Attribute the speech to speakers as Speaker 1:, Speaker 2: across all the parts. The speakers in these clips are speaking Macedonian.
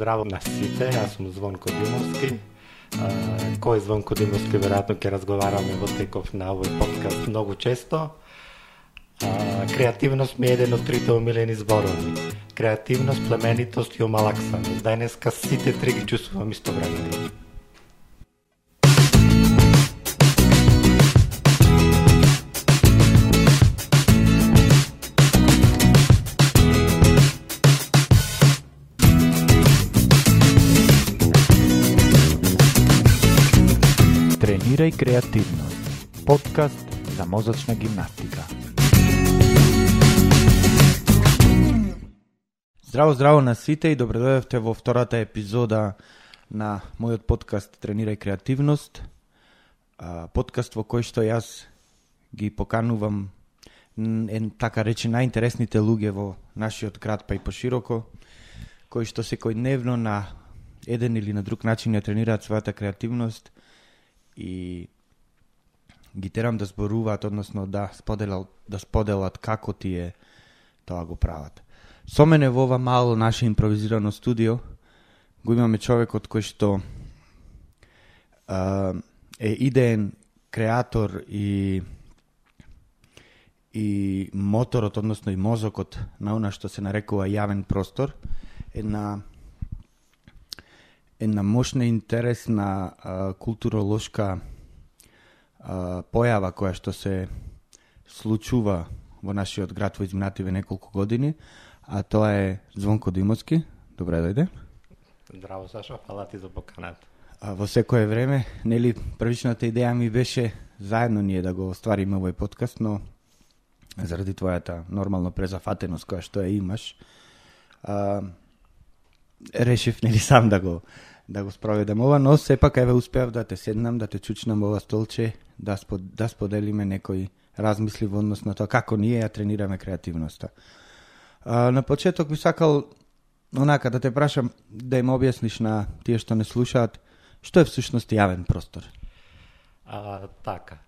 Speaker 1: Здраво на сите, јас сум Звонко Димовски. Кој е Звонко Димовски, веројатно ќе разговараме во теков на овој подкаст многу често. А, креативност ми е еден од трите омилени зборови. Креативност, племенитост и омалаксаност. Денеска сите три ги чувствувам истовремено.
Speaker 2: Тренирај креативност. Подкаст за мозачна гимнастика. Здраво, здраво на сите и добредојавте во втората епизода на мојот подкаст Тренирај креативност. Подкаст во кој што јас ги поканувам е така речи најинтересните луѓе во нашиот град па и пошироко, кои што секојдневно на еден или на друг начин ја тренираат својата креативност и ги терам да зборуваат, односно да споделат, да споделат како тие тоа го прават. Со мене во ова мало наше импровизирано студио го имаме човекот кој што а, е идеен креатор и и моторот, односно и мозокот на она што се нарекува јавен простор, една една мощна интересна а, културолошка а, појава која што се случува во нашиот град во изминативе неколку години, а тоа е Звонко Димовски. Добре дојде.
Speaker 1: Здраво, Сашо, фала ти за поканата.
Speaker 2: А, во секое време, нели, првичната идеја ми беше заедно ние да го оствариме овој подкаст, но заради твојата нормално презафатеност која што ја имаш, а, решив нели сам да го да го спроведам ова, но сепак еве успеав да те седнам, да те чучнам ова столче, да, спод, да споделиме некои размисли во однос на тоа како ние ја тренираме креативноста. А, на почеток би сакал онака да те прашам да им објасниш на тие што не слушаат што е всушност јавен простор.
Speaker 1: А, така.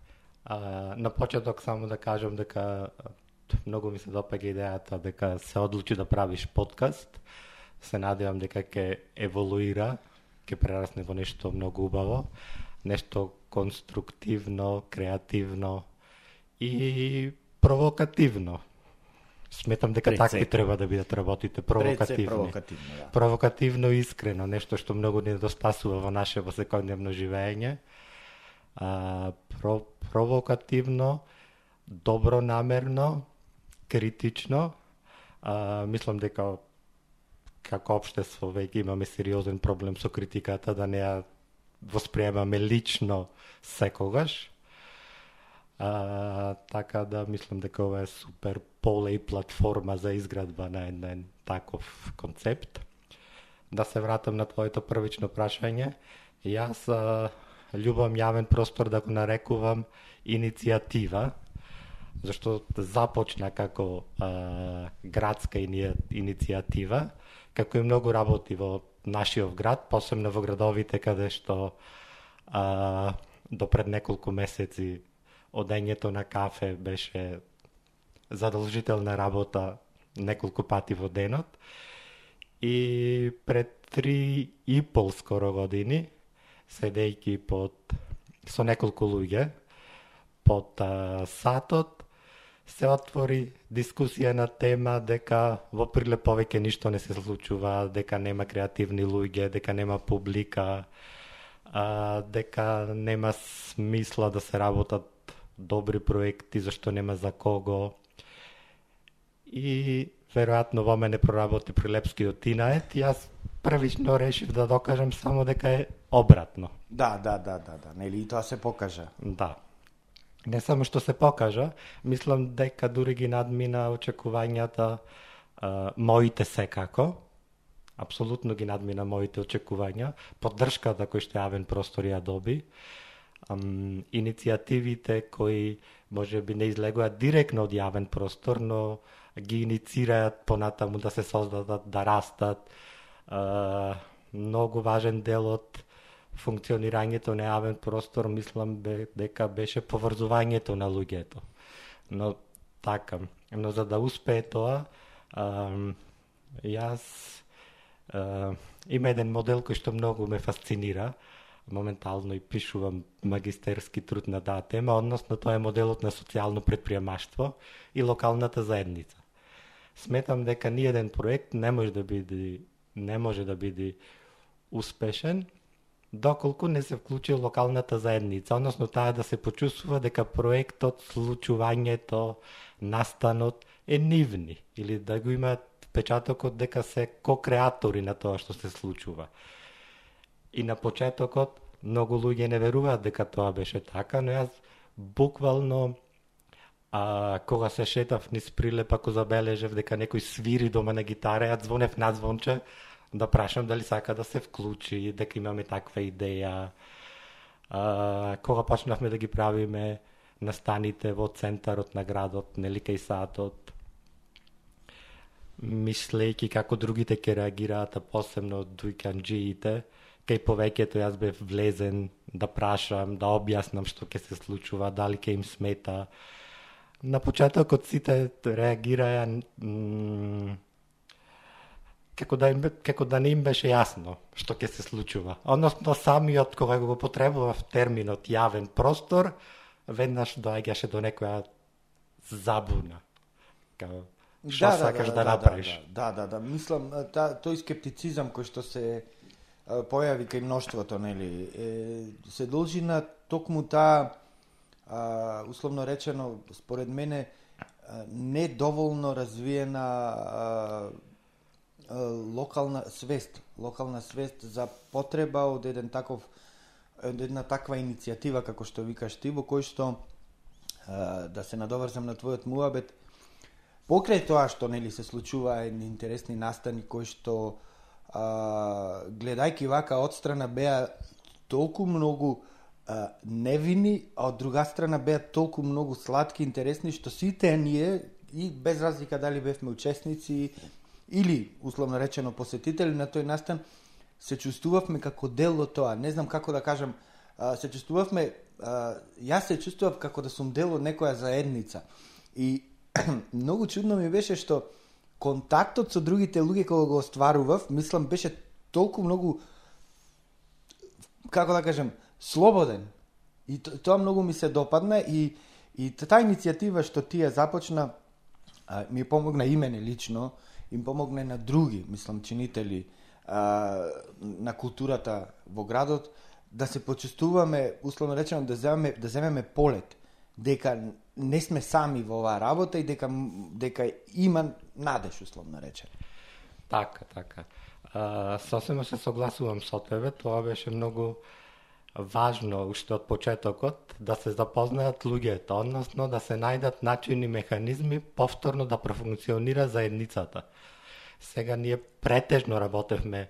Speaker 1: А, на почеток само да кажам дека многу ми се допаѓа идејата дека се одлучи да правиш подкаст. Се надевам дека ќе еволуира ќе прерасне во нешто многу убаво, нешто конструктивно, креативно и провокативно. Сметам дека
Speaker 2: Пред
Speaker 1: такви треба да бидат работите, провокативни.
Speaker 2: провокативно, да.
Speaker 1: Провокативно и искрено, нешто што многу ни недостасува во наше во секојдневно живење. А, про, провокативно, добронамерно, критично. А, мислам дека како општество веќе имаме сериозен проблем со критиката, да не ја восприемаме лично секогаш. А, така да мислам дека ова е супер поле и платформа за изградба на еден таков концепт. Да се вратам на твоето првично прашање. Јас а, љубам јавен простор да го нарекувам иницијатива, зашто започна како а, градска ини, иницијатива, како и многу работи во нашиот град, посебно во градовите каде што а, до пред неколку месеци одењето на кафе беше задолжителна работа неколку пати во денот. И пред три и пол скоро години, седејќи под со неколку луѓе под а, сатот, се отвори дискусија на тема дека во Прилеп повеќе ништо не се случува, дека нема креативни луѓе, дека нема публика, а, дека нема смисла да се работат добри проекти, зашто нема за кого. И веројатно во мене проработи Прилепскиот Инает, јас првично решив да докажам само дека е обратно.
Speaker 2: Да, да, да, да, да, нели и тоа се покажа.
Speaker 1: Да. Не само што се покажа, мислам дека дури ги надмина очекувањата а, моите секако. Апсолутно ги надмина моите очекувања. Поддршката кој што јавен простор ја доби. Ам, иницијативите кои може би не излегуваат директно од јавен простор, но ги иницираат понатаму да се создадат, да растат. А, многу важен дел од функционирањето на јавен простор, мислам бе, дека беше поврзувањето на луѓето. Но така, но за да успее тоа, а, јас а, има еден модел кој што многу ме фасцинира. Моментално и пишувам магистерски труд на таа тема, односно тоа е моделот на социјално предприемаштво и локалната заедница. Сметам дека ни еден проект не може да биде не може да биде успешен доколку не се вклучи локалната заедница, односно таа да се почувствува дека проектот, случувањето, настанот е нивни или да го имаат печатокот дека се ко-креатори на тоа што се случува. И на почетокот многу луѓе не веруваат дека тоа беше така, но јас буквално а, кога се шетав низ прилеп, ако забележев дека некој свири дома на гитара, ја звонев на звонче да прашам дали сака да се вклучи, дека имаме таква идеја. А, кога почнавме да ги правиме настаните во центарот на градот, нели кај садот, мислејќи како другите ќе реагираат, а посебно дујканџиите, кај повеќето јас бев влезен да прашам, да објаснам што ќе се случува, дали ќе им смета. На почетокот сите реагираја како да им како да не им беше јасно што ќе се случува. Односно самиот кога го потребував терминот јавен простор, веднаш доаѓаше до некоја забуна. Као што да, сакаш да, да, да, да направиш.
Speaker 2: Да, да, да, да, мислам та, тој скептицизам кој што се појави кај мноштвото, нели, е, се должи на токму таа а, условно речено, според мене, недоволно развиена а, локална свест, локална свест за потреба од еден таков од една таква иницијатива како што викаш ти, во кој што да се надоврзам на твојот муабет, Покрај тоа што нели се случува едни интересни настани кои што а, гледајки вака од страна беа толку многу а, невини, а од друга страна беа толку многу сладки, интересни, што сите ние, и без разлика дали бевме учесници или, условно речено, посетители на тој настан, се чувствувавме како дел од тоа. Не знам како да кажам, се чувствувавме, јас се чувствував како да сум дел од некоја заедница. И многу чудно ми беше што контактот со другите луѓе кога го остварував, мислам беше толку многу како да кажам слободен. И тоа многу ми се допадна и и таа иницијатива што ти ја започна ми помогна и мене лично, им помогне на други, мислам, чинители а, на културата во градот, да се почувствуваме, условно речено, да земеме, да земеме полет, дека не сме сами во оваа работа и дека дека има надеж условно речено.
Speaker 1: Така, така. А, сосема се согласувам со тебе, тоа беше многу важно уште од почетокот да се запознаат луѓето, односно да се најдат начини и механизми повторно да профункционира заедницата. Сега ние претежно работевме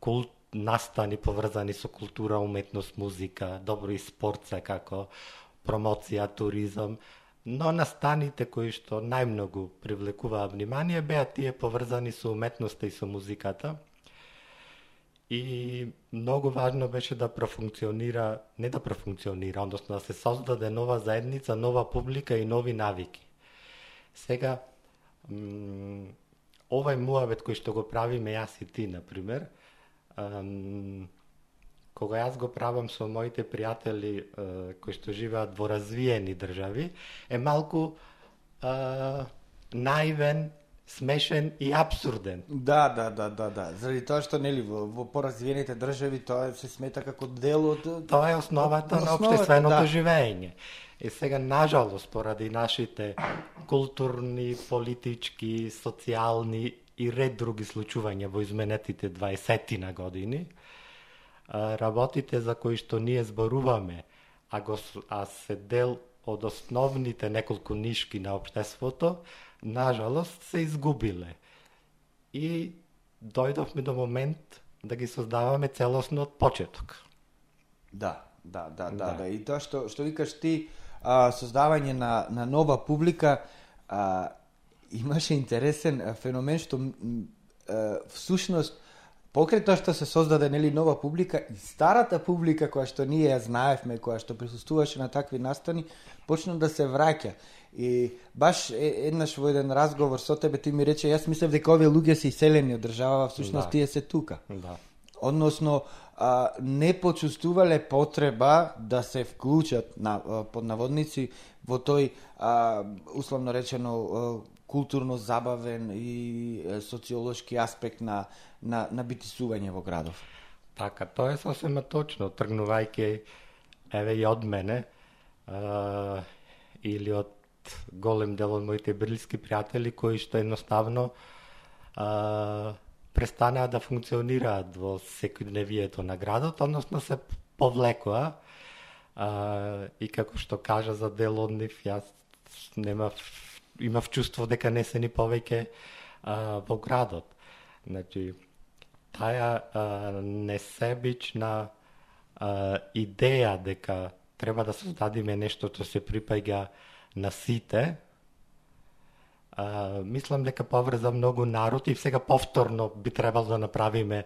Speaker 1: култ настани поврзани со култура, уметност, музика, добро и спорт како промоција, туризам, но настаните кои што најмногу привлекуваа внимание беа тие поврзани со уметноста и со музиката. И многу важно беше да профункционира, не да профункционира, односно да се создаде нова заедница, нова публика и нови навики. Сега, овај муавет кој што го правиме јас и ти, например, кога јас го правам со моите пријатели кои што живеат во развиени држави, е малку а, наивен, смешен и абсурден.
Speaker 2: Да, да, да, да, да. Заради тоа што нели во, во поразвиените држави тоа се смета како дел од
Speaker 1: Тоа е основата, на општественото да. живење. И сега, нажалост, поради нашите културни, политички, социјални и ред други случувања во изменетите 20 на години, работите за кои што ние зборуваме, а, го, а се дел од основните неколку нишки на општеството, нажалост се изгубиле. И дојдовме до момент да ги создаваме целосно од почеток.
Speaker 2: Да, да, да, да, да. да. И тоа што што викаш ти, а, создавање на на нова публика, а, имаше интересен феномен што а, всушност покрај тоа што се создаде нели нова публика и старата публика која што ние ја знаевме, која што присуствуваше на такви настани, почна да се враќа. И баш еднаш во еден разговор со тебе ти ми рече, јас мислев дека овие луѓе се иселени од држава, всушност да. тие се тука.
Speaker 1: Да.
Speaker 2: Односно, а, не почувствувале потреба да се вклучат на под наводници во тој а, условно речено културно забавен и социолошки аспект на, на, на битисување во градов.
Speaker 1: Така, тоа е сосема точно, тргнувајќи еве и од мене а, или од голем дел од моите брилски пријатели кои што едноставно а, престанаа да функционираат во секојдневието на градот, односно се повлекоа а, и како што кажа за дел од нив, јас немав имав чувство дека не се ни повеќе а, во градот. Значи, таа а, несебична а, идеја дека треба да создадиме нешто што се припаѓа на сите, а, мислам дека поврза многу народ и сега повторно би требало да направиме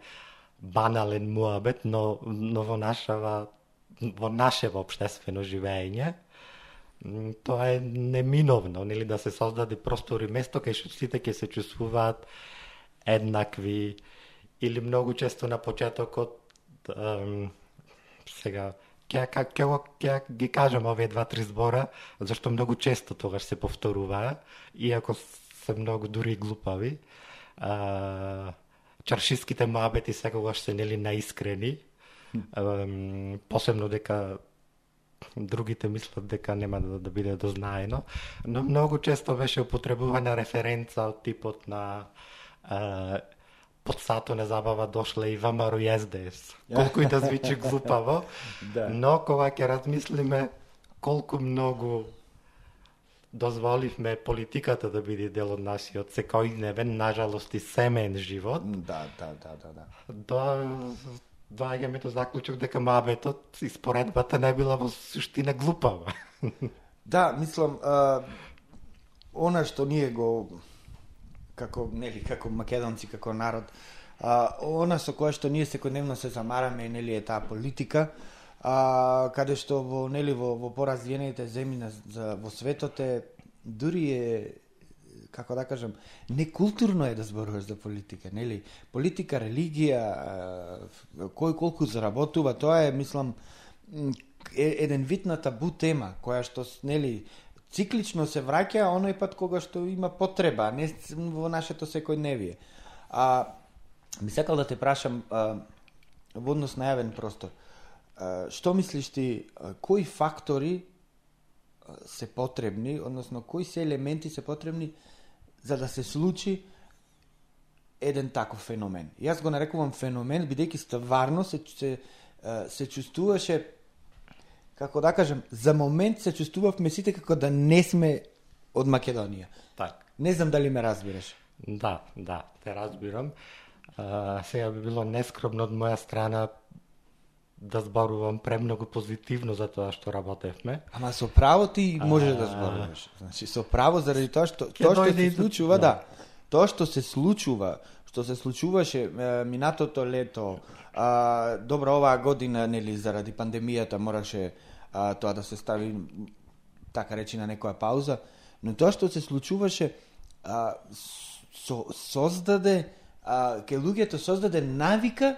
Speaker 1: банален муабет, но, но во нашава во нашево обштествено живење, тоа е неминовно, нели да се создаде простор и место кај што сите ќе се чувствуваат еднакви или многу често на почетокот ем, сега ќе ќе ќе ќе ги кажам овие два-три збора, зашто многу често тогаш се повторуваа, иако се многу дури глупави. А, чаршиските муабети секогаш се нели наискрени. А, посебно дека другите мислат дека нема да, да биде дознаено, но многу често беше употребувана референца од типот на а, под сато не забава дошле и и СДС. Колку и да звучи глупаво, да. но кога ќе размислиме колку многу дозволивме политиката да биде дел од нашиот секојдневен, нажалост и семен живот.
Speaker 2: Да, да, да, да, да.
Speaker 1: До доаѓаме до заклучок дека мабетот и споредбата не била во суштина глупава.
Speaker 2: да, мислам, а, она што ние го како нели како македонци како народ а, она со која што ние секојдневно се замараме нели е таа политика а, каде што во нели во, во поразвиените земји на, за, во светот е дури е како да кажам, некултурно е да зборуваш за политика, нели? Политика, религија, кој колку заработува, тоа е, мислам, еден вид на табу тема, која што, нели, циклично се враќа оној пат кога што има потреба, не во нашето секојдневие. А, ми сакал да те прашам, а, во однос на јавен простор, а, што мислиш ти, кои фактори се потребни, односно кои се елементи се потребни за да се случи еден таков феномен. Јас го нарекувам феномен, бидејќи стварно се, се, се чувствуваше, како да кажем, за момент се чувствувавме сите како да не сме од Македонија.
Speaker 1: Так.
Speaker 2: Не знам дали ме разбираш.
Speaker 1: Да, да, те разбирам. А, сега би било нескромно од моја страна да зборувам премногу позитивно за тоа што работевме.
Speaker 2: Ама со право ти може а... да зборуваш. Значи со право заради тоа што тоа што се случува, да. да. Тоа што се случува, што се случуваше минатото лето, а, добро оваа година нели заради пандемијата мораше а, тоа да се стави така речи на некоја пауза, но тоа што се случуваше а, со, создаде а, ке луѓето создаде навика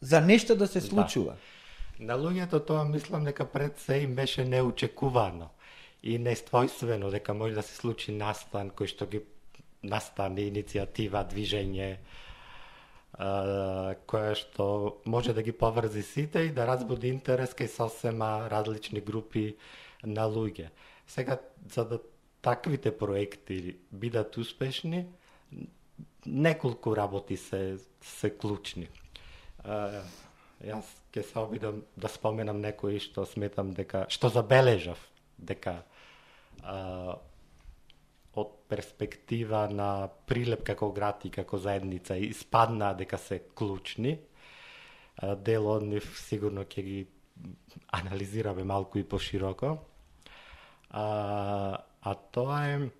Speaker 2: за нешто да се да. случува. Да.
Speaker 1: На луѓето тоа мислам дека пред се им беше неочекувано и нествојствено дека може да се случи настан кој што ги настане иницијатива, движење, кое што може да ги поврзи сите и да разбуди интерес кај сосема различни групи на луѓе. Сега, за да таквите проекти бидат успешни, неколку работи се, се клучни. Јас ќе се обидам да споменам некои што сметам дека што забележав дека а, од перспектива на Прилеп како град и како заедница испадна дека се клучни. Дел од нив сигурно ќе ги анализираме малку и пошироко. А, а тоа е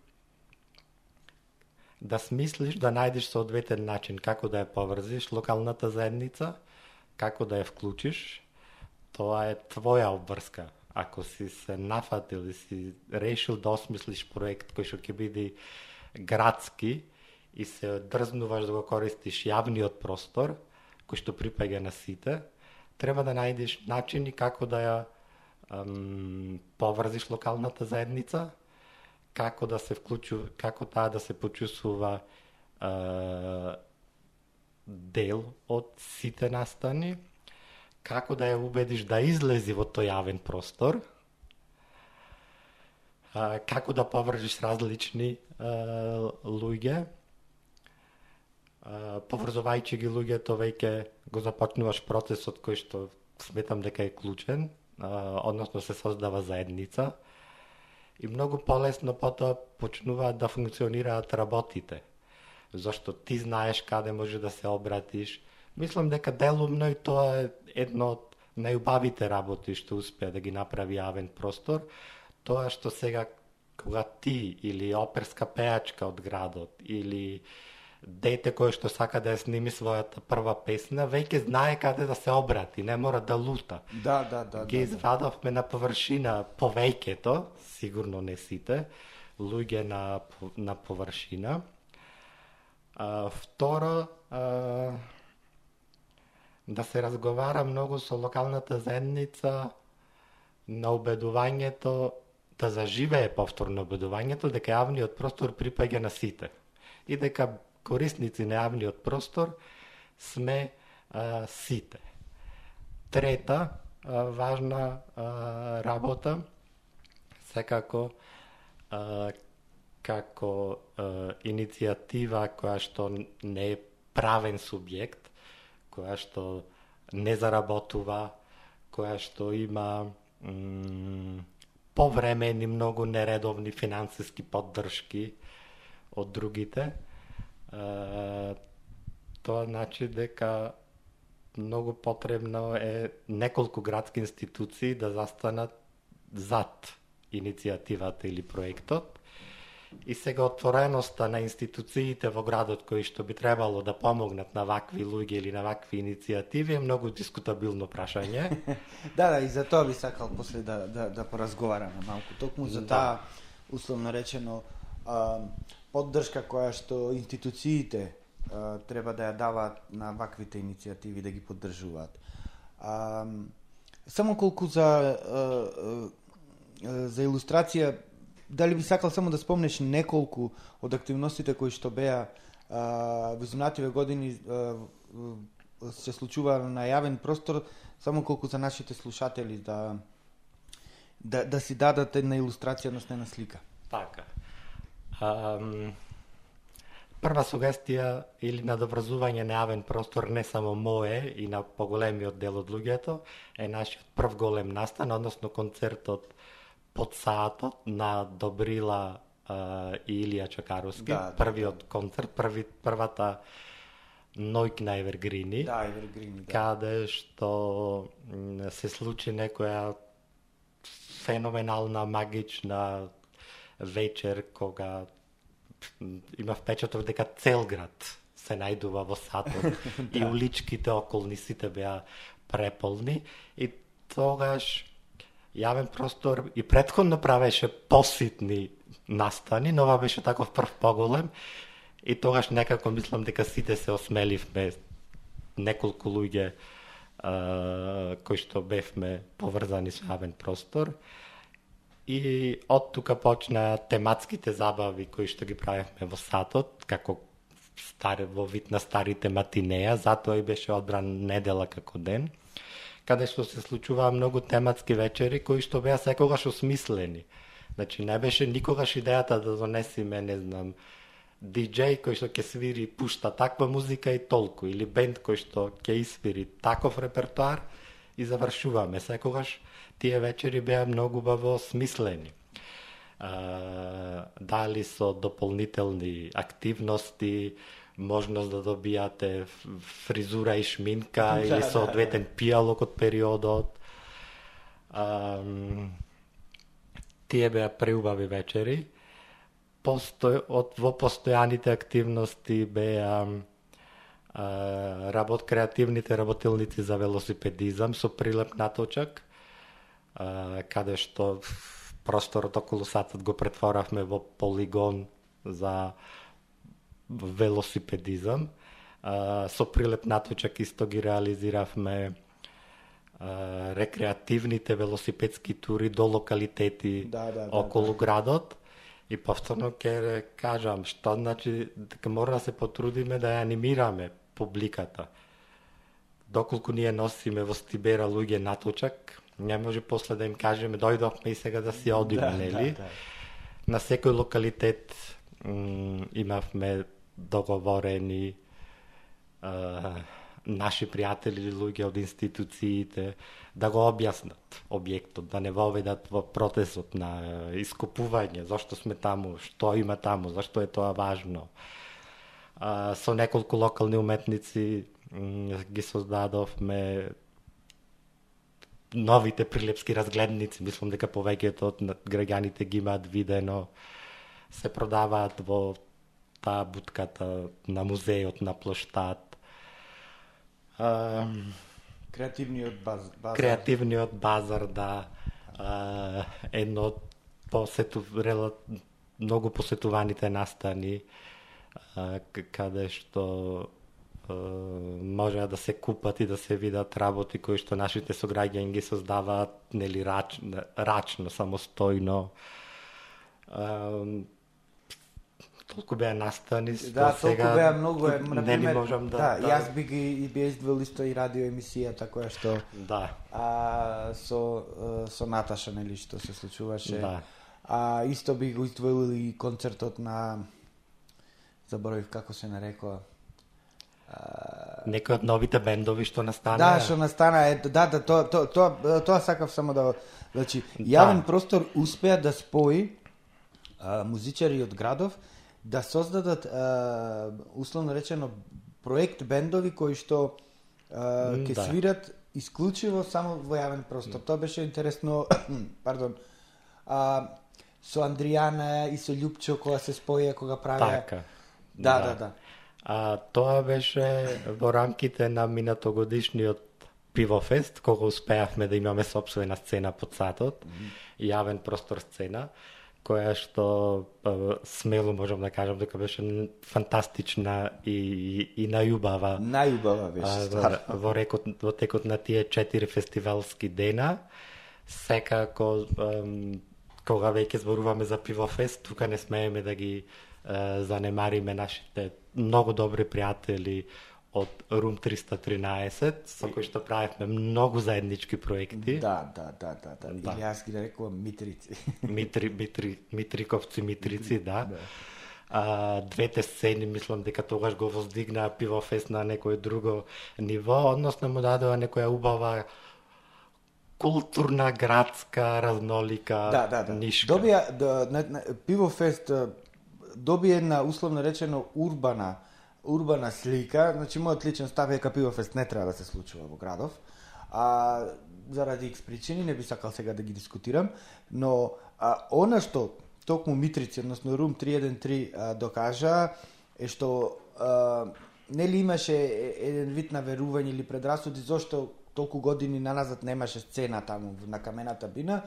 Speaker 1: да смислиш да најдеш соодветен начин како да ја поврзиш локалната заедница, како да ја вклучиш, тоа е твоја обврска. Ако си се нафатил и си решил да осмислиш проект кој што ќе биде градски и се дрзнуваш да го користиш јавниот простор, кој што припаѓа на сите, треба да најдеш начини како да ја ам, поврзиш локалната заедница, како да се вклучу, како таа да се почувствува дел од сите настани, како да ја убедиш да излези во тој јавен простор, а, како да поврзиш различни а, луѓе, поврзувајќи ги луѓето веќе го започнуваш процесот кој што сметам дека е клучен, односно се создава заедница и многу полесно потоа почнуваат да функционираат работите. Зашто ти знаеш каде може да се обратиш. Мислам дека делумно и тоа е едно од најубавите работи што успеа да ги направи јавен простор, тоа што сега кога ти или оперска пеачка од градот или дете кое што сака да ја сними својата прва песна, веќе знае каде да се обрати, не мора да лута.
Speaker 2: Да, да, да.
Speaker 1: Ги
Speaker 2: да,
Speaker 1: извадовме да. на површина повеќето, сигурно не сите, луѓе на, на површина. А, второ, а, да се разговара многу со локалната заедница на убедувањето да заживее повторно убедувањето дека јавниот простор припаѓа на сите и дека корисници на јавниот простор сме а, сите. Трета а, важна а, работа секако а, како а, иницијатива која што не е правен субјект, која што не заработува, која што има повремени многу нередовни финансиски поддршки од другите, тоа значи дека многу потребно е неколку градски институции да застанат зад иницијативата или проектот и сега отвореноста на институциите во градот кои што би требало да помогнат на вакви луѓе или на вакви иницијативи е многу дискутабилно прашање.
Speaker 2: да, да, и за тоа би сакал после да, да, да поразговараме малку. Токму за да. таа, условно речено, а, поддршка која што институциите а, треба да ја даваат на ваквите иницијативи да ги поддржуваат. А, само колку за а, а, за илустрација дали би сакал само да спомнеш неколку од активностите кои што беа во изминативе години а, се случува на јавен простор, само колку за нашите слушатели да да, да си дадат една илустрација, односно една слика.
Speaker 1: Така. Um, прва сугестија или надобразување на јавен простор не само мое и на поголемиот дел од луѓето е нашиот прв голем настан, односно концертот под саатот на Добрила uh, и Илија Чакаровски, да, да, првиот да. концерт, први, првата нојк на Евергрини,
Speaker 2: да, Евергрини,
Speaker 1: да. каде што се случи некоја феноменална, магична вечер кога има впечаток дека цел град се најдува во сатот да. и уличките околни сите беа преполни и тогаш јавен простор и предходно правеше поситни настани, но ова беше таков прв поголем и тогаш некако мислам дека сите се осмеливме неколку луѓе кои што бевме поврзани со јавен простор. И од тука почна тематските забави кои што ги правевме во сатот, како стар, во вид на старите матинеја, затоа и беше одбран недела како ден, каде што се случуваа многу тематски вечери кои што беа секогаш осмислени. Значи не беше никогаш идејата да донесиме, не знам, диджеј кој што ќе свири пушта таква музика и толку, или бенд кој што ќе испири таков репертуар и завршуваме. Секогаш тие вечери беа многу баво смислени. А, дали со дополнителни активности, можност да добијате фризура и шминка да, или со да, одветен да. пијалок од периодот. А, тие беа преубави вечери. постој, од, во постојаните активности беа работ креативните работилници за велосипедизам со прилеп наточак, каде што просторот околу сатот го претворавме во полигон за велосипедизам. Со прилеп наточак исто ги реализиравме рекреативните велосипедски тури до локалитети
Speaker 2: Да, да, да,
Speaker 1: околу градот. И повторно ќе кажам, што значи дека мора да се потрудиме да ја анимираме публиката. Доколку ние носиме во Стибера луѓе наточак, не може после да им кажеме дојдовме и сега да си одиме,
Speaker 2: Да,
Speaker 1: нели?
Speaker 2: да, да.
Speaker 1: На секој локалитет м, имавме договорени а, наши пријатели или луѓе од институциите да го објаснат објектот, да не воведат во процесот на е, искупување, зашто сме таму, што има таму, зашто е тоа важно. А, со неколку локални уметници ги создадовме новите прилепски разгледници, мислам дека повеќето од граѓаните ги имаат видено, се продаваат во таа бутката на музеот на плоштад. А,
Speaker 2: Креативниот баз, базар.
Speaker 1: креативниот базар, да, а, едно од посету, рела, многу посетуваните настани, а, каде што а, може да се купат и да се видат работи кои што нашите сограѓани ги создаваат нели рач, рачно, самостојно. А, толку беа настани, што
Speaker 2: Да, толку беа многу е, на
Speaker 1: нели
Speaker 2: пример,
Speaker 1: можам да,
Speaker 2: да, јас би ги и би издвел исто и радио емисијата која што
Speaker 1: да,
Speaker 2: а, со со Наташа нели што се случуваше.
Speaker 1: Да.
Speaker 2: А исто би го издвоил и концертот на заборавив како се нарекоа.
Speaker 1: Некои од новите бендови што настана.
Speaker 2: Да, што настана е да да тоа тоа тоа тоа сакав само да значи јавен простор успеа да спои а, музичари од градов да создадат а, условно речено проект бендови кои што а, ќе
Speaker 1: да.
Speaker 2: свират исклучиво само во јавен простор. Тоа беше интересно, пардон. А, со Андријана и со Љупчо кога се споја, кога правеа.
Speaker 1: Така.
Speaker 2: Да, да, да.
Speaker 1: А тоа беше во рамките на минатогодишниот пивофест, кога успеавме да имаме собствена сцена под сатот, јавен простор сцена, која што е, смело можам да кажам дека беше фантастична и, и, и најубава
Speaker 2: Најубава беше ствар.
Speaker 1: во, рекот, во текот на тие четири фестивалски дена. Секако, кога веќе зборуваме за пивофест, тука не смееме да ги занемариме нашите многу добри пријатели од Рум 313, со кои што правевме многу заеднички проекти.
Speaker 2: Да, да, да, да, да.
Speaker 1: Да.
Speaker 2: Или јас ги нарекувам Митрици.
Speaker 1: Митри, Митри, Митриковци, Митрици, да. А, двете сцени, мислам дека тогаш го воздигнаа пивофест на некое друго ниво, односно му дадоа некоја убава културна, градска, разнолика,
Speaker 2: да, да, да.
Speaker 1: нишка.
Speaker 2: Добија да, на, на, Пивофест а, доби една условно речено урбана урбана слика, значи мојот личен став е Капива Фест не треба да се случува во градов. А заради икс причини не би сакал сега да ги дискутирам, но а, она што токму Митрици, односно Рум 313 а, докажа е што а, нели имаше еден вид на верување или предрасуди зошто толку години наназад немаше сцена таму на камената бина,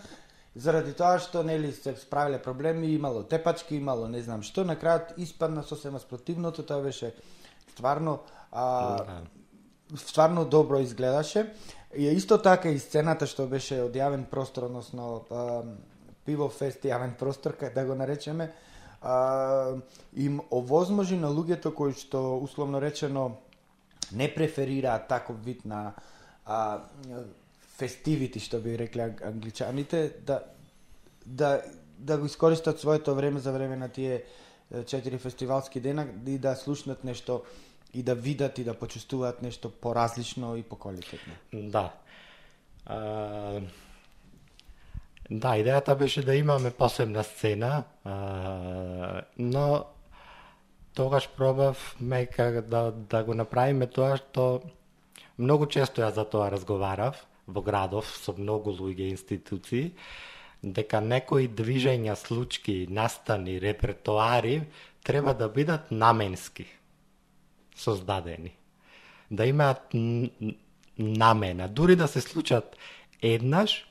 Speaker 2: заради тоа што нели се справиле проблеми, имало тепачки, имало не знам што, на крајот испадна сосема спротивното, тоа беше стварно а,
Speaker 1: Да.
Speaker 2: стварно добро изгледаше. И исто така и сцената што беше од јавен простор, односно а, пивофест јавен простор, кај да го наречеме, а, им овозможи на луѓето кои што условно речено не преферираат таков вид на а, фестивити, што би рекле англичаните, да, да, да го искористат своето време за време на тие четири фестивалски дена и да слушнат нешто и да видат и да почувствуваат нешто поразлично и поквалитетно.
Speaker 1: Да. А, да, идејата беше да имаме посебна сцена, а, но тогаш пробавме как да, да го направиме тоа што многу често ја за тоа разговарав во градов со многу луѓе институции, дека некои движења, случки, настани, репертуари треба да бидат наменски создадени. Да имаат намена. Дури да се случат еднаш,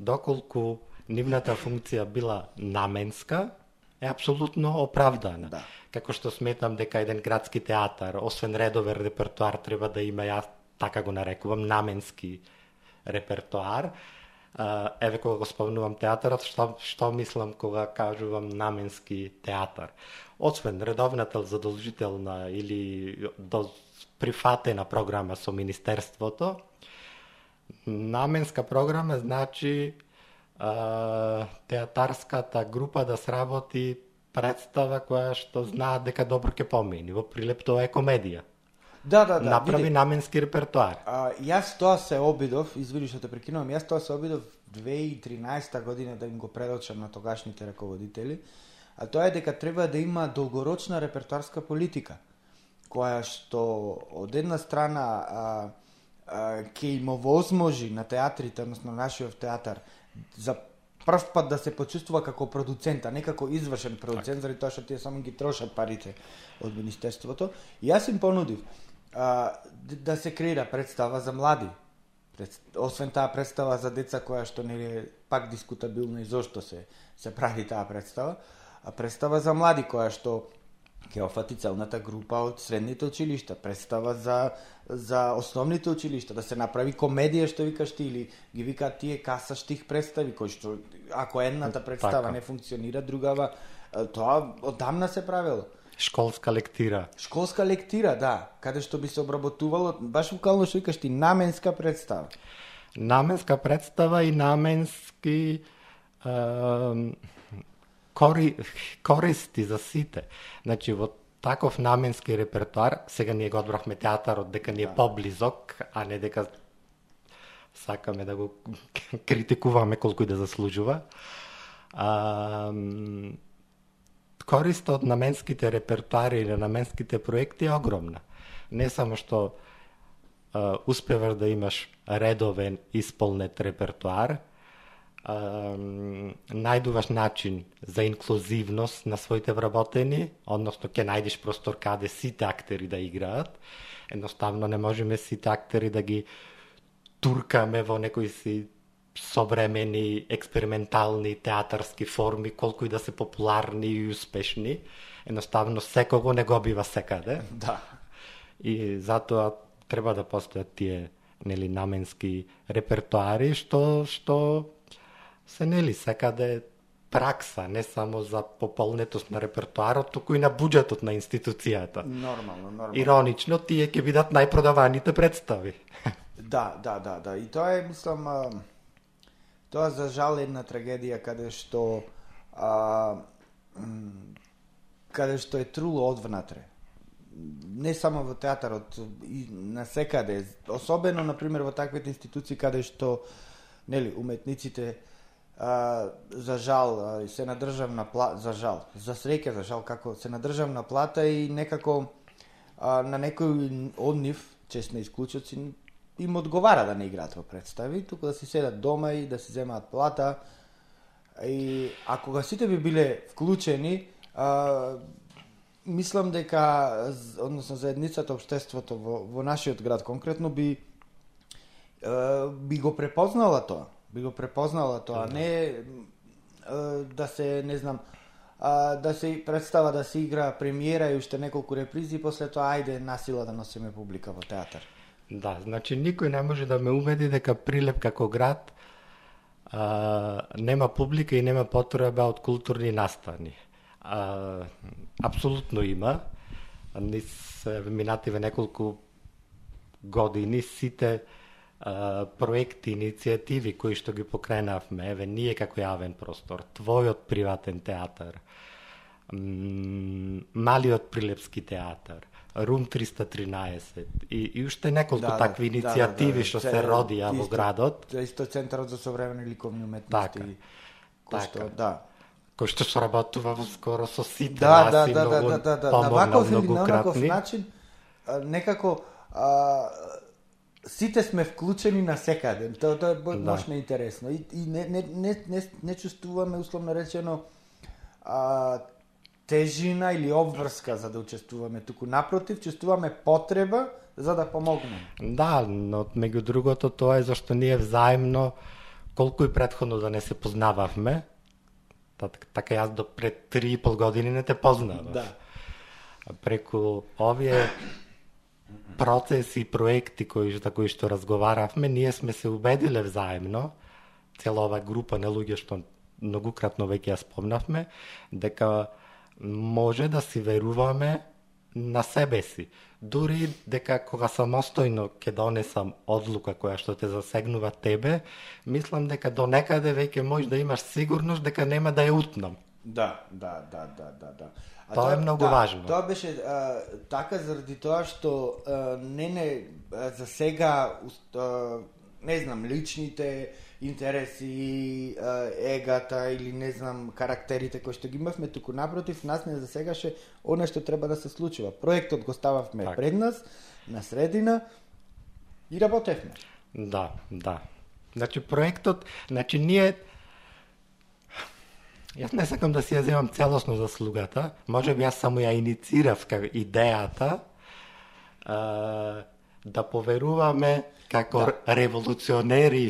Speaker 1: доколку нивната функција била наменска, е апсолутно оправдана.
Speaker 2: Да.
Speaker 1: Како што сметам дека еден градски театар, освен редовен репертуар, треба да има, јас така го нарекувам, наменски репертоар. еве кога го спомнувам театарот, што, што мислам кога кажувам наменски театар? Освен редовната задолжителна или до прифатена програма со Министерството, наменска програма значи а, театарската група да сработи представа која што знаат дека добро ќе помени. Во прилеп тоа е комедија.
Speaker 2: Да, да, да.
Speaker 1: Направи
Speaker 2: види,
Speaker 1: наменски репертуар.
Speaker 2: А, јас тоа се обидов, извини што те прекинувам, јас тоа се обидов 2013 година да им го предочам на тогашните раководители, а тоа е дека треба да има долгорочна репертуарска политика, која што од една страна а, а, ќе им овозможи на театрите, односно нашиот театар, за прв пат да се почувствува како продуцент, а не како извршен продуцент, заради тоа што тие само ги трошат парите од Министерството. И јас им понудив а, да се креира представа за млади. Пред, освен таа представа за деца која што не е пак дискутабилно и зошто се се прави таа представа, а представа за млади која што ќе офати целната група од средните училишта, представа за за основните училишта, да се направи комедија што викаш ти или ги викаат тие каса штих представи кои што ако едната представа
Speaker 1: Така.
Speaker 2: не функционира, другава тоа одамна се правело.
Speaker 1: Школска лектира.
Speaker 2: Школска лектира, да, каде што би се обработувало, баш буквално што викаш ти, наменска представа.
Speaker 1: Наменска представа и наменски е, кори, користи за сите. Значи, во таков наменски репертуар, сега ние го одбрахме театарот дека ни е поблизок, а не дека сакаме да го критикуваме колку и да заслужува. А, користа од наменските репертуари или наменските проекти е огромна. Не само што а, успеваш да имаш редовен исполнет репертуар, а, најдуваш начин за инклузивност на своите вработени, односно ќе најдеш простор каде сите актери да играат. Едноставно не можеме сите актери да ги туркаме во некои си современи експериментални театарски форми, колку и да се популарни и успешни. Едноставно секого не го бива секаде.
Speaker 2: Да.
Speaker 1: И затоа треба да постојат тие нели наменски репертуари што што се нели секаде пракса, не само за пополнетост на репертуарот, туку и на буџетот на институцијата.
Speaker 2: Нормално, нормално.
Speaker 1: Иронично, тие ќе бидат најпродаваните представи.
Speaker 2: Да, да, да, да. И тоа е, мислам, тоа за жал е една трагедија каде што а, каде што е труло одвнатре. Не само во театарот, и на секаде, особено на пример во таквите институции каде што нели уметниците а, за жал се на државна плата, за жал, за среќа за жал како се на државна плата и некако а, на некој од нив, чесни исклучоци, им одговара да не играат во представи, туку да си седат дома и да си земаат плата. И а кога сите би биле вклучени, а, мислам дека, односно заедницата, обштеството во, во нашиот град конкретно би а, би го препознала тоа. Би го препознала тоа, не а, да се, не знам, а, да се представа да се игра премиера и уште неколку репризи, после тоа ајде насила да носиме публика во театар.
Speaker 1: Да, значи никој не може да ме убеди дека Прилеп како град а, нема публика и нема потреба од културни настани. А, апсолутно има. Низ минативе неколку години сите а, проекти, иницијативи кои што ги покренавме, еве ние како јавен простор, твојот приватен театар, малиот прилепски театар, Рум 313 и, и уште неколку
Speaker 2: Да, да,
Speaker 1: такви
Speaker 2: да, да,
Speaker 1: иницијативи
Speaker 2: да,
Speaker 1: што
Speaker 2: це-
Speaker 1: се родија во градот,
Speaker 2: Тоа исто Центарот за современи ликовни уметности.
Speaker 1: Така,
Speaker 2: кој
Speaker 1: така.
Speaker 2: што, да.
Speaker 1: кој што соработува скоро со сите
Speaker 2: Да, да, да, да,
Speaker 1: многу
Speaker 2: да, да, да. На ваков или на ваков начин некако а, сите сме вклучени на секаде. Тоа тоа е
Speaker 1: Да.
Speaker 2: мощно интересно и, и не, не, не, не, не чувствуваме условно речено а, тежина или обврска за да учествуваме туку напротив, чувствуваме потреба за да помогнеме.
Speaker 1: Да, но меѓу другото тоа е зашто ние взаимно колку и предходно да не се познававме, та- така јас до пред три и пол години не те познавав.
Speaker 2: Да.
Speaker 1: Преку овие процеси и проекти кои за кои што разговаравме, ние сме се убедиле взаимно, цела ова група на луѓе што многукратно веќе ја спомнавме, дека може да си веруваме на себе си. Дури дека кога самостојно ќе донесам одлука која што те засегнува тебе, мислам дека до некаде веќе можеш да имаш сигурност дека нема да ја утнам.
Speaker 2: Да, да, да, да, да, да. А
Speaker 1: Тоа е многу
Speaker 2: да,
Speaker 1: важно.
Speaker 2: Тоа беше а, така заради тоа што а, не не а, за сега а, не знам личните интереси, егата или не знам карактерите кои што ги имавме, туку напротив нас не засегаше она што треба да се случува. Проектот го стававме
Speaker 1: Така.
Speaker 2: пред нас, на средина и работевме.
Speaker 1: Да, да. Значи проектот, значи ние Јас не сакам да си ја земам целосно заслугата, може би јас само ја иницирав идејата а, да поверуваме како да. револуционери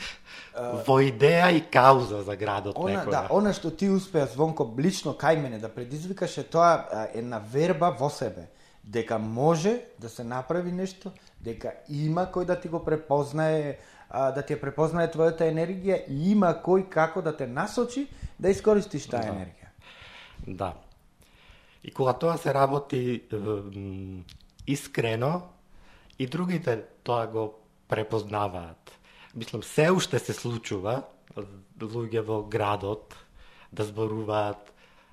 Speaker 1: во идеја и кауза за градот
Speaker 2: Она,
Speaker 1: некоја.
Speaker 2: да, она што ти успеа звонко лично кај мене да предизвикаше тоа а, една верба во себе дека може да се направи нешто, дека има кој да ти го препознае, да ти ја препознае твојата енергија и има кој како да те насочи да искористиш таа
Speaker 1: Да.
Speaker 2: енергија.
Speaker 1: Да. И кога тоа се работи искрено, и другите тоа го препознаваат. Мислам, се уште се случува луѓе во градот да зборуваат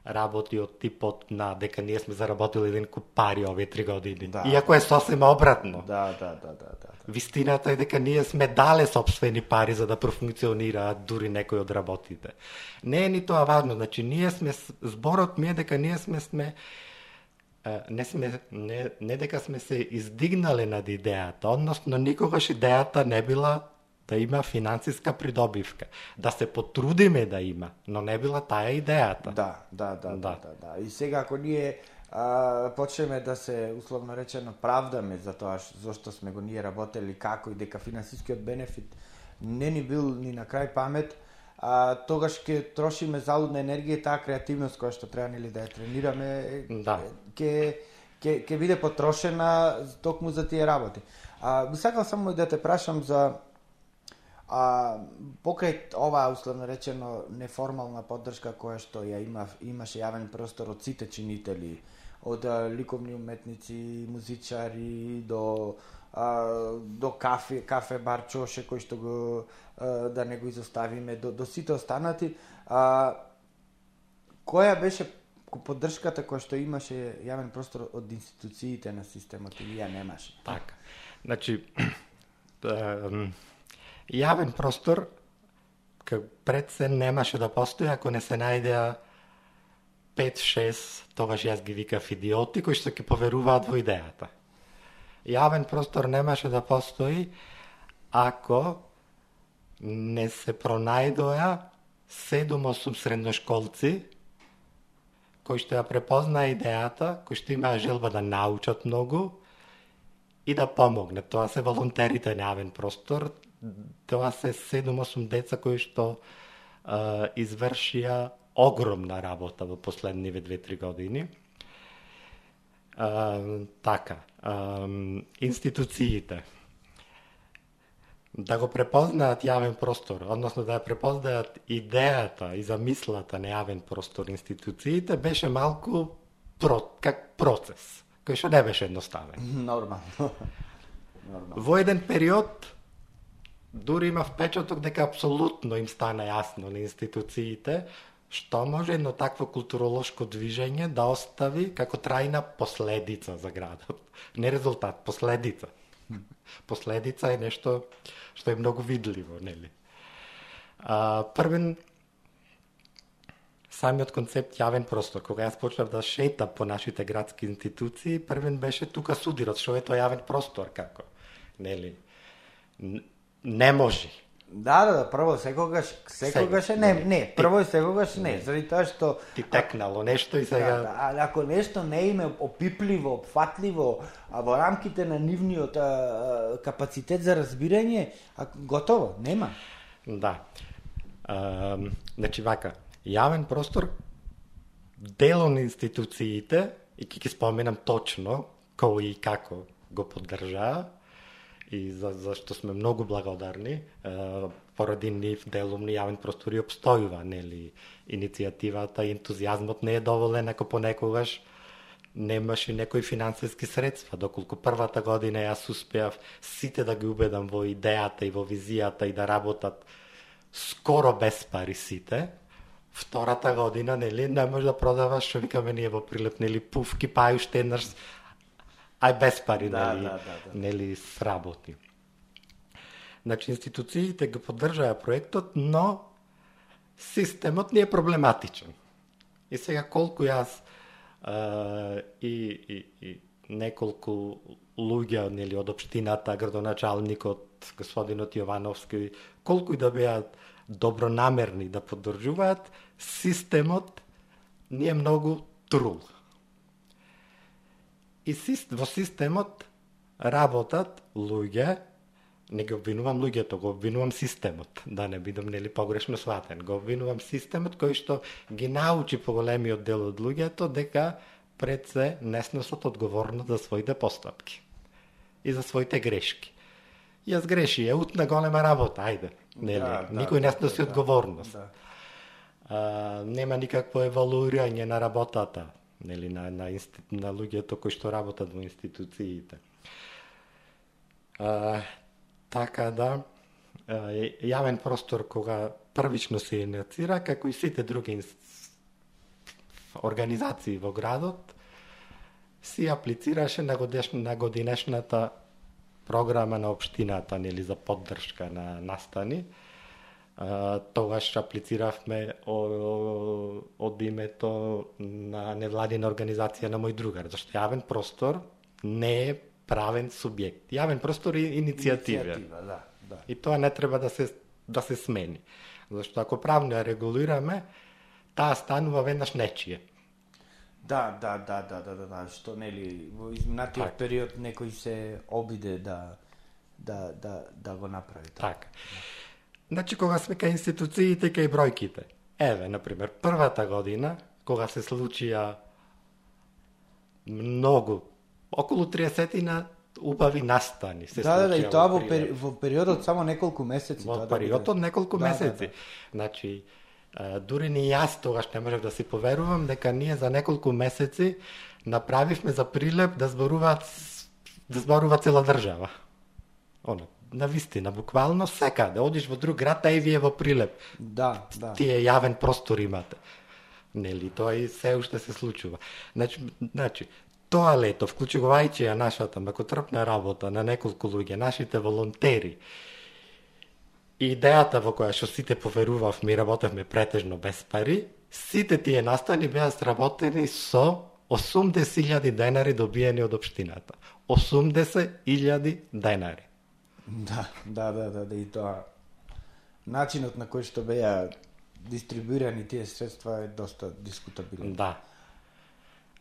Speaker 1: работи од типот на дека ние сме заработили еден куп пари овие три години.
Speaker 2: Да.
Speaker 1: Иако е сосема обратно.
Speaker 2: Да, да, да, да, да. да.
Speaker 1: Вистината е дека ние сме дале собствени пари за да профункционираат дури некои од работите. Не е ни тоа важно, значи ние сме зборот ми е дека ние сме сме не сме не, не дека сме се издигнале над идејата, односно никогаш идејата не била да има финансиска придобивка. Да се потрудиме да има, но не била таа идејата.
Speaker 2: Да, да, да, да,
Speaker 1: Да.
Speaker 2: да, да. И сега ако ние а, почнеме да се условно речено правдаме за тоа ш- зошто сме го ние работели како и дека финансискиот бенефит не ни бил ни на крај памет, а, тогаш ќе трошиме залудна енергија и таа креативност која што треба нели да ја тренираме
Speaker 1: Да.
Speaker 2: ќе ќе ќе биде потрошена токму за тие работи. А би сакал само да те прашам за А покрај ова условно речено неформална поддршка која што ја има имаше јавен простор од сите чинители, од а, ликовни уметници, музичари до а, до кафе, кафе бар Чоше кој што го а, да не го изоставиме до до сите останати, а која беше поддршката која што имаше јавен простор од институциите на системот или ја немаше?
Speaker 1: Така. Значи, јавен простор пред се немаше да постои ако не се најдеа 5-6, тогаш јас ги викав идиоти, кои што ќе поверуваат во идејата. Јавен простор немаше да постои ако не се пронајдоа 7-8 средношколци кои што ја препознаа идејата, кои што имаа желба да научат многу и да помогне. Тоа се волонтерите на јавен простор, тоа се 7-8 деца кои што а, извршија огромна работа во последниве 2-3 години. А, така, а, институциите да го препознаат јавен простор, односно да ја препознаат идејата и замислата на јавен простор институциите, беше малку про, как процес, кој што не беше едноставен.
Speaker 2: Нормално. Нормално.
Speaker 1: Во еден период дури има впечаток дека апсолутно им стана јасно на институциите што може едно такво културолошко движење да остави како трајна последица за градот. Не резултат, последица. Последица е нешто што е многу видливо, нели? А, првен самиот концепт јавен простор, кога јас почнав да шетам по нашите градски институции, првен беше тука судирот, што е тоа јавен простор, како, нели? Н- Не може.
Speaker 2: Да, да, да, прво секогаш, секогаш е не, не, прво секогаш не, заради тоа што
Speaker 1: Ти текнало нешто и сега...
Speaker 2: Да, да, а ако нешто не им е опипливо, опфатливо, а во рамките на нивниот а, а, капацитет за разбирање, а, готово, нема.
Speaker 1: Да. А, значи вака, јавен простор дел на институциите и ќе споменам точно кој и како го поддржаа и за за што сме многу благодарни поради нив делумни јавен простор и обстојува, нели, иницијативата и ентузијазмот не е доволен ако понекогаш немаше некои финансиски средства, доколку првата година јас успеав сите да ги убедам во идејата и во визијата и да работат скоро без пари сите, втората година, нели, не може да продаваш, што викаме ние во прилеп, нели, пувки, па уште еднаш, ај без пари,
Speaker 2: Да,
Speaker 1: нели,
Speaker 2: да, да, да.
Speaker 1: нели, сработи. Значи, институциите го поддржаа проектот, но системот не е проблематичен. И сега колку јас а, и, и, и неколку луѓе нели од општината, градоначалникот, господинот Јовановски, колку и да беат добронамерни да поддржуваат, системот не е многу трул. И сис- во системот работат луѓе, не ги обвинувам луѓето, го обвинувам системот, да не бидам нели погрешно сватен. Го обвинувам системот кој што ги научи поголемиот дел од луѓето дека пред се не сносат одговорност за своите постапки и за своите грешки. Јас греши, е утна голема работа, ајде. Нели,
Speaker 2: Да, да,
Speaker 1: никој не
Speaker 2: да,
Speaker 1: сноси
Speaker 2: да,
Speaker 1: одговорност.
Speaker 2: Да.
Speaker 1: А, нема никакво евалуирање на работата, нели на на, инсти... на луѓето кои што работат во институциите. А, така да а, јавен простор кога првично се инициира, како и сите други инс... организации во градот, си аплицираше на, годеш... на годинешната програма на општината нели за поддршка на настани. Тогаш аплициравме од името на невладина организација на мој другар, зашто јавен простор не е правен субјект. Јавен простор е иницијатива.
Speaker 2: Иницијатива, да, да.
Speaker 1: И тоа не треба да се да се смени. Зашто ако правно ја регулираме, таа станува веднаш нечие.
Speaker 2: Да, да, да, да, да, да, да, што нели во изминатиот
Speaker 1: Така.
Speaker 2: период некој се обиде да да да да го направи тоа.
Speaker 1: Така. Значи, кога сме кај институциите, кај бројките. Еве, например, првата година, кога се случија многу, околу 30 на убави настани. Се
Speaker 2: Да, да, да, и тоа во, пери, во периодот само неколку месеци.
Speaker 1: Во
Speaker 2: тоа да
Speaker 1: неколку
Speaker 2: Да, да,
Speaker 1: месеци. Значи, а, дури ни јас тогаш не можев да си поверувам дека ние за неколку месеци направивме за Прилеп да зборуваат да зборува цела држава. Она, на вистина, буквално секаде. Одиш во друг град, а и вие во Прилеп.
Speaker 2: Да, да.
Speaker 1: Тие јавен простор имате. Нели, тоа и се уште се случува. Значи, значи тоа лето, вклучувајќи ја нашата макотрпна работа на неколку луѓе, нашите волонтери, идејата во која што сите поверувавме и работевме претежно без пари, сите тие настани беа сработени со 80.000 денари добиени од општината. 80.000 денари.
Speaker 2: Да, да, да, да, да, и тоа. Начинот на кој што беа дистрибуирани тие средства е доста дискутабилен.
Speaker 1: Да.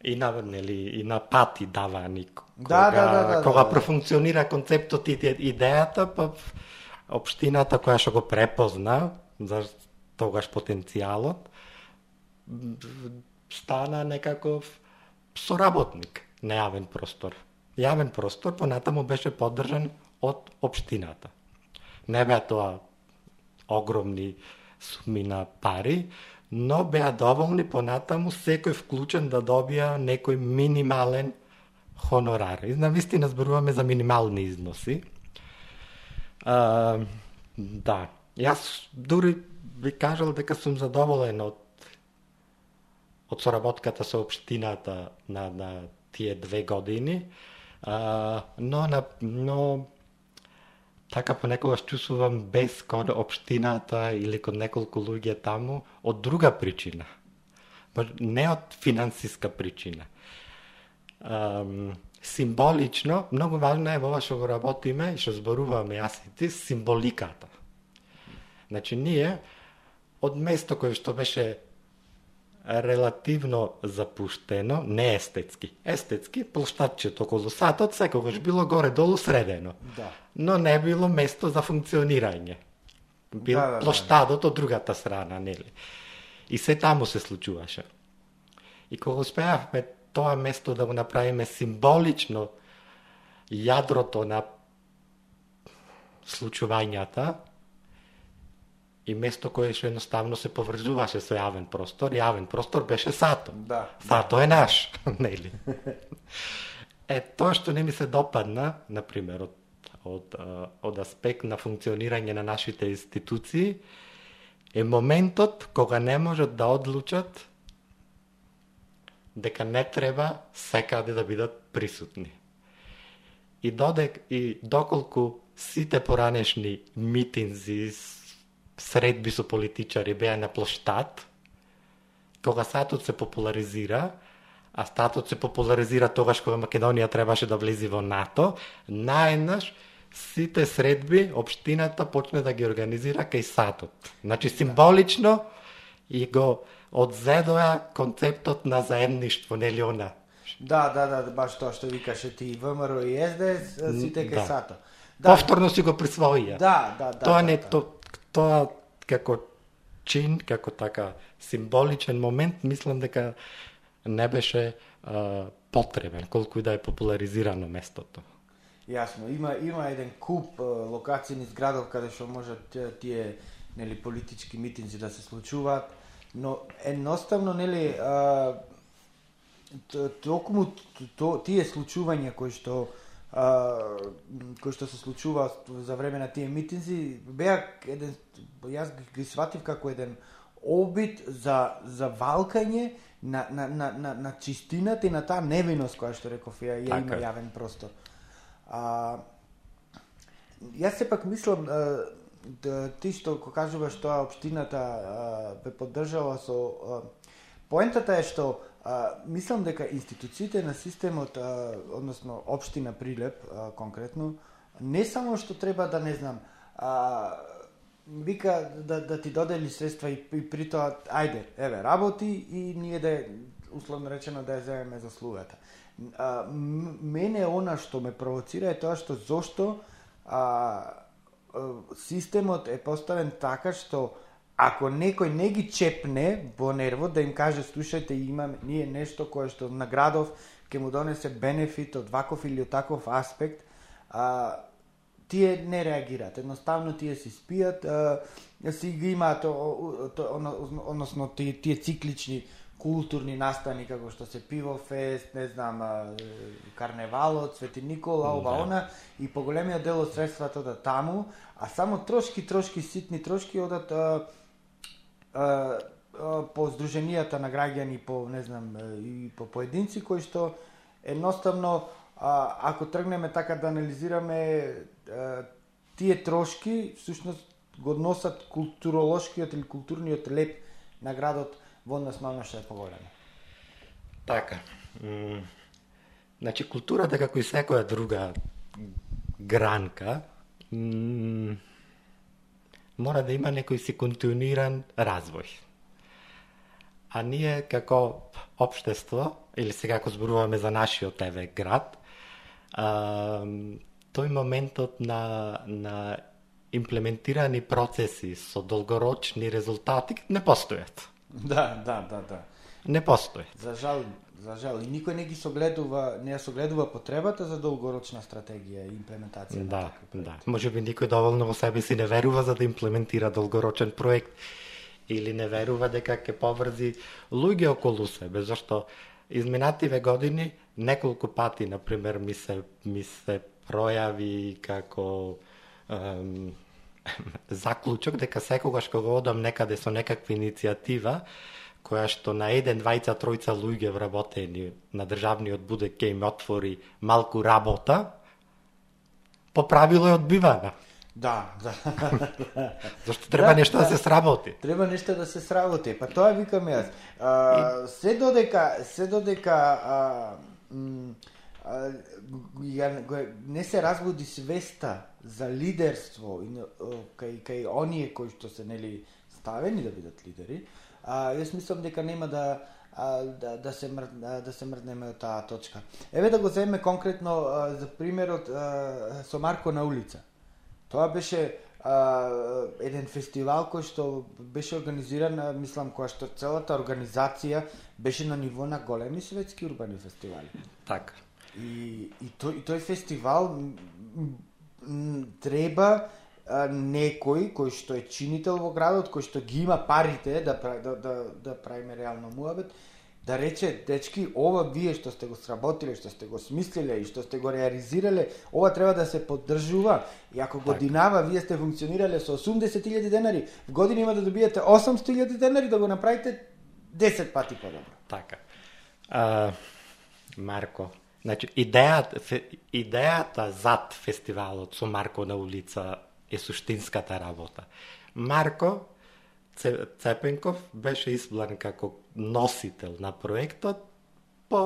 Speaker 1: И на, нели, и на пати давани.
Speaker 2: Да,
Speaker 1: Кога,
Speaker 2: да, да, да,
Speaker 1: кога
Speaker 2: да, да.
Speaker 1: профункционира концептот и идејата, па општината која што го препозна за тогаш потенцијалот, стана некаков соработник на јавен простор. Јавен простор понатаму беше поддржан од општината. Не беа тоа огромни суми на пари, но беа доволни понатаму секој вклучен да добија некој минимален хонорар. И на вистина зборуваме за минимални износи. А, да, јас дури би кажал дека сум задоволен од од соработката со општината на, на тие две години, а, но, на, но така понекогаш чувствувам без код општината или кон неколку луѓе таму од друга причина. Па не од финансиска причина. Ам, символично, многу важно е во ова што го работиме и што зборуваме јас и ти, символиката. Значи, ние, од место кое што беше релативно запуштено, не естетски. Естетски, площадчето околу сатот секогаш било горе-долу средено.
Speaker 2: Да.
Speaker 1: Но не било место за функционирање. Бил
Speaker 2: Да, да, да.
Speaker 1: площадот од другата страна, нели? И се таму се случуваше. И кога успеавме тоа место да го направиме символично јадрото на случувањата, и место кое што едноставно се поврзуваше со јавен простор, јавен простор беше сато.
Speaker 2: Да.
Speaker 1: Сато е наш, нели? Е, тоа што не ми се допадна, например, од, од, а, од аспект на функционирање на нашите институции, е моментот кога не можат да одлучат дека не треба секаде да бидат присутни. И додек и доколку сите поранешни митинзи, средби со политичари беа на площад, кога сатот се популаризира, а статот се популаризира тогаш кога Македонија требаше да влези во НАТО, наеднаш сите средби општината почне да ги организира кај сатот. Значи символично и го одзедоа концептот на заедништво, нели она?
Speaker 2: Да, да, да, баш тоа што викаше ти ВМРО и СДС, сите кај
Speaker 1: Да.
Speaker 2: сато.
Speaker 1: Да. Повторно си го присвоија.
Speaker 2: Да, да, да.
Speaker 1: тоа
Speaker 2: да,
Speaker 1: не
Speaker 2: да.
Speaker 1: то, тоа како чин, како така символичен момент, мислам дека не беше а, потребен, колку и да е популаризирано местото.
Speaker 2: Јасно, има има еден куп локацији локации низ градов каде што можат тие, нели политички митинзи да се случуваат, но едноставно нели а, токму то, тие случувања кои што а, кои што се случува за време на тие митинзи беа еден јас ги, сватив како еден обид за за валкање на на на на, на чистината и на таа невиност која што реков ја, ја има
Speaker 1: Така
Speaker 2: јавен простор. А, јас сепак мислам да, ти што го кажуваш тоа општината а, бе поддржала со а, поентата е што а, мислам дека институциите на системот а, односно општина Прилеп а, конкретно не само што треба да не знам а, вика да, да ти додели средства и, и при тоа ајде еве работи и ние да условно речено да ја земеме заслугата. А, мене она што ме провоцира е тоа што зошто а, системот е поставен така што ако некој не ги чепне во нервот да им каже слушајте имам ние нешто кое што на градов ќе му донесе бенефит од ваков или од таков аспект а, тие не реагираат. Едноставно тие си спијат, си ги имаат, односно тие, тие циклични културни настани како што се пивофест, не знам, карневалот, Свети Никола, ова
Speaker 1: Да.
Speaker 2: она и поголемиот дел од средствата одат таму, а само трошки, трошки ситни трошки одат а, а, а, по здруженијата на граѓани, по не знам, и по поединци кои што едноставно а, ако тргнеме така да анализираме тие трошки всушност го носат културолошкиот или културниот леп на градот во однос на што е поголемо.
Speaker 1: Така. М, Значи, културата, како и секоја друга гранка, мора да има некој си континуиран развој. А ние како општество, или сега ако зборуваме за нашиот еве град, а, тој моментот на, на имплементирани процеси со долгорочни резултати не постојат.
Speaker 2: Да, да, да, да.
Speaker 1: Не постојат.
Speaker 2: За жал, за жал. И никој не ги согледува, не ја согледува потребата за долгорочна стратегија и имплементација на
Speaker 1: Да,
Speaker 2: такви
Speaker 1: да.
Speaker 2: проекти.
Speaker 1: Може би никој доволно во себе си не верува за да имплементира долгорочен проект или не верува дека ќе поврзи луѓе околу себе, зашто изминативе години неколку пати, на пример, ми се ми се пројави како ем, заклучок дека секогаш кога одам некаде со некаква иницијатива која што на еден, двајца, тројца луѓе вработени на државниот будек ќе им отвори малку работа, по правило е одбивана.
Speaker 2: Да, да.
Speaker 1: Зашто треба
Speaker 2: Да,
Speaker 1: нешто да,
Speaker 2: да.
Speaker 1: се сработи.
Speaker 2: Треба нешто да се сработи. Па тоа викам јас. А, се додека се додека а, а, ја, го, не се разбуди свеста за лидерство и, кај, кај оние кои што се нели ставени да бидат лидери, а, јас мислам дека нема да а, да, да, се мр, да се мрднеме од таа точка. Еве да го земеме конкретно а, за примерот а, со Марко на улица. Тоа беше а, еден фестивал кој што беше организиран, мислам, која што целата организација беше на ниво на големи светски урбани фестивали.
Speaker 1: Така.
Speaker 2: И, и, тој, и тој фестивал треба а, некој кој што е чинител во градот, кој што ги има парите да, да, да, да правиме реално муабет, да рече, дечки, ова вие што сте го сработиле, што сте го смислиле и што сте го реализирале, ова треба да се поддржува. И ако годинава вие сте функционирале со 80.000 денари, в година има да добиете 800.000 денари да го направите 10 пати подобро.
Speaker 1: Така. А, Марко, значи идејата, идејата зад фестивалот со Марко на улица е суштинската работа. Марко Цепенков беше избран како носител на проектот по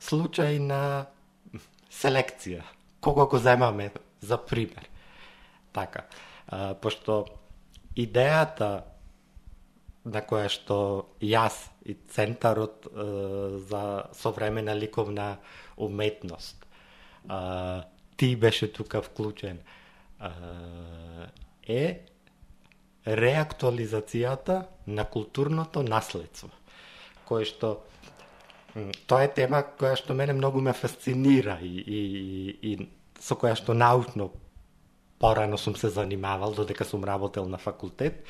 Speaker 1: случај на селекција. Кого го земаме за пример. Така, а, пошто идејата на која што јас и Центарот а, за современа ликовна уметност. А, ти беше тука вклучен. А, е реактуализацијата на културното наследство, кое што тоа е тема која што мене многу ме фасцинира и, и, и со која што научно порано сум се занимавал додека сум работел на факултет.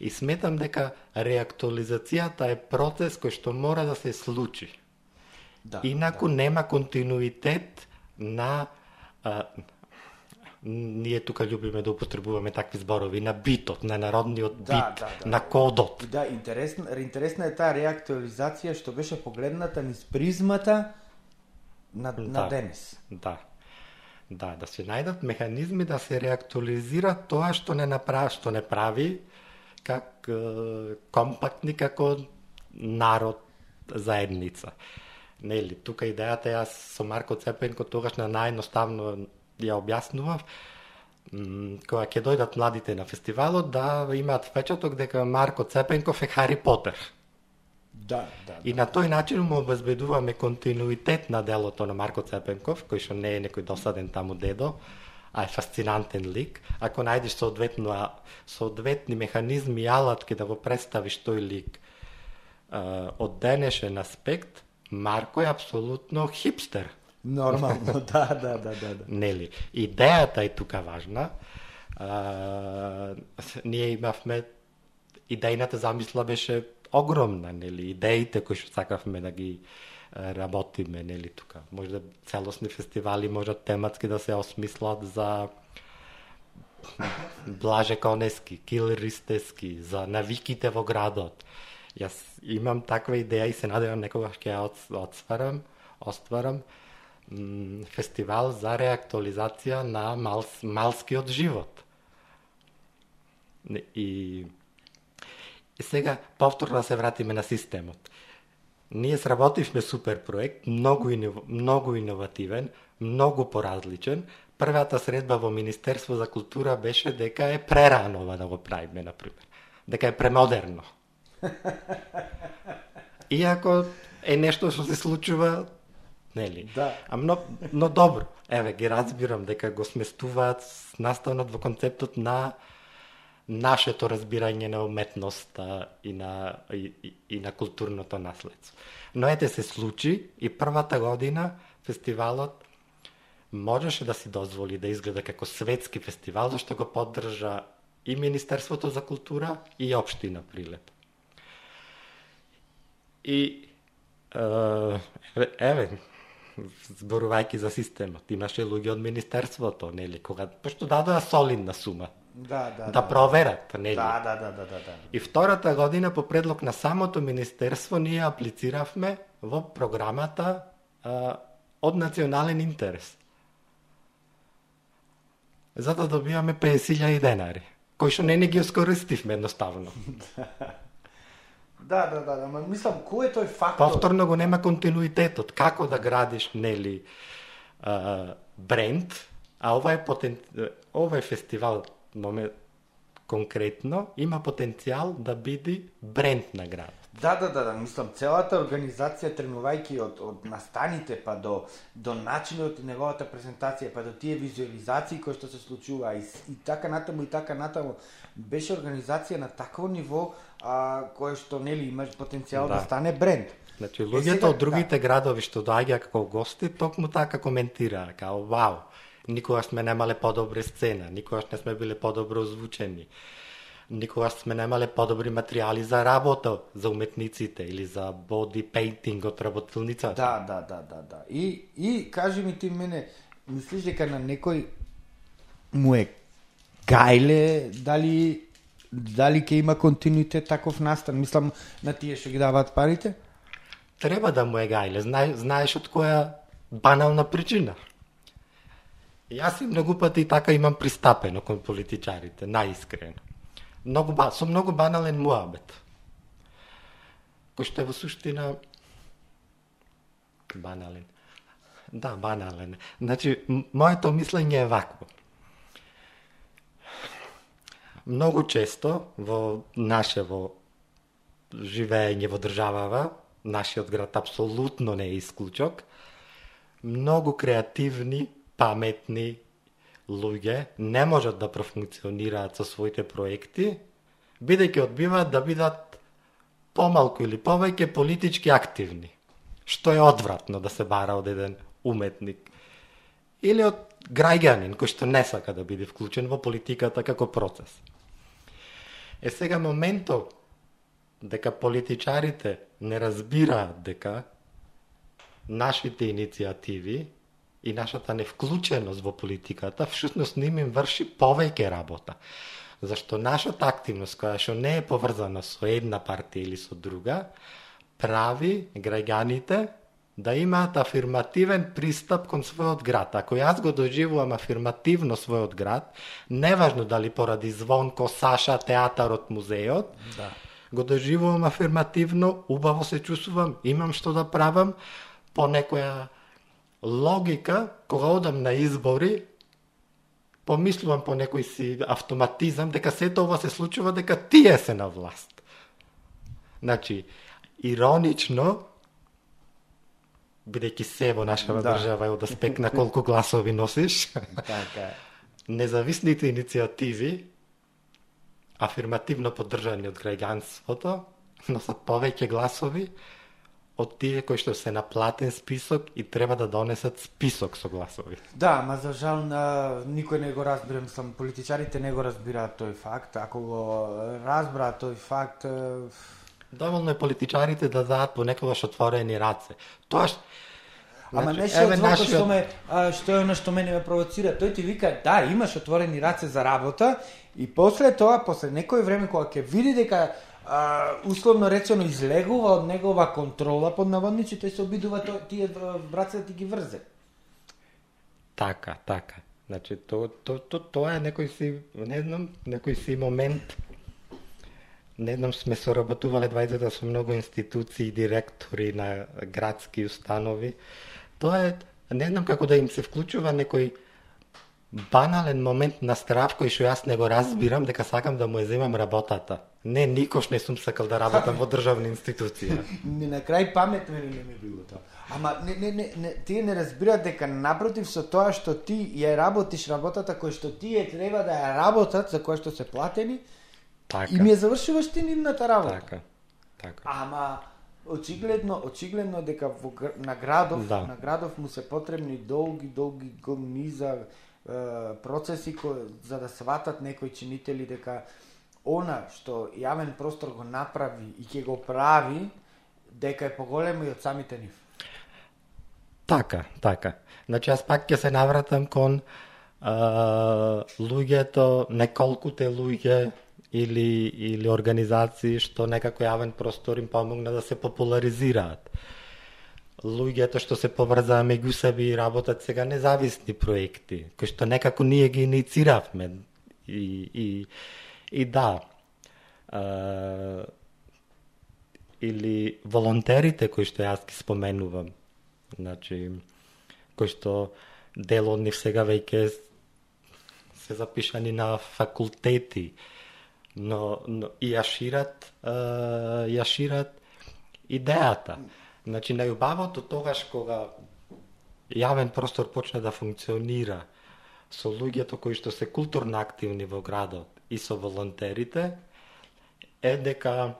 Speaker 1: И сметам дека реактуализацијата е процес кој што мора да се случи. Да, Инаку да. нема континуитет на а, ние тука љубиме да употребуваме такви зборови на битот, на народниот да, бит, да, да, на кодот.
Speaker 2: Да, интересна, интересна е таа реактуализација што беше погледната низ призмата на, да, на денес.
Speaker 1: Да. Да, да се најдат механизми да се реактуализира тоа што не направи, што не прави как е, компактни како народ заедница. Нели, тука идејата јас со Марко Цепенко тогаш на наједноставно ја објаснував, кога ќе дојдат младите на фестивалот да имаат впечаток дека Марко Цепенков е Хари Потер.
Speaker 2: Да, да.
Speaker 1: И на тој начин му обезбедуваме континуитет на делото на Марко Цепенков, кој што не е некој досаден таму дедо, а е фасцинантен лик. Ако најдеш соодветно соодветни механизми и алатки да го представиш тој лик од денешен аспект, Марко е апсолутно хипстер
Speaker 2: Нормално, да, да, да, да, да.
Speaker 1: Нели, идејата е тука важна. А, ние имавме идејната замисла беше огромна, нели, идеите кои што сакавме да ги работиме, нели, тука. Може да целосни фестивали можат тематски да се осмислат за Блаже Конески, Кил Ристески, за навиките во градот. Јас имам таква идеја и се надевам некогаш ќе ја отстварам, остварам фестивал за реактуализација на мал, малскиот живот. И, и сега повторно да се вратиме на системот. Ние сработивме супер проект, многу, многу иновативен, многу поразличен. Првата средба во Министерство за култура беше дека е прерано да го правиме, например. Дека е премодерно. Иако е нешто што се случува нели?
Speaker 2: Да.
Speaker 1: А но, но добро. Еве, ги разбирам дека го сместуваат наставнат во концептот на нашето разбирање на уметноста и на, и, и, и на културното наследство. Но ете се случи и првата година фестивалот можеше да си дозволи да изгледа како светски фестивал, зашто го поддржа и Министерството за култура и Обштина Прилеп. И еве, еве зборувајќи за системот. Имаше луѓе од министерството, нели, кога пошто дадоа солидна сума.
Speaker 2: Да, да,
Speaker 1: да, да проверат, нели?
Speaker 2: Да, да, да, да, да, да.
Speaker 1: И втората година по предлог на самото министерство ние аплициравме во програмата а, од национален интерес. За да добиваме 50.000 денари, кои што не не ги оскористивме едноставно.
Speaker 2: Да, да, да, да, ма мислам, кој е тој фактор?
Speaker 1: Повторно го нема континуитетот. Како да градиш, нели, а, бренд, а ова е потен... ова е фестивал момент, конкретно има потенцијал да биде бренд на град.
Speaker 2: Да, да, да, да, мислам, целата организација тренувајќи од, од настаните па до, до начинот и неговата презентација, па до тие визуализации кои што се случува и, и така натаму и така натаму, беше организација на такво ниво а, кое што нели имаш потенцијал да, да стане бренд.
Speaker 1: Значи, луѓето сега, од другите да. градови што доаѓа како гости, токму така коментираа, као вау, никогаш сме немале подобри сцена, никогаш не сме биле подобро озвучени, никогаш сме немале подобри материјали за работа за уметниците или за боди пейнтинг од работилницата.
Speaker 2: Да, да, да, да, да. И, и кажи ми ти мене, мислиш дека на некој му е гајле дали дали ќе има континуитет таков настан? Мислам, на тие што ги даваат парите?
Speaker 1: Треба да му е гајле. Знаеш, знаеш од која банална причина. Јас и многу пати така имам пристапено кон политичарите, наискрено. Многу, со многу банален муабет. Кој што е во суштина банален. Да, банален. Значи, моето мислење е вакво. Многу често во нашево живење во државава, нашиот град апсолутно не е исклучок, многу креативни, паметни луѓе не можат да профункционираат со своите проекти, бидејќи одбиваат да бидат помалку или повеќе политички активни, што е одвратно да се бара од еден уметник или од граѓанин кој што не сака да биде вклучен во политиката како процес. Е сега моментот дека политичарите не разбираат дека нашите иницијативи и нашата невклученост во политиката всушност не им врши повеќе работа. Зашто нашата активност, која што не е поврзана со една партија или со друга, прави граѓаните да имаат афирмативен пристап кон својот град. Ако јас го доживувам афирмативно својот град, неважно дали поради звон, косаша, театарот, музеот, да. го доживувам афирмативно, убаво се чувствувам, имам што да правам, по некоја логика, кога одам на избори, помислувам по некој си автоматизам, дека сето ова се случува дека тие се на власт. Значи, иронично, бидејќи се во нашава да. држава е од аспект на колку гласови носиш, така независните иницијативи, афирмативно поддржани од граѓанството, носат повеќе гласови од тие кои што се на платен список и треба да донесат список со гласови.
Speaker 2: Да, ма за жал на никој не го разбира, мислам, политичарите не го разбираат тој факт. Ако го разбраат тој факт,
Speaker 1: Доволно е политичарите да дадат понекогаш отворени раце. Тоа што
Speaker 2: Ама значи, не што нашиот... што ме а, што е она што мене ме провоцира. Тој ти вика, да, имаш отворени раце за работа и после тоа, после некој време кога ќе види дека а, условно речено излегува од негова контрола под наводници, тој се обидува то, тие браце да ти ги врзе.
Speaker 1: Така, така. Значи, то, то, то, тоа е некој си, не знам, некој си момент Не знам, сме соработувале двајцата да со многу институции, директори на градски установи. Тоа е, не знам како да им се вклучува некој банален момент на страв кој што јас не го разбирам дека сакам да му ја земам работата. Не, никош не сум сакал да работам во државна институција.
Speaker 2: не на крај паметно не, не ми било тоа. Ама не, не, не, не, тие не разбираат дека напротив со тоа што ти ја работиш работата која што тие треба да ја работат за која што се платени, Така. И ми ја завршуваш ти нивната работа.
Speaker 1: Така. Така.
Speaker 2: Ама очигледно, очигледно дека во на градов, да. на градов му се потребни долги, долги гониза процеси кои за да сватат некои чинители дека она што јавен простор го направи и ќе го прави, дека е поголемо и од самите нив.
Speaker 1: Така, така. Значи, аз пак ќе се навратам кон а, луѓето, неколкуте луѓе или, или организации што некако јавен простор им помогна да се популаризираат. Луѓето што се поврзаа меѓу себе и работат сега независни проекти, кои што некако ние ги инициравме И, и, и да, а, или волонтерите кои што јас ги споменувам. Значи, кои што дел од нив сега веќе се запишани на факултети, но, но и ја шират, ја шират идејата. Значи, најубавото тогаш кога јавен простор почне да функционира со луѓето кои што се културно активни во градот и со волонтерите, е дека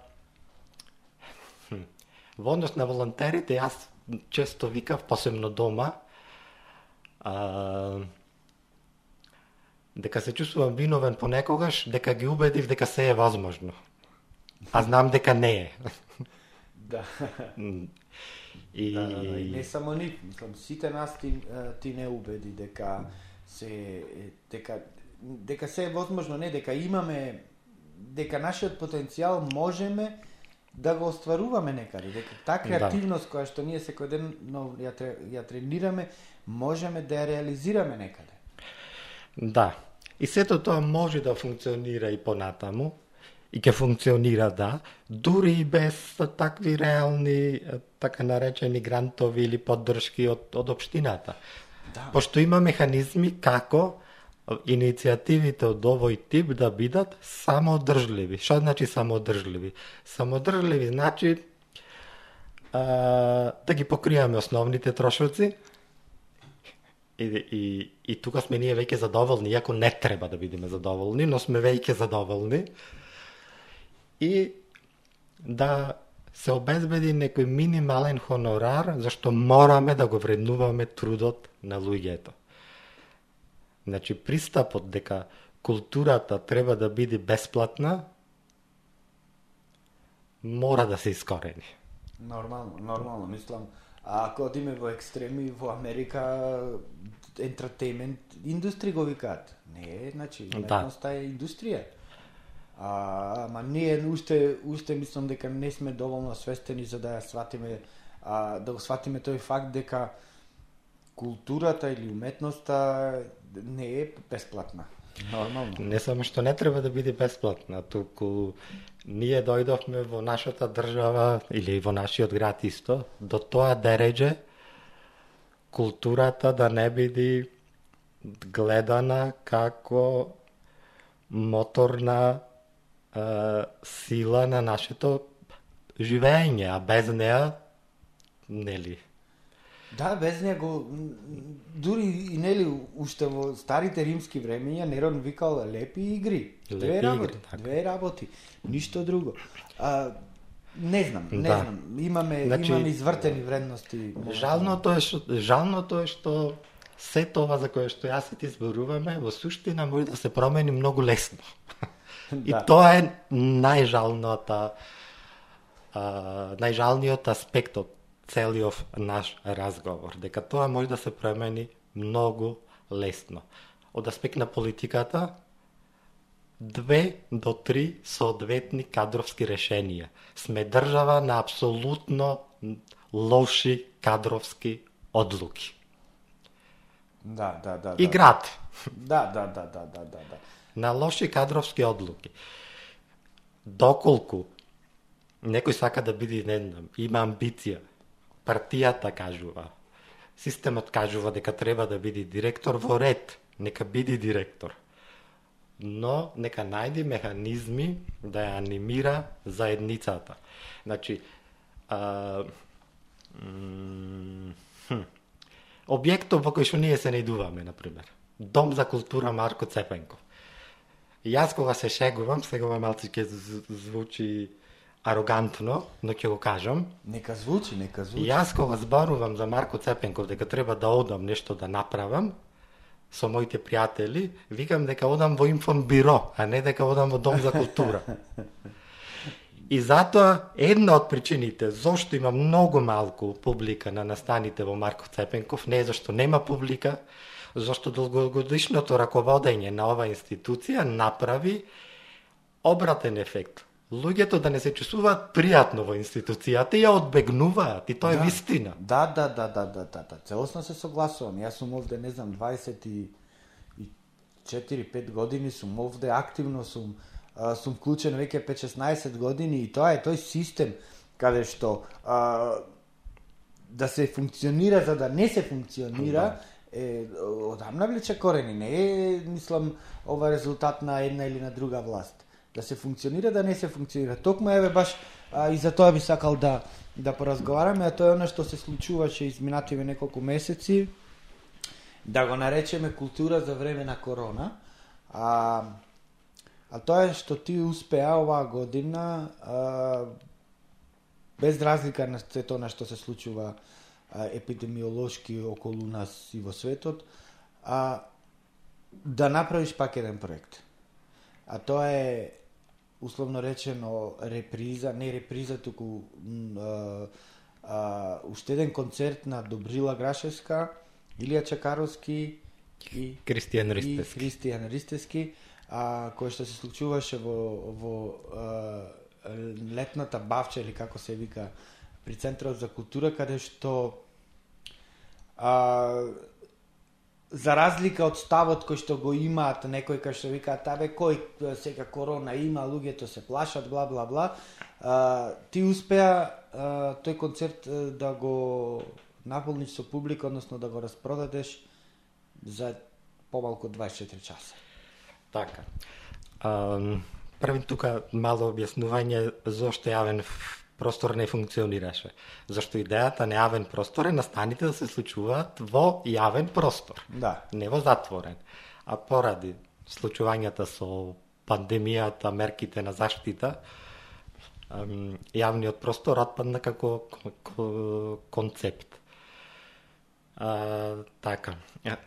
Speaker 1: во однос на волонтерите јас често викав, посебно дома, а, дека се чувствувам виновен понекогаш, дека ги убедив дека се е возможно. А знам дека не е.
Speaker 2: Да. И... Да, да, да. И не само ни, мислам, сите нас ти, ти не убеди дека се дека дека се е возможно, не дека имаме дека нашиот потенцијал можеме да го остваруваме некаде, дека таа да. креативност да. која што ние секој ден но, ја, ја тренираме, можеме да ја реализираме некаде.
Speaker 1: Да. И сето тоа може да функционира и понатаму, и ќе функционира, да, дури и без такви реални, така наречени грантови или поддршки од, од општината. Да. Пошто има механизми како иницијативите од овој тип да бидат самоодржливи. Што значи самоодржливи? Самоодржливи значи а, да ги покриеме основните трошоци, И, и, и тука сме ние веќе задоволни, иако не треба да бидеме задоволни, но сме веќе задоволни. И да се обезбеди некој минимален хонорар, зашто мораме да го вреднуваме трудот на луѓето. Значи, пристапот дека културата треба да биде бесплатна, мора да се искорени.
Speaker 2: Нормално, нормално, мислам. А ако одиме во екстреми во Америка, ентертеймент индустри го викаат. Не, значи, уметноста да. е индустрија. А, ама ние уште, уште мислам дека не сме доволно свестени за да ја сватиме, а, да го сватиме тој факт дека културата или уметноста не е бесплатна. Нормално.
Speaker 1: Не само што не треба да биде бесплатна, туку ние дојдовме во нашата држава или во нашиот град исто до тоа дереđе културата да не биде гледана како моторна е, сила на нашето живење, а без неа нели
Speaker 2: Да, без него дури и нели уште во старите римски времења Нерон викал лепи игри. Лепи две работи, игри, така. две работи, ништо друго. А, не знам, не да. знам. Имаме значи, имаме извртени вредности.
Speaker 1: Жалното е што жалното е што се тоа за кое што јас ти зборуваме во суштина може да се промени многу лесно. да. И тоа е најжалната а, најжалниот аспект од целиот наш разговор, дека тоа може да се промени многу лесно. Од аспект на политиката, две до три соодветни кадровски решенија. Сме држава на апсолутно лоши кадровски одлуки.
Speaker 2: Да, да, да.
Speaker 1: И да. град.
Speaker 2: Да, да, да, да, да, да, да.
Speaker 1: На лоши кадровски одлуки. Доколку некој сака да биде, не знам, има амбиција, партијата кажува, системот кажува дека треба да биде директор во ред, нека биде директор. Но нека најди механизми да ја анимира заедницата. Значи, а, хм, објектот во кој што ние се најдуваме, например. Дом за култура Марко Цепенков. Јас кога се шегувам, сега малци ќе звучи арогантно, но ќе го кажам.
Speaker 2: Нека звучи, нека звучи.
Speaker 1: Јас кога зборувам за Марко Цепенков дека треба да одам нешто да направам, со моите пријатели, викам дека одам во информбиро, а не дека одам во Дом за култура. И затоа една од причините зошто има многу малку публика на настаните во Марко Цепенков, не е зашто нема публика, зашто долгогодишното раководење на ова институција направи обратен ефект луѓето да не се чувствуваат пријатно во институцијата и ја одбегнуваат и тоа
Speaker 2: да,
Speaker 1: е вистина.
Speaker 2: Да, да, да, да, да, да, да. Целосно се согласувам. Јас сум овде, не знам, 24 5 години сум овде активно сум а, сум вклучен веќе 5-16 години и тоа е тој систем каде што а, да се функционира за да не се функционира, е, одамна влече корени. Не е, мислам, ова резултат на една или на друга власт. Да се функционира, да не се функционира. Токму еве баш а, и за тоа би сакал да да поразговараме, а тоа е она што се случуваше изминативе неколку месеци, да го наречеме култура за време на корона. А, а тоа е што ти успеа оваа година а, без разлика на се тоа што се случува а, епидемиолошки околу нас и во светот, а, да направиш пак еден проект. А тоа е условно речено реприза, не реприза, туку а, а, уште еден концерт на Добрила Грашевска, Илија Чакаровски и
Speaker 1: Кристијан
Speaker 2: и
Speaker 1: Ристевски.
Speaker 2: Христијан Ристевски, а, кој што се случуваше во, во а, летната бавча или како се вика при Центарот за култура, каде што а, за разлика од ставот кој што го имаат некои кој што викаат абе кој сега корона има, луѓето се плашат, бла бла бла. А, ти успеа а, тој концерт да го наполниш со публика, односно да го распродадеш за помалку 24 часа.
Speaker 1: Така. Um, први тука мало објаснување зошто јавен простор не функционираше. Зашто идејата на јавен простор е настаните да се случуваат во јавен простор,
Speaker 2: Да.
Speaker 1: не во затворен. А поради случувањата со пандемијата, мерките на заштита, јавниот простор отпадна како ко- ко- концепт. А, така.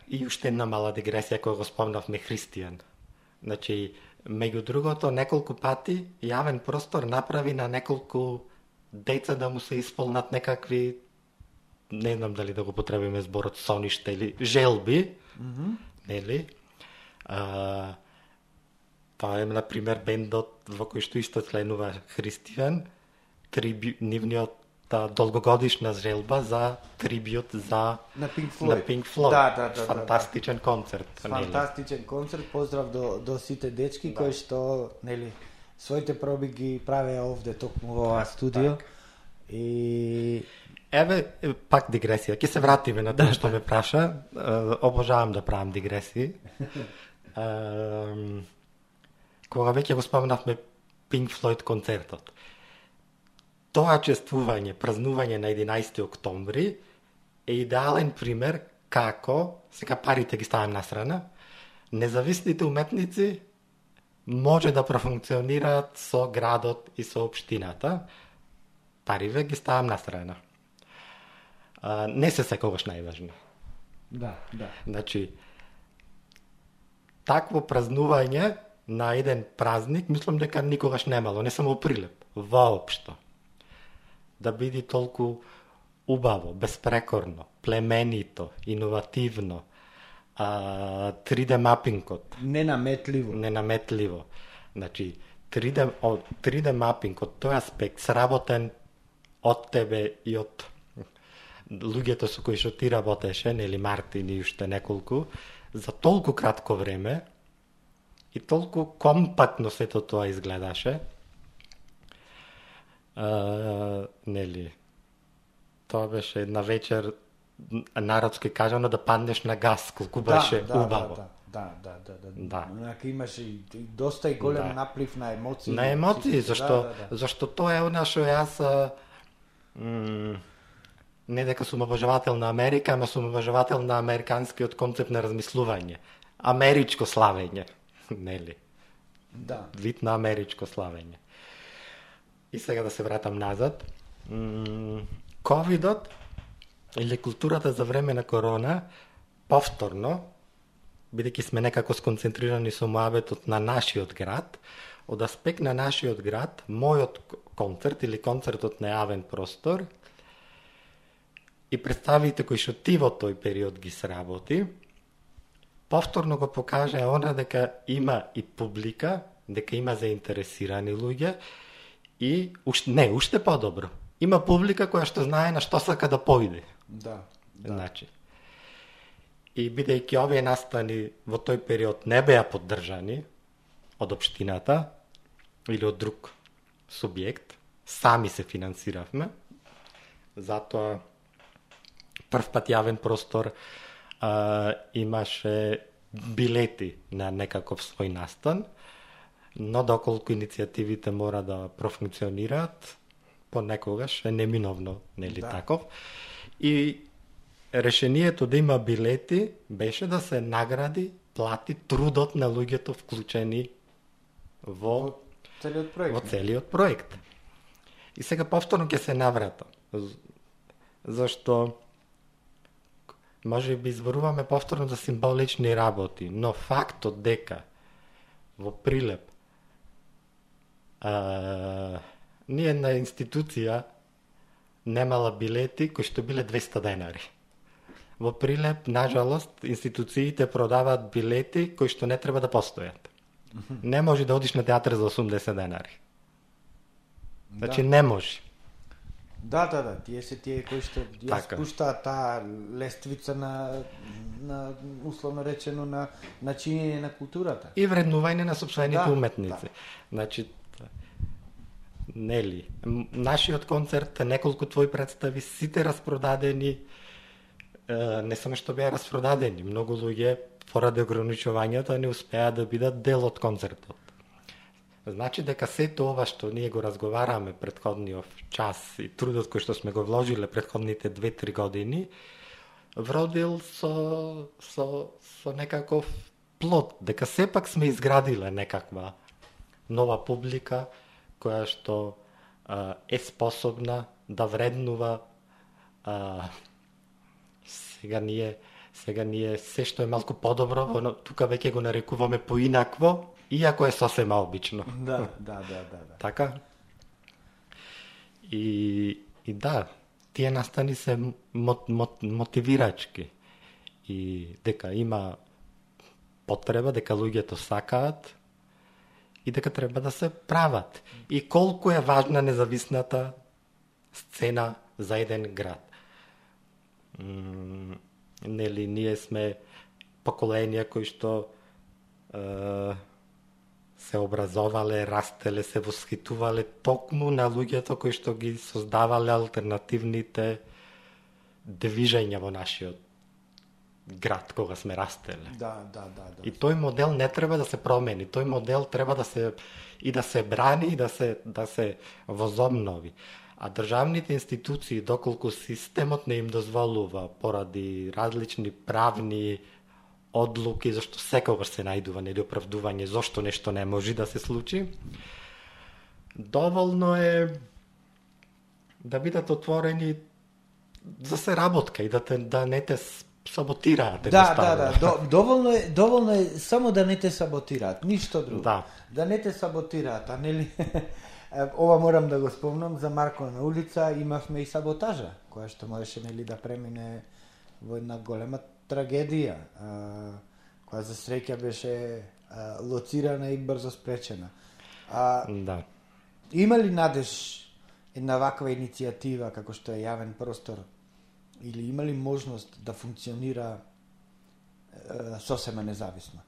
Speaker 1: И уште една мала дигресија која го спомнавме Христијан. Значи, меѓу другото, неколку пати јавен простор направи на неколку деца да му се исполнат некакви не знам дали да го потребиме зборот соништа или желби, mm -hmm. нели? А, тоа е, например, бендот во кој што исто членува Христијан, триби, нивниот та долгогодишна желба за трибјут за
Speaker 2: На Pink Floyd.
Speaker 1: на Pink Floyd.
Speaker 2: Да, да, да, да, да.
Speaker 1: Фантастичен концерт. нели?
Speaker 2: Фантастичен концерт, поздрав до, до сите дечки кои што, нели, своите проби ги правеа овде токму во ова студио. И
Speaker 1: Еве, пак дигресија. Ќе се вратиме на тоа што ме праша. Обожавам да правам дигресии. Кога веќе го спомнавме Pink Floyd концертот. Тоа чествување, празнување на 11 октомври е идеален пример како, сега парите ги ставам на страна, независните уметници може да профункционираат со градот и со општината. Париве ги ставам на страна. А, не се секогаш најважни.
Speaker 2: да, да.
Speaker 1: Значи, такво празнување на еден празник, мислам дека никогаш немало, не само Прилеп, воопшто. Да биде толку убаво, безпрекорно, племенито, иновативно, а, 3D мапингот,
Speaker 2: Ненаметливо.
Speaker 1: ненаметливо. Значи, 3D, о, 3D мапинг од тој аспект сработен од тебе и од луѓето со кои што ти работеше, нели Мартин и уште неколку, за толку кратко време и толку компактно сето тоа изгледаше. А, нели, тоа беше една вечер народски кажано да паднеш на газ, колку беше
Speaker 2: да,
Speaker 1: убаво.
Speaker 2: Да, да, да, да, да.
Speaker 1: Да.
Speaker 2: Онака имаше и, доста и голем
Speaker 1: Да.
Speaker 2: наплив на емоции.
Speaker 1: На емоции,
Speaker 2: Всичко,
Speaker 1: зашто,
Speaker 2: Да, да, да.
Speaker 1: зашто тоа е она што јас не дека сум обожавател на Америка, ама сум обожавател на американскиот концепт на размислување. Америчко славење, нели?
Speaker 2: да.
Speaker 1: Вид на америчко славење. И сега да се вратам назад. Ковидот или културата за време на корона повторно бидејќи сме некако сконцентрирани со муабетот на нашиот град, од аспект на нашиот град, мојот концерт или концертот на јавен простор и представите кои што ти во тој период ги сработи, повторно го покажа она дека има и публика, дека има заинтересирани луѓе и уште не, уште подобро. Има публика која што знае на што сака да поиде.
Speaker 2: Да.
Speaker 1: Да. Значи. И бидејќи овие настани во тој период не беа поддржани од општината или од друг субјект, сами се финансиравме. Затоа прв пат јавен простор а, имаше билети на некаков свој настан, но доколку иницијативите мора да профункционираат, понекогаш е неминовно, нели да. таков. И решението да има билети беше да се награди, плати трудот на луѓето вклучени во, во
Speaker 2: целиот проект.
Speaker 1: Во целиот проект. И сега повторно ќе се навратам. Зашто може би зборуваме повторно за символични работи, но фактот дека во Прилеп а, ние на институција немала билети кои што биле 200 денари. Во Прилеп, нажалост, институциите продаваат билети кои што не треба да постојат. Не може да одиш на театар за 80 денари. Значи да. не може.
Speaker 2: Да, да, да, тие се тие кои што ја така. спуштаат таа лествица на на условно речено на на чинење на културата.
Speaker 1: И вреднување на собствените да, уметници. Да. Значи нели, нашиот концерт, неколку твои представи, сите распродадени, не само што беа распродадени, многу луѓе поради ограничувањата не успеа да бидат дел од концертот. Значи дека се тоа што ние го разговараме предходниот час и трудот кој што сме го вложиле предходните 2-3 години, вродил со, со, со некаков плод, дека сепак сме изградиле некаква нова публика која што а, е способна да вреднува а, сега ние сега ние се што е малку подобро, но тука веќе го нарекуваме поинакво, иако е сосема обично.
Speaker 2: Да, да, да, да, да.
Speaker 1: Така? И, и да, тие настани се мот, мот, мотивирачки. И дека има потреба, дека луѓето сакаат и дека треба да се прават. И колку е важна независната сцена за еден град. нели, ние сме поколенија кои што е, се образовале, растеле, се восхитувале токму на луѓето кои што ги создавале алтернативните движења во нашиот град кога сме растеле.
Speaker 2: Да, да, да, да.
Speaker 1: И тој модел не треба да се промени. Тој модел треба да се и да се брани и да се да се возобнови. А државните институции, доколку системот не им дозволува поради различни правни одлуки, зашто секогаш се најдува нели оправдување зошто нешто не може да се случи. Доволно е да бидат отворени за се работка и да, те, да не те саботираат.
Speaker 2: Да, да, да, до, доволно е, доволно е само да не те саботираат, ништо друго.
Speaker 1: Да.
Speaker 2: Да не те саботираат, а нели ова морам да го спомнам за Марко на улица, имавме и саботажа, која што можеше нели да премине во една голема трагедија, а, која за среќа беше а, лоцирана и брзо спречена.
Speaker 1: А, да.
Speaker 2: Има ли надеж една ваква иницијатива како што е јавен простор или има ли можност да функционира е, сосема независно?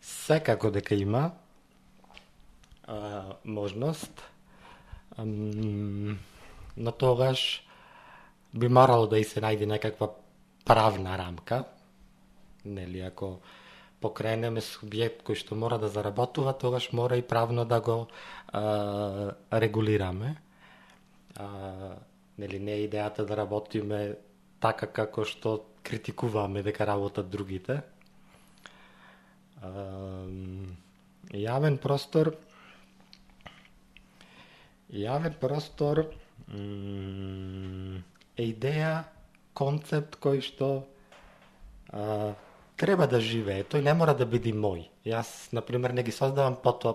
Speaker 1: Секако дека има а, можност, ам, но тогаш би морало да и се најде некаква правна рамка, нели, ако покренеме субјект кој што мора да заработува, тогаш мора и правно да го а, регулираме. А, нели, не е идејата да работиме така како што критикуваме дека работат другите. Јавен простор јавен простор е идеја концепт кој што а, треба да живее. Тој не мора да биде мој. Јас, например, не ги создавам потоа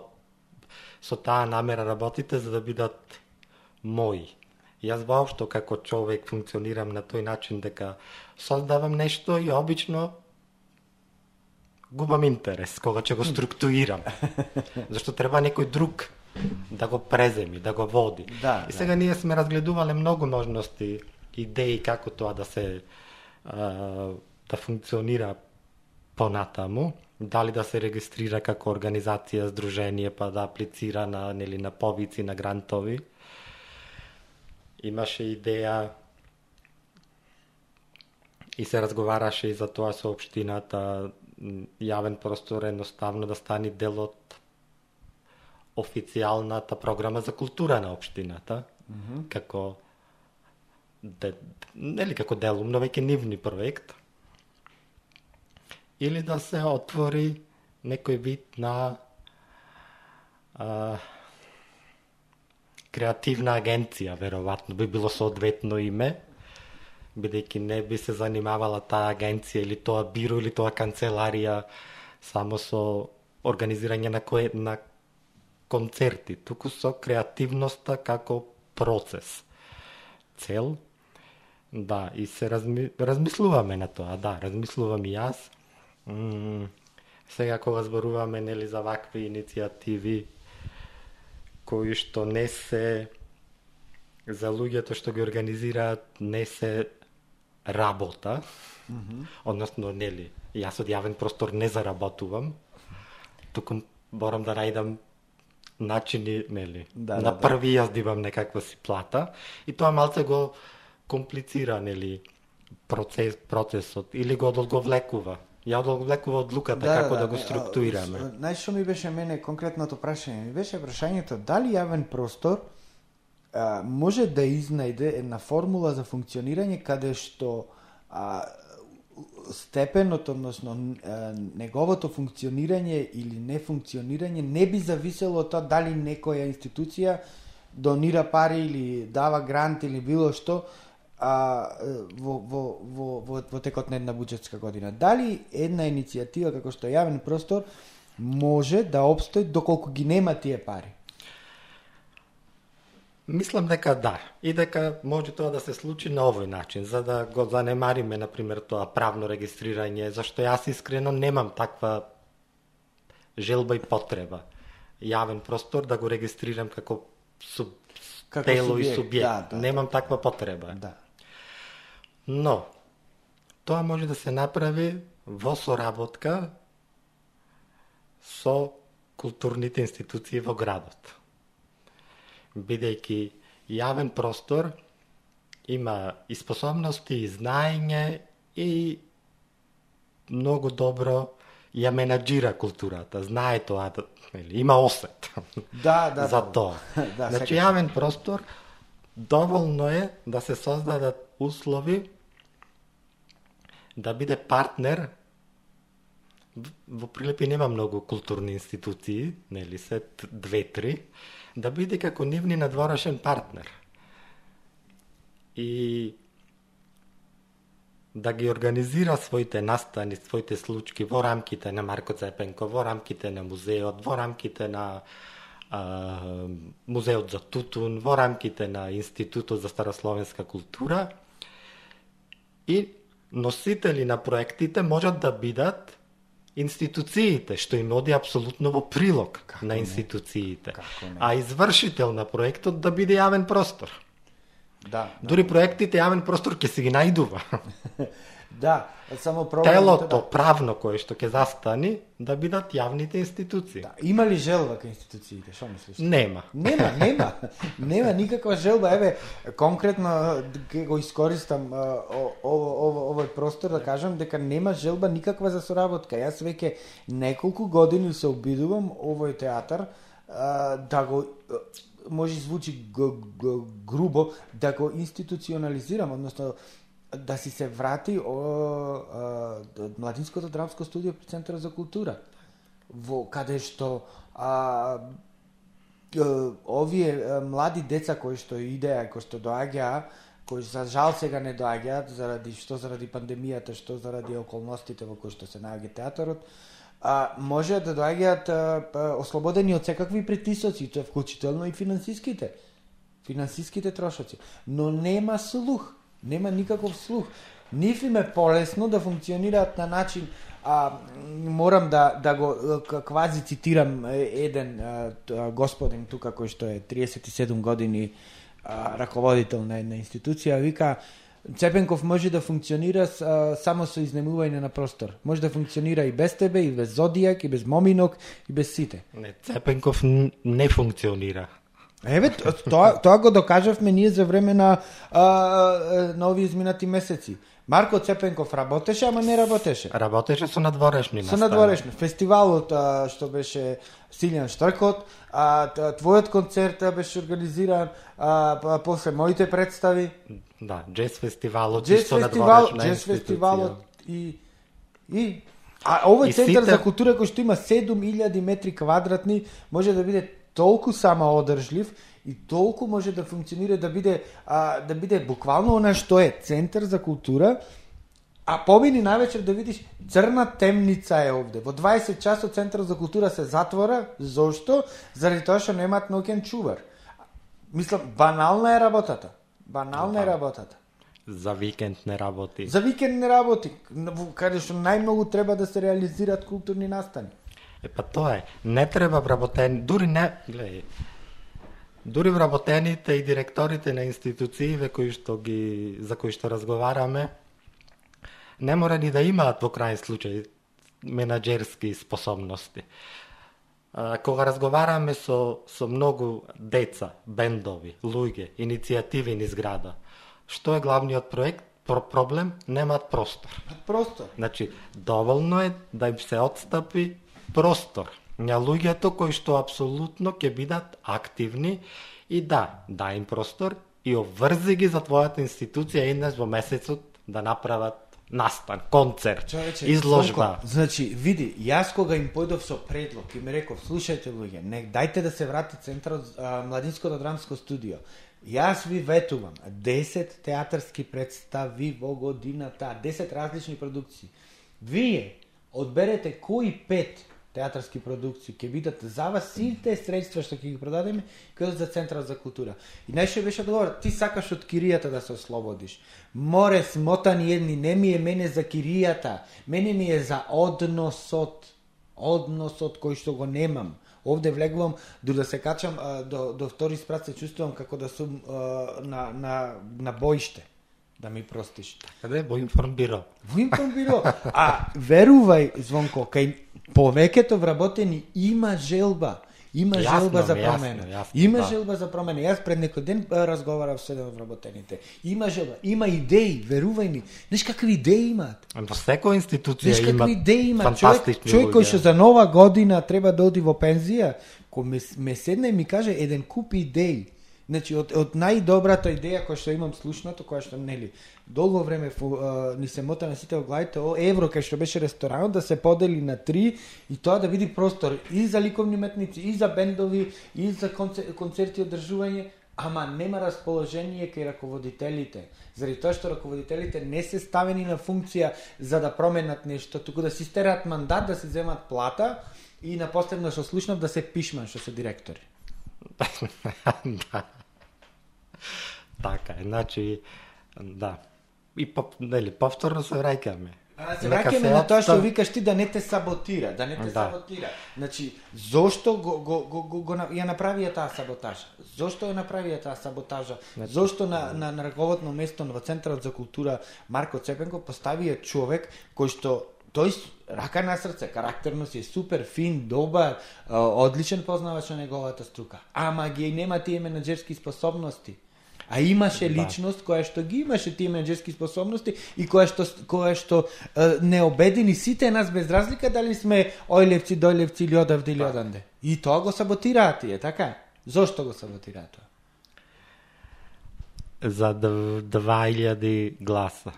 Speaker 1: со таа намера работите за да бидат мои. Јас воопшто како човек функционирам на тој начин дека создавам нешто и обично губам интерес кога ќе го структурирам. Зашто треба некој друг да го преземи, да го води.
Speaker 2: Да,
Speaker 1: и сега да. ние сме разгледувале многу можности идеи како тоа да се а, да функционира понатаму. дали да се регистрира како организација, здружение, па да аплицира на, нели, на повици, на грантови. Имаше идеја и се разговараше и за тоа со општината јавен простор едноставно да стане дел од официјалната програма за култура на општината, mm -hmm. како де, нели како дел, но веќе нивни проект. Или да се отвори некој вид на а, креативна агенција, веројатно би било соодветно име, бидејќи не би се занимавала таа агенција или тоа биро или тоа канцеларија само со организирање на кое на концерти, туку со креативноста како процес. Цел Да, и се разми, размислуваме на тоа, да, размислувам и јас. М сега кога зборуваме нели за вакви иницијативи кои што не се за луѓето што ги организираат не се работа, mm -hmm. односно, нели, јас од јавен простор не заработувам, туку борам да најдам начини, нели, да, на да, први да. јас дивам некаква си плата, и тоа малце го комплицира, нели, процес, процесот, или го одолговлекува. Ја одолговлекува одлуката да, како да, да, да го структурираме.
Speaker 2: Знаеш што ми беше мене конкретното прашање? Ми беше прашањето дали јавен простор а, може да изнајде една формула за функционирање каде што а, степенот, односно неговото функционирање или нефункционирање не би зависело од тоа дали некоја институција донира пари или дава грант или било што а, во, во, во, во, во текот на една буџетска година. Дали една иницијатива како што јавен простор може да обстои доколку ги нема тие пари?
Speaker 1: Мислам дека да, и дека може тоа да се случи на овој начин, за да го занемариме, например, тоа правно регистрирање, зашто јас искрено немам таква желба и потреба јавен простор да го регистрирам како суб, како тело субјект, и субјект. Да, да, немам таква потреба.
Speaker 2: Да.
Speaker 1: Но, тоа може да се направи во соработка со културните институции во градот. Бидејќи јавен простор има и способности, и знаење и многу добро ја менаџира културата, знае тоа, или има осет
Speaker 2: да, да,
Speaker 1: за тоа. да, значи, јавен простор доволно е да се создадат услови да биде партнер во Прилепи нема многу културни институции, нели се две-три, да биде како нивни надворешен партнер. И да ги организира своите настани, своите случки во рамките на Марко Цепенко, во рамките на музеот, во рамките на а, музеот за Тутун, во рамките на Институтот за старословенска култура и носители на проектите можат да бидат институциите, што им оди апсолутно во прилог Како на институциите. А извршител на проектот да биде јавен простор.
Speaker 2: Да.
Speaker 1: Дури да. проектите јавен простор ќе се ги најдува.
Speaker 2: Да, само проблемот
Speaker 1: Телото да... правно кое што ќе застани да бидат јавните институции. Да,
Speaker 2: има ли желба кај институциите? Што мислиш?
Speaker 1: Нема.
Speaker 2: Нема, нема. нема никаква желба. Еве, конкретно ќе го искористам овој простор да кажам дека нема желба никаква за соработка. Јас веќе неколку години се обидувам овој театар да го може звучи грубо да го институционализирам, односно да си се врати о, о, Младинското драмско студио при Центарот за култура, во каде што а, овие млади деца кои што идеа, кои што доаѓаа, кои за жал сега не доаѓаат заради што? Заради пандемијата, што? Заради околностите во кои што се наоѓа театарот, а, може да доаѓаат а, па, ослободени од секакви притисоци, тоа вклучително и финансиските, финансиските трошоци, но нема слух. Нема никаков слух. Нив им е полесно да функционираат на начин а, морам да, да го квази цитирам еден а, господин тука кој што е 37 години а, раководител на една институција, вика Цепенков може да функционира с, а, само со изнемување на простор. Може да функционира и без тебе, и без Зодијак, и без Моминок, и без сите.
Speaker 1: Не, Цепенков не функционира.
Speaker 2: Еве, тоа, тоа го докажавме ние за време на, а, а, на овие изминати месеци. Марко Цепенков работеше, ама не работеше.
Speaker 1: Работеше со надворешни
Speaker 2: Со
Speaker 1: настани.
Speaker 2: надворешно. Фестивалот а, што беше Силјан Штркот, а, твојот концерт а, беше организиран, а, па, после моите представи,
Speaker 1: Да, джез фестивалот
Speaker 2: джез
Speaker 1: исто
Speaker 2: фестивал, джез
Speaker 1: институција.
Speaker 2: фестивалот и и а овој центар
Speaker 1: сите-
Speaker 2: за култура кој што има 7000 метри квадратни може да биде толку самоодржлив и толку може да функционира да биде а, да биде буквално она што е центар за култура А помини навечер да видиш црна темница е овде. Во 20 часот Центар за култура се затвора. Зошто? Заради тоа што немаат ноќен чувар. Мислам, банална е работата. Банална е работата.
Speaker 1: За викенд не работи.
Speaker 2: За викенд не работи, каде што најмногу треба да се реализираат културни настани.
Speaker 1: Е, па тоа е. Не треба вработени, дури не, гледај, дури вработените и директорите на институциите кои што ги, за кои што разговараме, не мора ни да имаат во крајен случај менаџерски способности. А, кога разговараме со, со многу деца, бендови, луѓе, иницијативи низ града, што е главниот проект, про проблем? Немаат простор.
Speaker 2: Просто.
Speaker 1: Значи, доволно е да им се отстапи простор на луѓето кои што апсолутно ќе бидат активни и да, дај им простор и обврзи ги за твојата институција еднаш во месецот да направат настан, концерт,
Speaker 2: Човече,
Speaker 1: изложба.
Speaker 2: Сонко, значи, види, јас кога им појдов со предлог и ми реков, слушајте луѓе, не, дајте да се врати центарот Младинското драмско студио. Јас ви ветувам 10 театарски представи во годината, 10 различни продукции. Вие одберете кои пет театарски продукции ќе бидат за вас сите средства што ќе ги продадеме како за Центарот за култура. И најше беше да договор, ти сакаш од киријата да се ослободиш. Море смотани едни, не ми е мене за киријата, мене ми е за односот. Односот кој што го немам. Овде влегувам, до да се качам до, до втори спрат се чувствувам како да сум на, на, на боиште. Да ми простиш.
Speaker 1: Каде во информбиро?
Speaker 2: Во информбиро. А верувај, Звонко, кај повеќето вработени има желба. Има
Speaker 1: Јасно
Speaker 2: желба за
Speaker 1: ми, јасно,
Speaker 2: промена.
Speaker 1: јасно,
Speaker 2: има
Speaker 1: да.
Speaker 2: желба за промена. Јас пред некој ден разговарав со еден од вработените. Има желба, има идеи, верувај ми. Знаеш какви идеи имаат?
Speaker 1: Во секоја институција
Speaker 2: Знаеш
Speaker 1: има
Speaker 2: какви идеи има? Човек, човек кој што за нова година треба да оди во пензија, кој ме, ме седне и ми каже еден куп идеи. Значи, од, од најдобрата идеја која што имам слушнато, која што, нели, долго време фу, а, ни се мота на сите во главите, о евро, кај што беше ресторанот, да се подели на три и тоа да види простор и за ликовни уметници, и за бендови, и за концер, концерти и одржување, ама нема расположение кај раководителите. Заради тоа што раководителите не се ставени на функција за да променат нешто, туку да си стерат мандат, да се земат плата и на последно што слушнав да се пишман што се директори.
Speaker 1: да. Така е, значи, да. И по, нели, повторно се враќаме.
Speaker 2: А се враќаме на тоа што викаш ти да не те саботира, да не те
Speaker 1: Да.
Speaker 2: саботира. Значи, зошто го, го, го, го, го ја направија таа саботажа? Зошто ја направија таа саботажа?
Speaker 1: Значи,
Speaker 2: Зошто на, на, на раководно место во Центарот за култура Марко Цепенко поставија човек кој што тој рака на срце, карактерно си е супер, фин, добар, одличен познавач на неговата струка. Ама ги нема тие менаџерски способности. А имаше
Speaker 1: Да.
Speaker 2: личност која што ги имаше тие менеджерски способности и која што која што е, не обедини сите нас без разлика дали сме ојлевци, дојлевци или одавде или оданде. И тоа го саботираат тие, така? Зошто го саботираат тоа?
Speaker 1: За дв- 2000 гласа.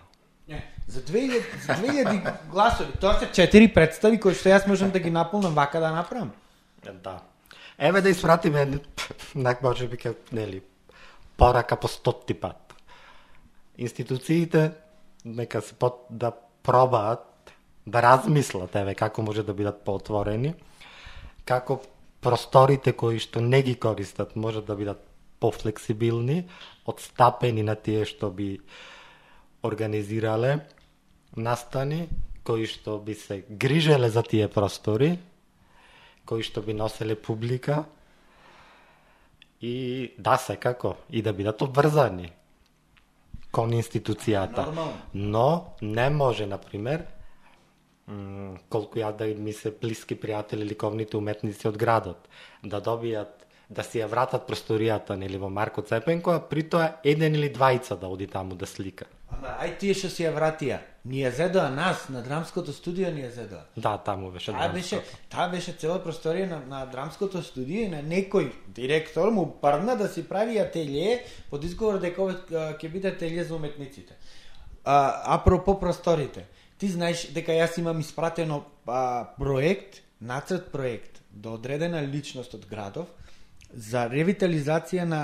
Speaker 2: Не, за 2000, за 2000 гласови, тоа се четири представи кои што јас можам да ги наполнам вака да направам.
Speaker 1: Да. Еве да испратиме, нак може би нели, порака по стотти пат. Институциите нека се под, да пробаат да размислат еве како може да бидат поотворени, како просторите кои што не ги користат може да бидат пофлексибилни, одстапени на тие што би организирале настани, кои што би се грижеле за тие простори, кои што би носеле публика и да секако и да бидат обврзани. кон институцијата.
Speaker 2: Нормално.
Speaker 1: Но не може, на пример, колку ја да ми се блиски пријатели ликовните уметници од градот, да добијат да си ја вратат просторијата нели во Марко Цепенко, а при тоа еден или двајца да оди таму да слика.
Speaker 2: Ама ај тие што си ја вратија. Ни ја зедоа нас на драмското студио ни ја зедоа.
Speaker 1: Да, таму беше
Speaker 2: Таа беше,
Speaker 1: драмското.
Speaker 2: таа беше цела просторија на, на драмското студио и на некој директор му парна да си прави ателје под изговор дека ова ќе биде ателје за уметниците. А, апропо просторите. Ти знаеш дека јас имам испратено а, проект, нацрт проект до одредена личност од градов за ревитализација на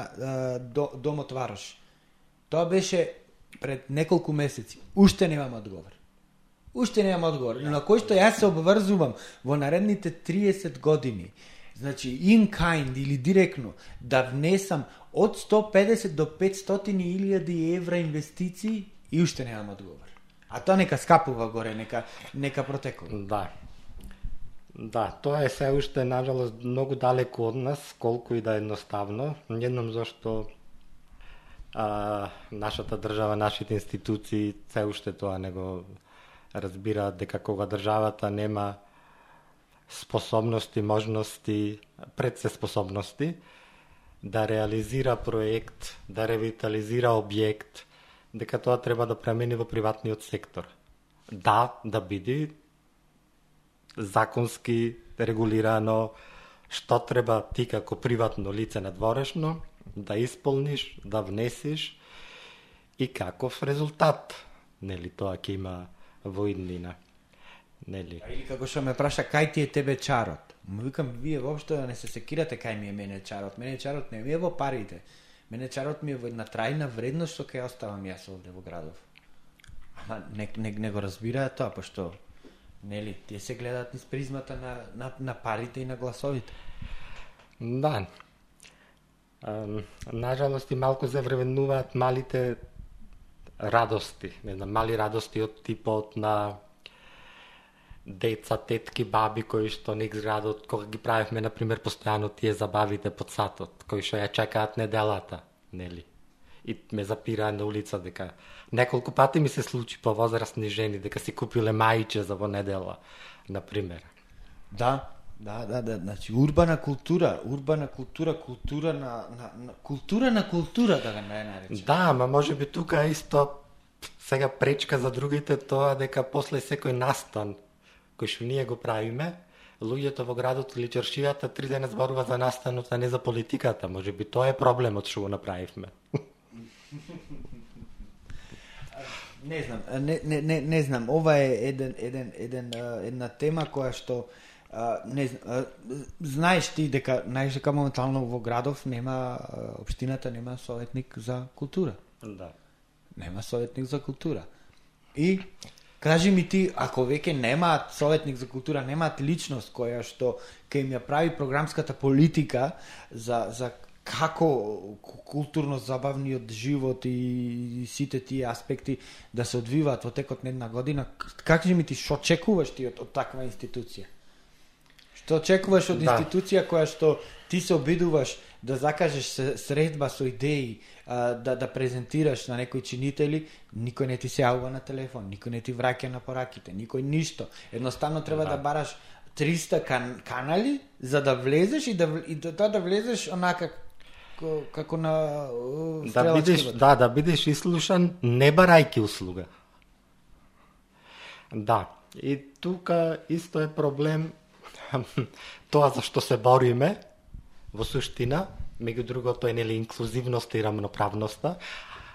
Speaker 2: до, домот Варош. Тоа беше пред неколку месеци. Уште немам одговор. Уште немам одговор, но на кој што јас се обврзувам во наредните 30 години. Значи, in kind или директно, да внесам од 150 до 500 илјади евра инвестиции и уште немам одговор. А тоа нека скапува горе, нека, нека протекува.
Speaker 1: Да. Да, тоа е се уште нажалост многу далеку од нас, колку и да е едноставно. Едном зашто а, нашата држава, нашите институции се уште тоа не го разбираат дека кога државата нема способности, можности, пред се способности, да реализира проект, да ревитализира објект, дека тоа треба да премени во приватниот сектор. Да, да биде законски регулирано што треба ти како приватно лице надворешно да исполниш, да внесиш и каков резултат нели тоа ќе има во иднина. Нели?
Speaker 2: Или како што ме праша, кај ти е тебе чарот? Му викам, вие воопшто да не се секирате кај ми е мене чарот. Мене чарот не ми е во парите. Мене чарот ми е во една трајна вредност што ќе оставам јас овде во градов. Ама не, не, не го разбираа тоа, пошто нели, тие се гледаат низ призмата на, на, на парите и на гласовите.
Speaker 1: Да. Um, нажалост и малку завременуваат малите радости, не знам, мали радости од типот на деца, тетки, баби кои што не градот, кога ги правевме, на пример, постојано тие забавите под сатот, кои што ја чекаат неделата, нели? И ме запираа на улица дека неколку пати ми се случи по возрастни жени дека си купиле мајче за во недела, на пример.
Speaker 2: Да, да, да, да, значи урбана култура, урбана култура, култура на, на, на култура на култура да го не наречем.
Speaker 1: Да, ама може би тука исто сега пречка за другите тоа дека после секој настан кој што ние го правиме, луѓето во градот или чаршијата три дена зборува за настанот, а не за политиката. Може би тоа е проблемот што го направивме.
Speaker 2: Не знам, не, не, не, не знам, ова е еден, еден, еден, една тема која што не знам, знаеш ти дека знаеш дека моментално во градов нема а, општината нема советник за култура.
Speaker 1: Да.
Speaker 2: Нема советник за култура. И кажи ми ти, ако веќе немаат советник за култура, немаат личност која што ќе им ја прави програмската политика за за како културно забавниот живот и сите тие аспекти да се одвиваат во текот на една година, кажи ми ти што очекуваш ти од, од таква институција? Што очекуваш од
Speaker 1: Да.
Speaker 2: институција која што ти се обидуваш да закажеш средба со идеи, а, да да презентираш на некои чинители, никој не ти се јавува на телефон, никој не ти враќа на пораките, никој ништо. Едноставно треба да,
Speaker 1: Да.
Speaker 2: бараш 300 кан, канали за да влезеш и да и да, да, да влезеш онака како, на
Speaker 1: Да бидеш, да, да бидеш ислушан не барајки услуга. Да, и тука исто е проблем тоа за што се бориме во суштина, меѓу другото е нели инклузивноста и рамноправноста,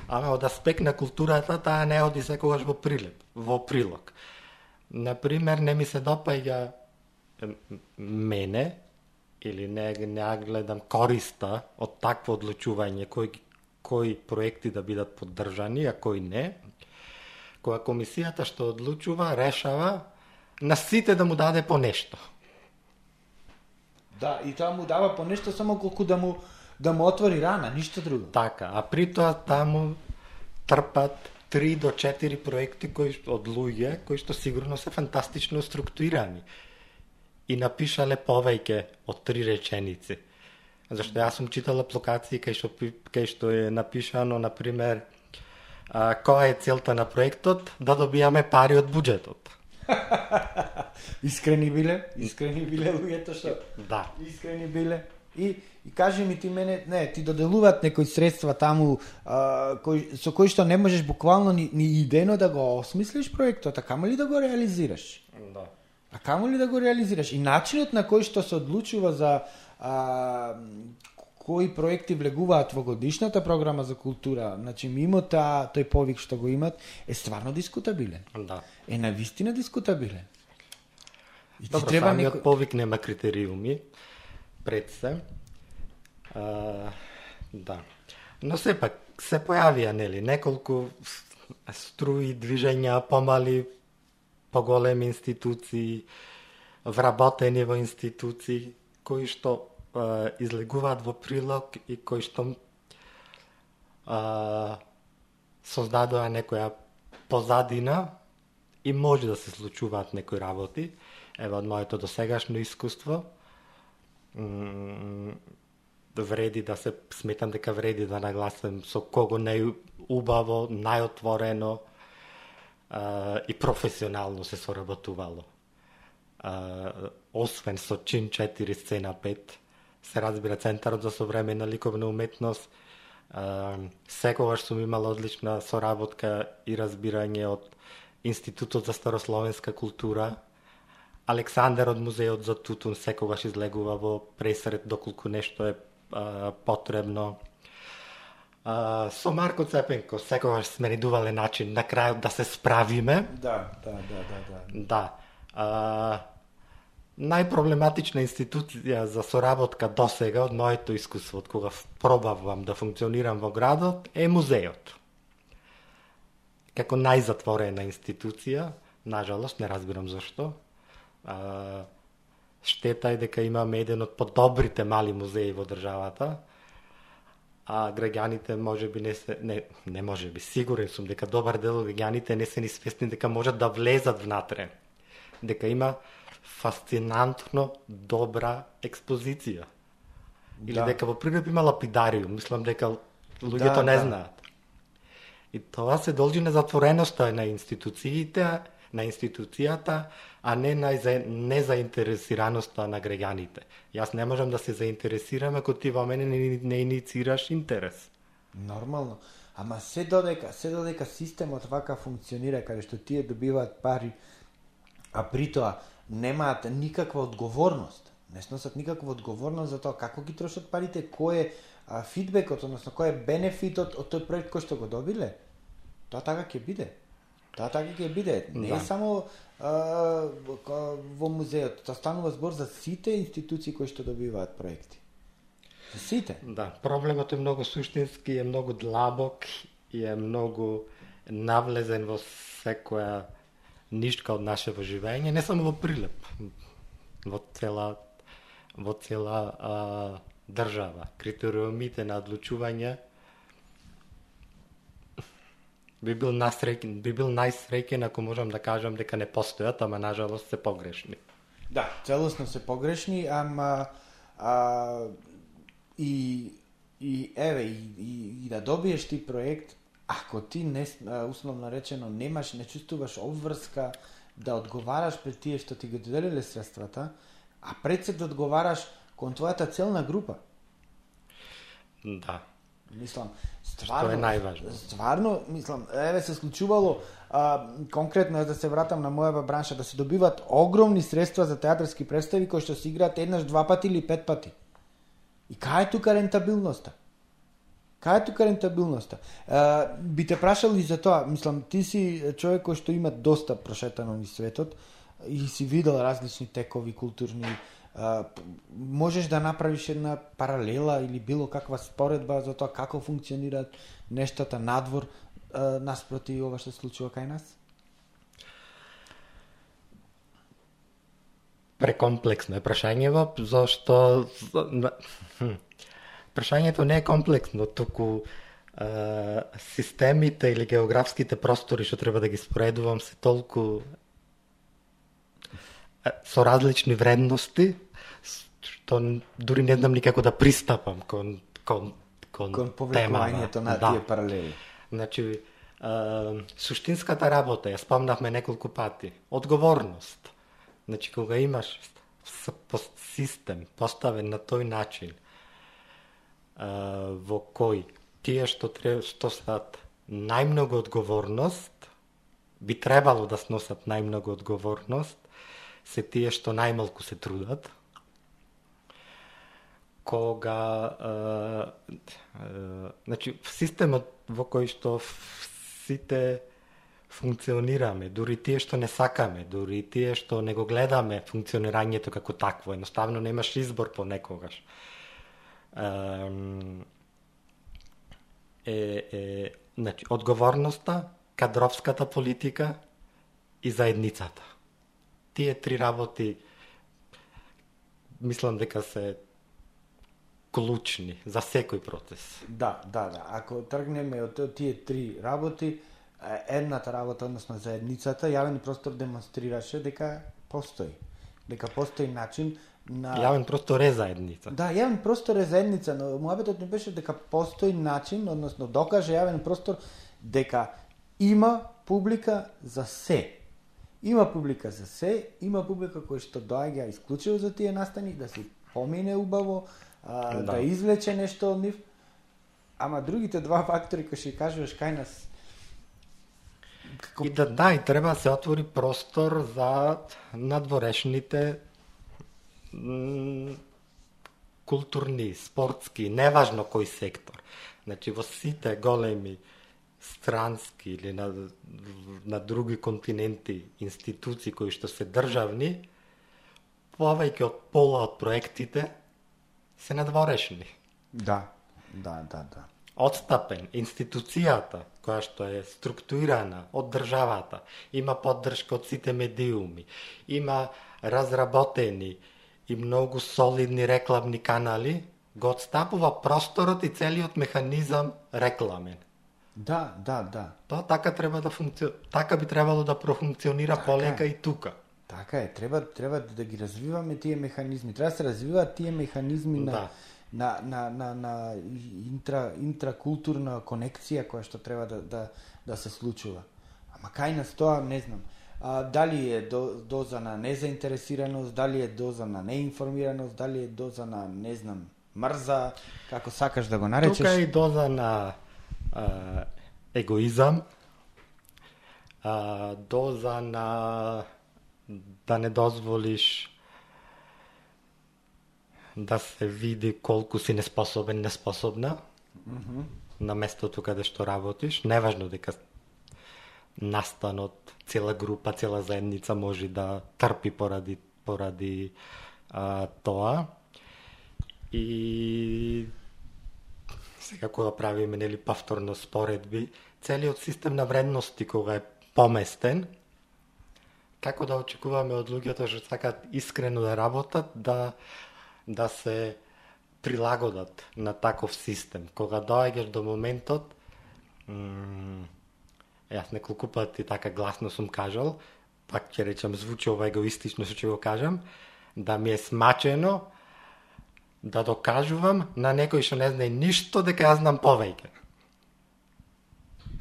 Speaker 1: ама од аспект на културата таа не оди секогаш во прилеп, во прилог. Например, не ми се допаѓа мене или не, не гледам користа од такво одлучување кои, кои проекти да бидат поддржани, а кои не, кога комисијата што одлучува, решава на сите да му даде по нешто.
Speaker 2: Да, и тоа му дава по нешто само колку да му да му отвори рана, ништо друго.
Speaker 1: Така, а при тоа таму трпат 3 до 4 проекти кои од луѓе кои што сигурно се фантастично структурирани и напишале повеќе од три реченици. Зашто јас сум читал апликации кај што кај што е напишано на пример а, која е целта на проектот? Да добијаме пари од буџетот.
Speaker 2: Искрени биле, искрени биле луѓето што
Speaker 1: Да.
Speaker 2: искрени биле. И, и кажи ми ти мене, не, ти доделуваат некои средства таму а, кој, со кои што не можеш буквално ни, ни идено да го осмислиш проектот, а камо ли да го реализираш?
Speaker 1: Да.
Speaker 2: А камо ли да го реализираш? И начинот на кој што се одлучува за а, кои проекти влегуваат во годишната програма за култура, значи мимо та, тој повик што го имат, е стварно дискутабилен.
Speaker 1: Да.
Speaker 2: Е навистина дискутабилен. И
Speaker 1: Добро,
Speaker 2: треба
Speaker 1: самиот
Speaker 2: некој...
Speaker 1: повик нема критериуми пред се. А, да. Но сепак се појавија нели неколку струи движења, помали, поголеми институции, вработени во институции кои што е, излегуваат во прилог и кои што е, создадоа некоја позадина и може да се случуваат некои работи. Ева, од моето досегашно искуство, вреди да се сметам дека вреди да нагласам со кого најубаво, најотворено а, и професионално се соработувало. А, освен со чин 4 сцена 5, се разбира Центарот за современа ликовна уметност, а, секогаш сум имала одлична соработка и разбирање од Институтот за старословенска култура, Александар од Музеот за Тутун секогаш излегува во пресред доколку нешто е а, потребно. А, со Марко Цепенко секогаш сме најдувале начин на крајот да се справиме.
Speaker 2: Да, да, да, да, да.
Speaker 1: Да. А, најпроблематична институција за соработка досега од моето искуство, од кога пробавам да функционирам во градот, е музеот. Како најзатворена институција, нажалост, не разбирам зашто, а, штета е дека имаме еден од подобрите мали музеи во државата, а граѓаните може би не се не не може би сигурен сум дека добар дел од граѓаните не се ни свесни дека можат да влезат внатре. Дека има фасцинантно добра експозиција. Или
Speaker 2: Да.
Speaker 1: дека во Прилеп има лапидариум, мислам дека луѓето
Speaker 2: Да,
Speaker 1: не
Speaker 2: да.
Speaker 1: знаат. И тоа се должи на затвореноста на институциите, на институцијата, а не на незаинтересираноста на граѓаните. Јас не можам да се заинтересирам ако ти во мене не, не иницираш интерес.
Speaker 2: Нормално. Ама се додека, се додека системот вака функционира, каде што тие добиваат пари, а при тоа немаат никаква одговорност, не сносат никаква одговорност за тоа како ги трошат парите, кој е а, фидбекот, односно кој е бенефитот од тој проект кој што го добиле. Тоа така ќе биде. Тоа така ќе биде. Не е
Speaker 1: Да.
Speaker 2: само а, во музеот, тоа станува збор за сите институции кои што добиваат проекти. За сите.
Speaker 1: Да, проблемот е многу суштински, е многу длабок и е многу навлезен во секоја нишка од нашето живење, не само во Прилеп, во цела во цела а, држава. Критериумите на одлучување би бил насреќен, би бил најсреќен ако можам да кажам дека не постојат, ама нажалост се погрешни.
Speaker 2: Да, целосно се погрешни, ама а, и, и еве, и, и, и да добиеш ти проект, ако ти не, условно речено, немаш, не чувствуваш обврска да одговараш пред тие што ти ги доделиле средствата, а пред се да одговараш кон твојата целна група.
Speaker 1: Да.
Speaker 2: Мислам, стварно,
Speaker 1: е најважно.
Speaker 2: Стварно, мислам, еве се случувало а, конкретно да се вратам на мојава бранша да се добиваат огромни средства за театарски представи кои што се играат еднаш, два пати или пет пати. И кај е тука рентабилноста? Кај е тука рентабилноста? А, би те прашал и за тоа, мислам, ти си човек кој што има доста прошетано низ светот и си видел различни текови културни можеш да направиш една паралела или било каква споредба за тоа како функционираат нештата надвор а, наспроти ова што се случува кај нас?
Speaker 1: Прекомплексно е прашањево, зашто прашањето не е комплексно, туку системите или географските простори што треба да ги споредувам се толку со различни вредности што н- дури не знам никако да пристапам кон кон кон,
Speaker 2: Кон повлекувањето на
Speaker 1: да.
Speaker 2: тие паралели.
Speaker 1: Значи, суштинската работа, ја спомнавме неколку пати, одговорност. Значи, кога имаш систем поставен на тој начин, во кој тие што треба што сат најмногу одговорност, би требало да сносат најмногу одговорност, се тие што најмалку се трудат, кога е, е, значи системот во кој што сите функционираме, дури тие што не сакаме, дури тие што не го гледаме функционирањето како такво, едноставно немаш избор понекогаш. Е, е, значи, одговорноста, кадровската политика и заедницата. Тие три работи мислам дека се клучни за секој процес.
Speaker 2: Да, да, да. Ако тргнеме од тие три работи, едната работа, односно заедницата, јавен простор демонстрираше дека постои. Дека постои начин на...
Speaker 1: Јавен простор е заедница.
Speaker 2: Да, јавен простор е заедница, но муабетот не беше дека постои начин, односно докаже јавен простор дека има публика за се. Има публика за се, има публика кој што доаѓа исклучиво за тие настани, да се помине убаво, а, да. да извлече нешто од нив. Ама другите два фактори кои ќе кажуваш кај нас
Speaker 1: Како... И да, да, и треба да се отвори простор за надворешните културни, спортски, неважно кој сектор. Значи во сите големи странски или на, на други континенти институции кои што се државни, повеќе од пола од проектите се надворешни.
Speaker 2: Да, да, да, да.
Speaker 1: Отстапен, институцијата, која што е структурирана од државата, има поддршка од сите медиуми, има разработени и многу солидни рекламни канали, го отстапува просторот и целиот механизам рекламен.
Speaker 2: Да, да, да.
Speaker 1: Тоа така треба да функци... така би требало да профункционира така полека е. и тука.
Speaker 2: Така е, треба треба да ги развиваме тие механизми. Треба да се развиваат тие механизми на да. на на на на интра интракултурна конекција која што треба да да да се случува. Ама кај нас тоа не знам. А, дали е до, доза на незаинтересираност, дали е доза на неинформираност, дали е доза на не знам мрза, како сакаш да го наречеш.
Speaker 1: Тука е и доза на а, егоизам, а, доза на да не дозволиш да се види колку си неспособен, неспособна mm -hmm. на местото каде што работиш. Неважно дека настанот, цела група, цела заедница може да трпи поради поради а, тоа. И сега кога правиме нели повторно споредби, целиот систем на вредности кога е поместен, како да очекуваме од луѓето што сакаат искрено да работат, да да се прилагодат на таков систем. Кога доаѓаш до моментот, јас неколку пати така гласно сум кажал, пак ќе речам звучи ова егоистично што ќе го кажам, да ми е смачено да докажувам на некој што не знае ништо дека јас знам повеќе.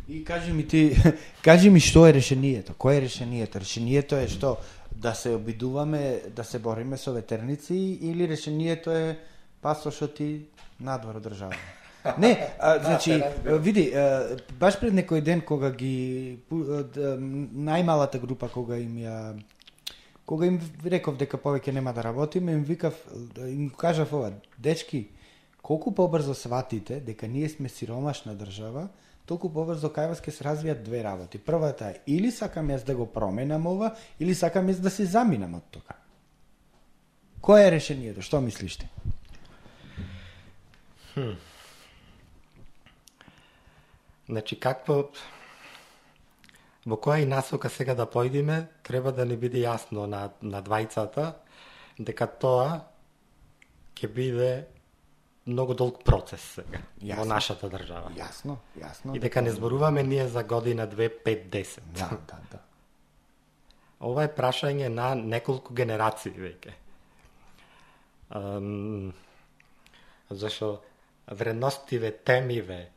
Speaker 2: И кажи ми ти, кажи ми што е решението? Кој е решението? Решението е што да се обидуваме да се бориме со ветерници или решението е пасошот ти надвор од држава? Не, а, значи, види, а, баш пред некој ден кога ги најмалата група кога им ја кога им реков дека повеќе нема да работиме, им викав им кажав ова, дечки, колку побрзо сватите дека ние сме сиромашна држава, толку побрзо кај вас ќе се развијат две работи. Првата е или сакам јас да го променам ова, или сакам јас да се заминам од тока. Кој е решението? Што мислиш ти?
Speaker 1: Хм. Значи, какво... Во која и насока сега да појдиме, треба да не биде јасно на, на двајцата, дека тоа ќе биде многу долг процес сега јасно, во нашата држава.
Speaker 2: Јасно, јасно.
Speaker 1: И дека не зборуваме ние за година 2, 5, 10.
Speaker 2: Да, да, да.
Speaker 1: Ова е прашање на неколку генерации веќе. Um, зашо вредностиве, темиве,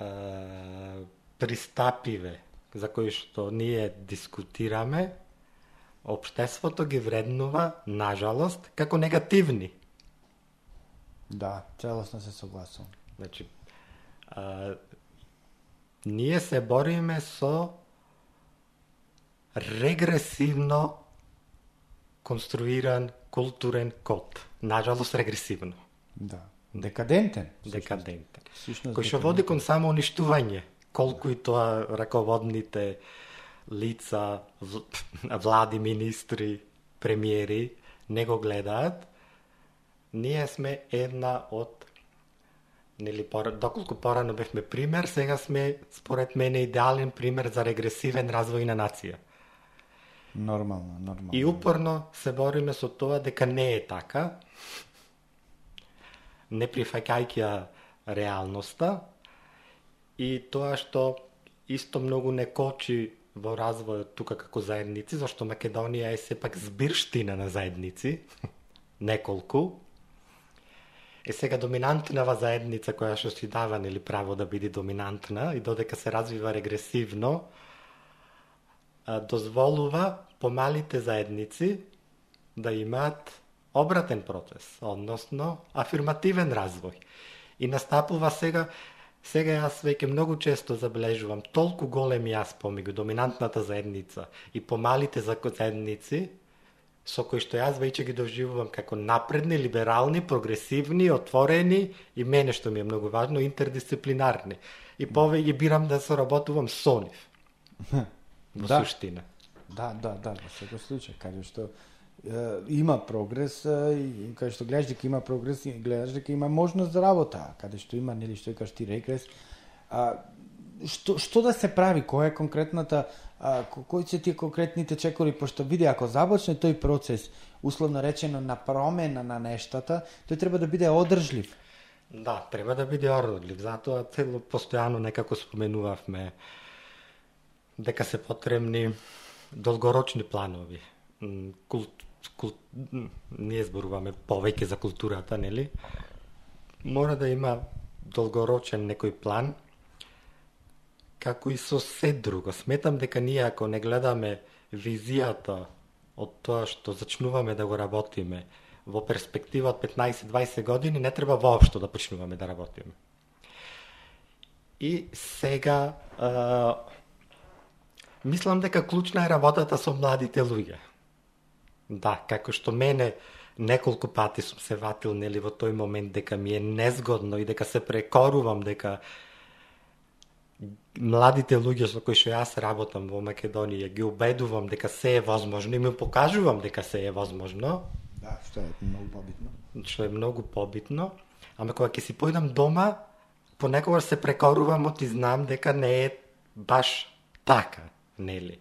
Speaker 1: uh, пристапиве за кои што ние дискутираме, општеството ги вреднува, нажалост, како негативни.
Speaker 2: Да, целосно се согласувам.
Speaker 1: Значи, а, ние се бориме со регресивно конструиран културен код. Нажалост, регресивно.
Speaker 2: Да. Декадентен.
Speaker 1: Декадентен. Кој што води кон само уништување. Колку и тоа раководните лица, влади, министри, премиери не го гледаат, ние сме една од нели пора, доколку порано бевме пример, сега сме според мене идеален пример за регресивен развој на нација.
Speaker 2: Нормално, нормално.
Speaker 1: И упорно се бориме со тоа дека не е така, не прифаќајќи ја реалноста и тоа што исто многу не кочи во развојот тука како заедници, зашто Македонија е сепак збирштина на заедници, неколку. Е сега доминантнава заедница која што си дава нели право да биде доминантна и додека се развива регресивно, дозволува помалите заедници да имаат обратен процес, односно афирмативен развој. И настапува сега Сега јас веќе многу често забележувам толку голем јас помеѓу доминантната заедница и помалите заедници, со кои што јас веќе ги доживувам како напредни, либерални, прогресивни, отворени и мене што ми е многу важно, интердисциплинарни. И повеќе бирам да соработувам со нив. Во
Speaker 2: Да.
Speaker 1: суштина.
Speaker 2: Да, да, да, во секој случај, каде што е, има прогрес, и каде што гледаш дека има прогрес, и гледаш дека има можност за работа, каде што има, нели, што кажеш ти регрес, а, што, што да се прави, која е конкретната, а, кои се тие конкретните чекори, пошто види, ако започне тој процес, условно речено, на промена на нештата, тој треба да биде одржлив.
Speaker 1: Да, треба да биде одржлив, затоа цело постојано некако споменувавме дека се потребни долгорочни планови. Култ, култ, ние зборуваме повеќе за културата, нели? Мора да има долгорочен некој план, како и со се друго. Сметам дека ние ако не гледаме визијата од тоа што зачнуваме да го работиме во перспектива од 15-20 години, не треба воопшто да почнуваме да работиме. И сега а, мислам дека клучна е работата со младите луѓе. Да, како што мене неколку пати сум се ватил нели во тој момент дека ми е незгодно и дека се прекорувам дека младите луѓе со кои што јас работам во Македонија ги убедувам дека се е возможно и ми покажувам дека се е возможно,
Speaker 2: Да, што е многу побитно.
Speaker 1: што е многу побитно, ама кога ќе си појдам дома, понекогаш се прекорувам од и знам дека не е баш така, нели?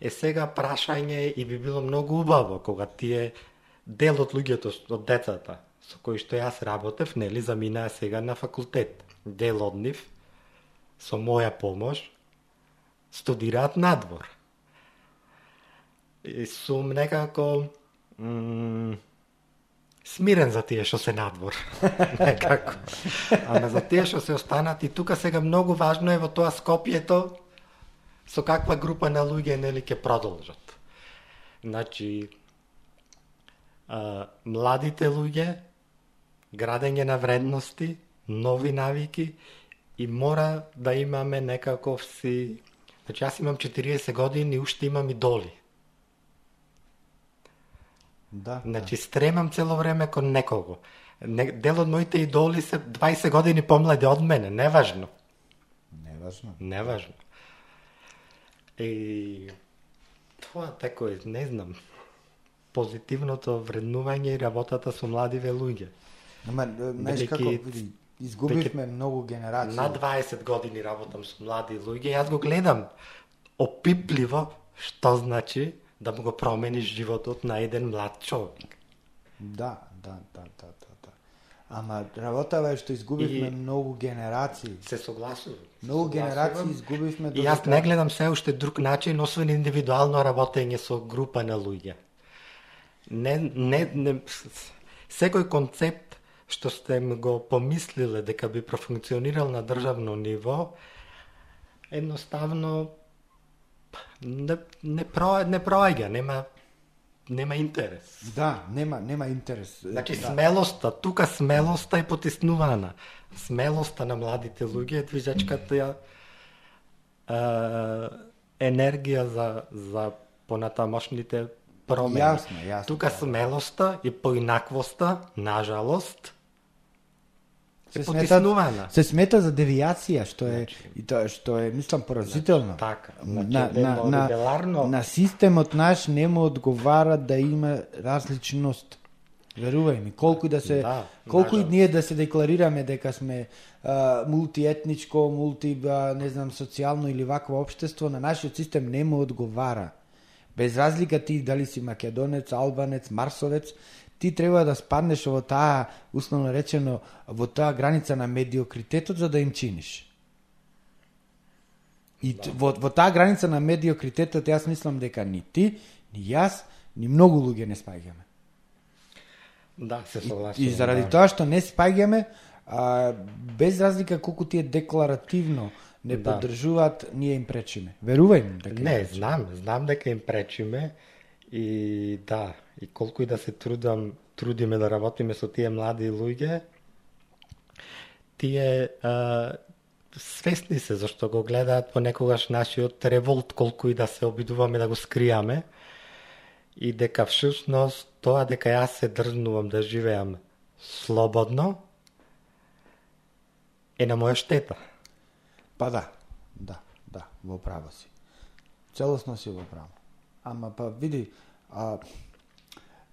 Speaker 1: Е сега прашање и би било многу убаво кога тие дел од луѓето, од децата со кои што јас работев, нели, заминаа сега на факултет. Дел од нив, со моја помош, студираат надвор. И сум некако м, смирен за тие што се надвор. Некако. Ама за тие што се останат и тука сега многу важно е во тоа Скопјето со каква група на луѓе нели ќе продолжат. Значи а, младите луѓе, градење на вредности, нови навики и мора да имаме некаков си Значи јас имам 40 години и уште имам идоли.
Speaker 2: Да,
Speaker 1: Значи стремам цело време кон некого. Не, дел од моите идоли се 20 години помлади од мене, неважно.
Speaker 2: да. Неважно.
Speaker 1: Неважно. И тоа тако е, не знам. Позитивното вреднување и работата со младиве луѓе.
Speaker 2: Ама, знаеш
Speaker 1: Бидејќи-
Speaker 2: како, види, изгубивме многу генерации.
Speaker 1: На 20 години работам со млади луѓе, јас го гледам опипливо што значи да му го промениш животот на еден млад човек.
Speaker 2: Да, да, да, да, да, да. Ама работава е што изгубивме
Speaker 1: И-
Speaker 2: многу генерации.
Speaker 1: Се согласувам.
Speaker 2: Многу генерации изгубивме
Speaker 1: И јас не гледам се уште друг начин, освен индивидуално работење со група на луѓе. Не, не, не, секој концепт што сте м го помислиле дека би профункционирал на државно ниво, едноставно не, не, про, не проаѓа, нема нема интерес.
Speaker 2: Да, нема нема интерес.
Speaker 1: Значи
Speaker 2: да.
Speaker 1: смелоста, тука смелоста е потиснувана. Смелоста на младите луѓе е движачката ја е, енергија за за понатамошните промени.
Speaker 2: Јасно, јасно,
Speaker 1: Тука
Speaker 2: да.
Speaker 1: смелоста и поинаквоста, нажалост,
Speaker 2: се
Speaker 1: е
Speaker 2: смета, се смета за девијација, што е и тоа што е мислам поразително.
Speaker 1: Така, значи,
Speaker 2: на, на,
Speaker 1: едно
Speaker 2: на,
Speaker 1: либерарно-
Speaker 2: на системот наш не му одговара да има различност. Верувај ми, колку и да се
Speaker 1: Да,
Speaker 2: колку и ние да се декларираме дека сме а, мултиетничко, мулти а, не знам социјално или вакво општество, на нашиот систем не му одговара. Без разлика ти дали си македонец, албанец, марсовец, ти треба да спаднеш во таа, условно речено, во таа граница на медиокритетот за да им чиниш. И да. во, во таа граница на медиокритетот јас мислам дека ни ти, ни јас, ни многу луѓе не спаѓаме.
Speaker 1: Да, се
Speaker 2: И,
Speaker 1: согласувам.
Speaker 2: и заради
Speaker 1: да.
Speaker 2: тоа што не спаѓаме, а, без разлика колку тие декларативно не
Speaker 1: Да.
Speaker 2: поддржуваат, ние им пречиме. Верувај ми дека
Speaker 1: Не, знам, знам дека им пречиме и да, и колку и да се трудам, трудиме да работиме со тие млади луѓе, тие а, свесни се зашто го гледаат понекогаш нашиот револт колку и да се обидуваме да го скријаме и дека всушност тоа дека јас се дрзнувам да живеам слободно е на моја штета.
Speaker 2: Па да, да, да, во право си. Целосно си во право. Ама па види, а,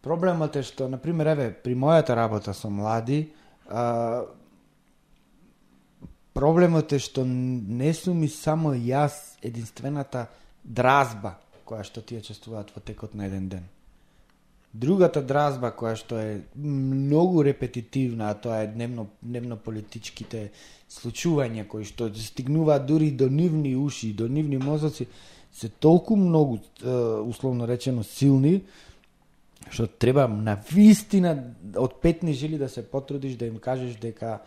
Speaker 2: проблемот е што, например, еве, при мојата работа со млади, а, проблемот е што не сум и само јас единствената дразба која што тие чувствуваат во текот на еден ден. Другата дразба која што е многу репетитивна, а тоа е дневно, дневно политичките случувања кои што стигнуваат дури до нивни уши, до нивни мозоци, се толку многу, условно речено, силни, што треба на вистина од петни жили да се потрудиш да им кажеш дека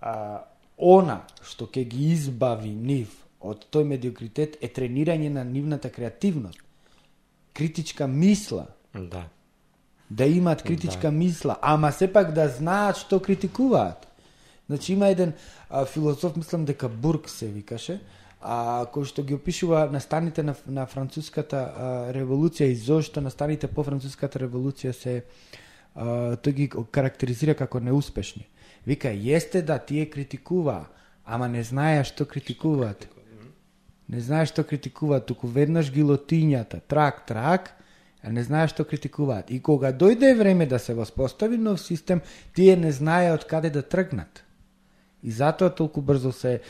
Speaker 2: а, она што ќе ги избави нив од тој медиокритет е тренирање на нивната креативност, критичка мисла,
Speaker 1: Да.
Speaker 2: да имаат критичка да. мисла, ама сепак да знаат што критикуваат. Значи има еден а, филозоф, мислам дека Бург се викаше, а, кој што ги опишува настаните на, на француската а, револуција и зошто настаните по француската револуција се а, тој ги карактеризира како неуспешни. Вика, јесте да тие критикуваа, ама не знаеа што критикуваат. Не знаеш што критикуваат, туку веднаш гилотињата, трак, трак, а не знаеш што критикуваат. И кога дојде време да се воспостави нов систем, тие не знае од каде да тргнат. И затоа толку брзо се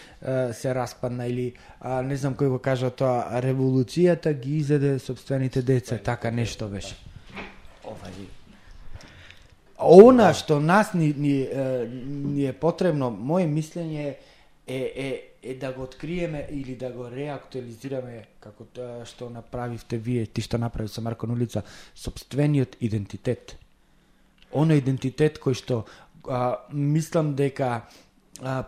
Speaker 2: се распадна или а, не знам кој го кажа тоа, револуцијата ги изеде собствените деца, така нешто беше. Овај Она што нас ни, ни, е, ни е потребно, моje мислење е, е, е да го откриеме или да го реактуализираме како тоа што направивте вие, ти што направи со Марко Нулица, собствениот идентитет. Оно идентитет кој што а, мислам дека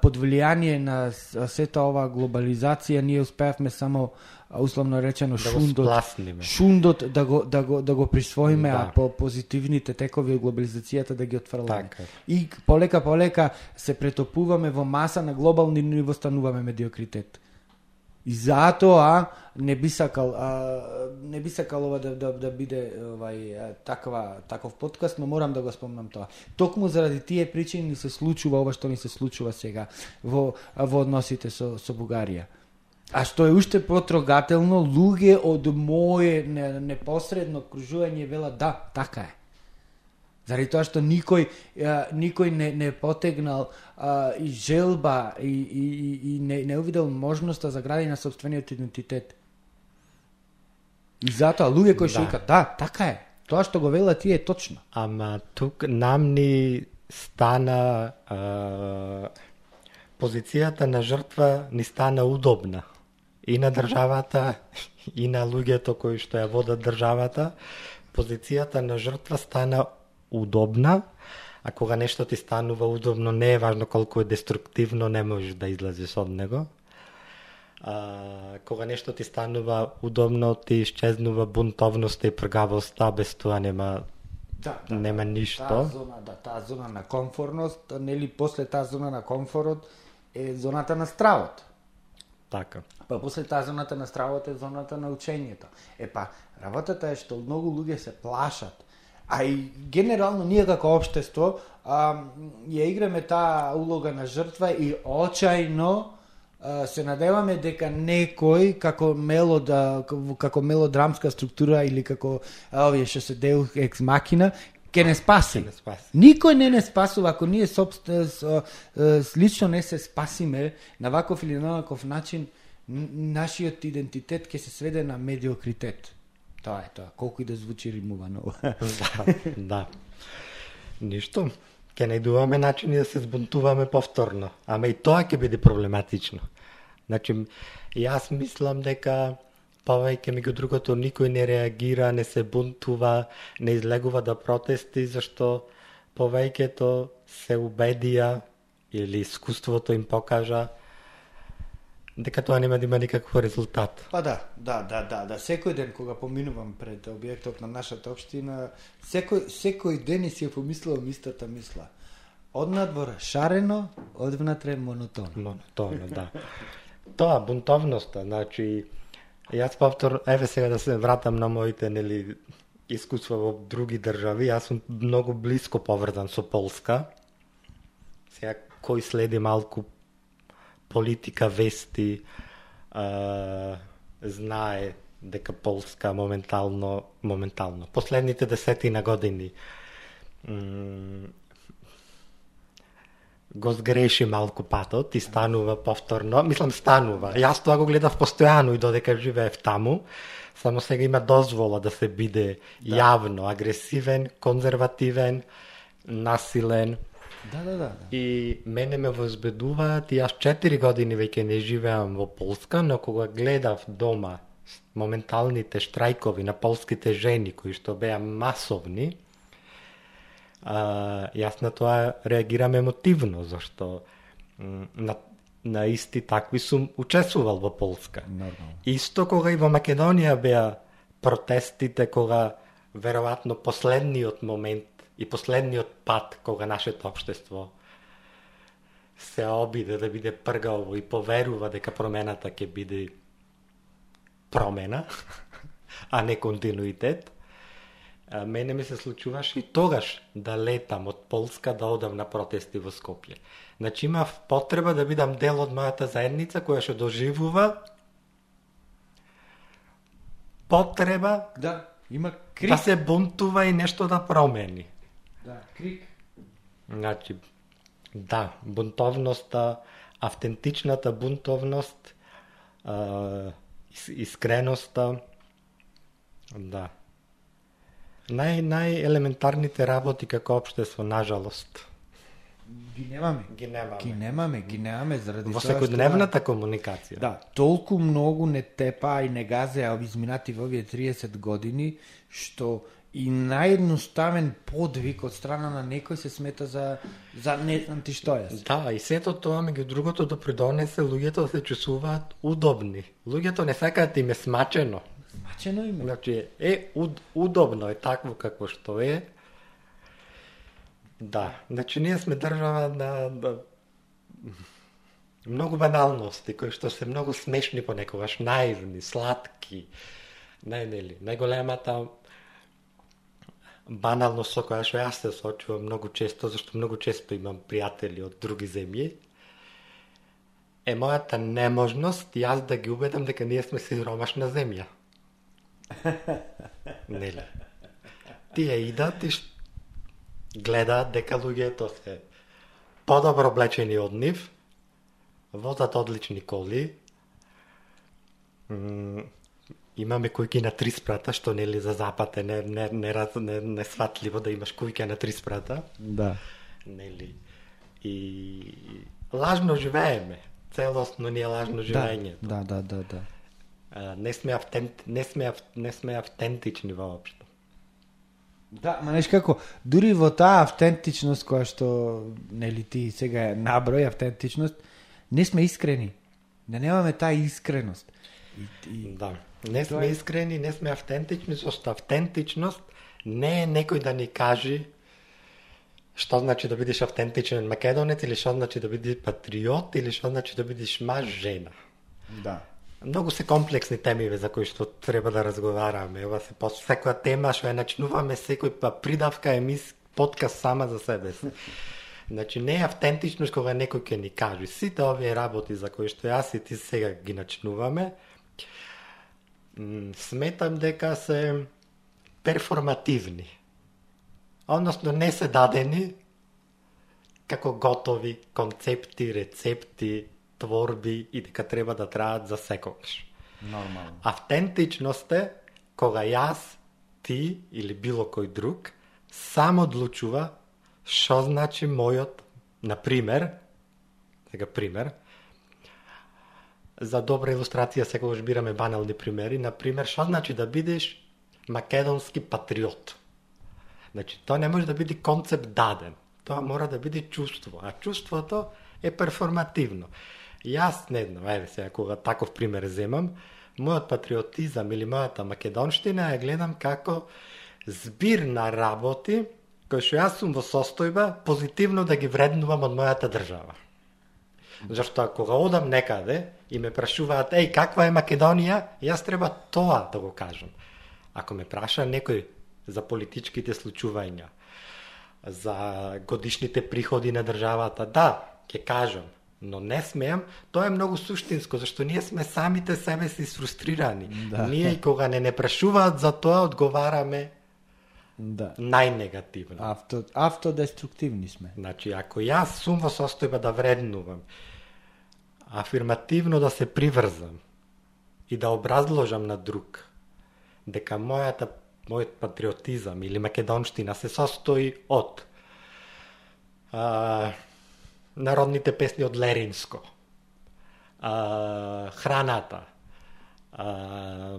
Speaker 2: под влијание на сета оваа глобализација ние успеавме само условно речено
Speaker 1: Да
Speaker 2: шундот шундот да го да го да го присвоиме
Speaker 1: Да.
Speaker 2: а по позитивните текови од глобализацијата да ги отфрламе.
Speaker 1: Така.
Speaker 2: И полека полека се претопуваме во маса на глобални ниво стануваме медиокритет. И затоа не би сакал а, не би сакал ова да, да, да биде овај таква таков подкаст, но морам да го спомнам тоа. Токму заради тие причини ни се случува ова што ни се случува сега во во односите со со Бугарија. А што е уште потрогателно, луѓе од моје непосредно окружување велат да, така е. Заради тоа што никој никој не не потегнал а, и желба и, и, и, и не, не увидел можноста за градење на собствениот идентитет. И затоа луѓе кои што
Speaker 1: Да.
Speaker 2: викаат да, така е. Тоа што го велат тие е точно.
Speaker 1: Ама тук нам ни стана а, позицијата на жртва ни стана удобна. И на државата, и на луѓето кои што ја водат државата, позицијата на жртва стана удобна, а кога нешто ти станува удобно, не е важно колку е деструктивно, не можеш да излезеш од него. а, кога нешто ти станува удобно, ти исчезнува бунтовноста и пргавоста, без тоа нема
Speaker 2: Да,
Speaker 1: нема
Speaker 2: Таа
Speaker 1: ништо.
Speaker 2: зона, да, таа зона на комфорност, нели после таа зона на комфорот е зоната на стравот.
Speaker 1: Така.
Speaker 2: Па после таа зоната на стравот е зоната на учењето. Е па, работата е што многу луѓе се плашат. А и генерално ние како општество а, ја играме таа улога на жртва и очајно а, се надеваме дека некој како мелода како мелодрамска структура или како овие што се Deus ex machina ќе не спаси.
Speaker 1: не спаси.
Speaker 2: Никој не не спасува ако ние собст... со, е, с- лично не се спасиме на ваков или на ваков начин нашиот идентитет ќе се сведе на медиокритет. Тоа е тоа, колку и да звучи римувано.
Speaker 1: да, да. Ништо. Ке најдуваме начини да се збунтуваме повторно. Ама и тоа ќе биде проблематично. Значи, јас мислам дека повеќе меѓу другото никој не реагира, не се бунтува, не излегува да протести, зашто повеќето се убедија или искуството им покажа дека тоа нема да има никаков резултат.
Speaker 2: Па да, да, да, да, да, секој ден кога поминувам пред објектот на нашата општина, секој секој ден и си ја помислувам истата мисла. Однадвор шарено, одвнатре монотон.
Speaker 1: Монотонно, да. Тоа, бунтовноста, значи, јас повтор, еве сега да се вратам на моите, нели, искуства во други држави, јас сум многу близко поврзан со Полска. Сега, кој следи малку политика, вести, а, знае дека Полска моментално, моментално, последните десетина години го сгреши малку патот и станува повторно, мислам станува. Јас тоа го гледав постојано и додека живеев таму, само сега има дозвола да се биде да. јавно агресивен, конзервативен, насилен
Speaker 2: Да, да, да. да.
Speaker 1: и мене ме возбедуваат и јас 4 години веќе не живеам во Полска, но кога гледав дома моменталните штрајкови на полските жени кои што беа масовни, а, јас на тоа реагирам емотивно, зашто на, на исти такви сум учествувал во Полска.
Speaker 2: Нормално.
Speaker 1: Исто кога и во Македонија беа протестите, кога веројатно последниот момент и последниот пат кога нашето општество се обиде да биде пргаво и поверува дека промената ќе биде промена, а не континуитет, а, мене ми се случуваше и тогаш да летам од Полска да одам на протести во Скопје. Значи имав потреба да бидам дел од мојата заедница која што доживува потреба
Speaker 2: Да, има крик.
Speaker 1: да се бунтува и нешто да промени.
Speaker 2: Да, крик.
Speaker 1: Значи, да, бунтовноста, автентичната бунтовност, а, ис- искреноста, да. Нај, најелементарните работи како општество, нажалост,
Speaker 2: Ги немаме.
Speaker 1: ги немаме.
Speaker 2: Ги немаме, ги немаме заради
Speaker 1: Во секојдневната комуникација.
Speaker 2: Да, толку многу не тепа и не газеа изминати во овие 30 години, што и наједноставен подвиг од страна на некој се смета за, за не знам ти што е.
Speaker 1: Да, и сето тоа, меѓу другото, допридонесе луѓето да се чувствуваат удобни. Луѓето не сакаат да им е смачено.
Speaker 2: Мачено име.
Speaker 1: Значи, е уд, удобно, е такво какво што е. Да, значи ние сме држава на, на многу баналности, кои што се многу смешни понекогаш, наивни, сладки. Не, нели, најголемата баналност со која што јас се соочувам многу често, зашто многу често имам пријатели од други земји, е мојата неможност јас да ги убедам дека ние сме сиромашна земја. Нели? Тие идат и гледаат дека луѓето се подобро облечени од нив, возат одлични коли, имаме кујки на три спрата, што нели за запад е не, не, не, не, не сватливо да имаш кујка на три спрата,
Speaker 2: Да.
Speaker 1: нели? И лажно живееме. Целосно ни е лажно живеењето.
Speaker 2: Да, да, да, да.
Speaker 1: А, не сме автент, не сме ав- не сме автентични воопшто.
Speaker 2: Да, ма неш како, дури во таа автентичност која што, нели ти сега е наброј автентичност, не сме искрени. да немаме таа искреност. И, и...
Speaker 1: Да. Не сме
Speaker 2: е-
Speaker 1: искрени, не сме автентични, зашто автентичност не е некој да ни каже што значи да бидеш автентичен македонец или што значи да бидеш патриот или што значи да бидеш маж жена.
Speaker 2: Да.
Speaker 1: Многу се комплексни темиве за кои што треба да разговараме. Ова се по секоја тема што ја начнуваме секој па придавка емис подкаст сама за себе си. Значи не е автентичност кога некој ќе ни каже. Сите овие работи за кои што јас и ти сега ги начнуваме, сметам дека се перформативни. Односно не се дадени како готови концепти, рецепти, творби и дека треба да траат за секогаш.
Speaker 2: Нормално.
Speaker 1: Автентичност е кога јас, ти или било кој друг сам одлучува што значи мојот, на пример, сега пример, за добра илустрација секогаш бираме банални примери, Например, што значи да бидеш македонски патриот. Значи, тоа не може да биде концепт даден. Тоа мора да биде чувство, а чувството е перформативно. Јас не знам, ајде сега кога таков пример земам, мојот патриотизам или мојата македонштина ја гледам како збир на работи кои што јас сум во состојба позитивно да ги вреднувам од мојата држава. Зашто кога одам некаде и ме прашуваат, еј, каква е Македонија, јас треба тоа да го кажам. Ако ме праша некој за политичките случувања, за годишните приходи на државата, да, ќе кажам, но не смеам, тоа е многу суштинско, зашто ние сме самите себе си сфрустрирани.
Speaker 2: Да.
Speaker 1: Ние и кога не не прашуваат за тоа, одговараме
Speaker 2: Да.
Speaker 1: најнегативно.
Speaker 2: Авто, автодеструктивни сме.
Speaker 1: Значи, ако јас сум во состојба да вреднувам, афирмативно да се приврзам и да образложам на друг дека мојата мојот патриотизам или македонштина се состои од а, народните песни од Леринско, а, храната, а,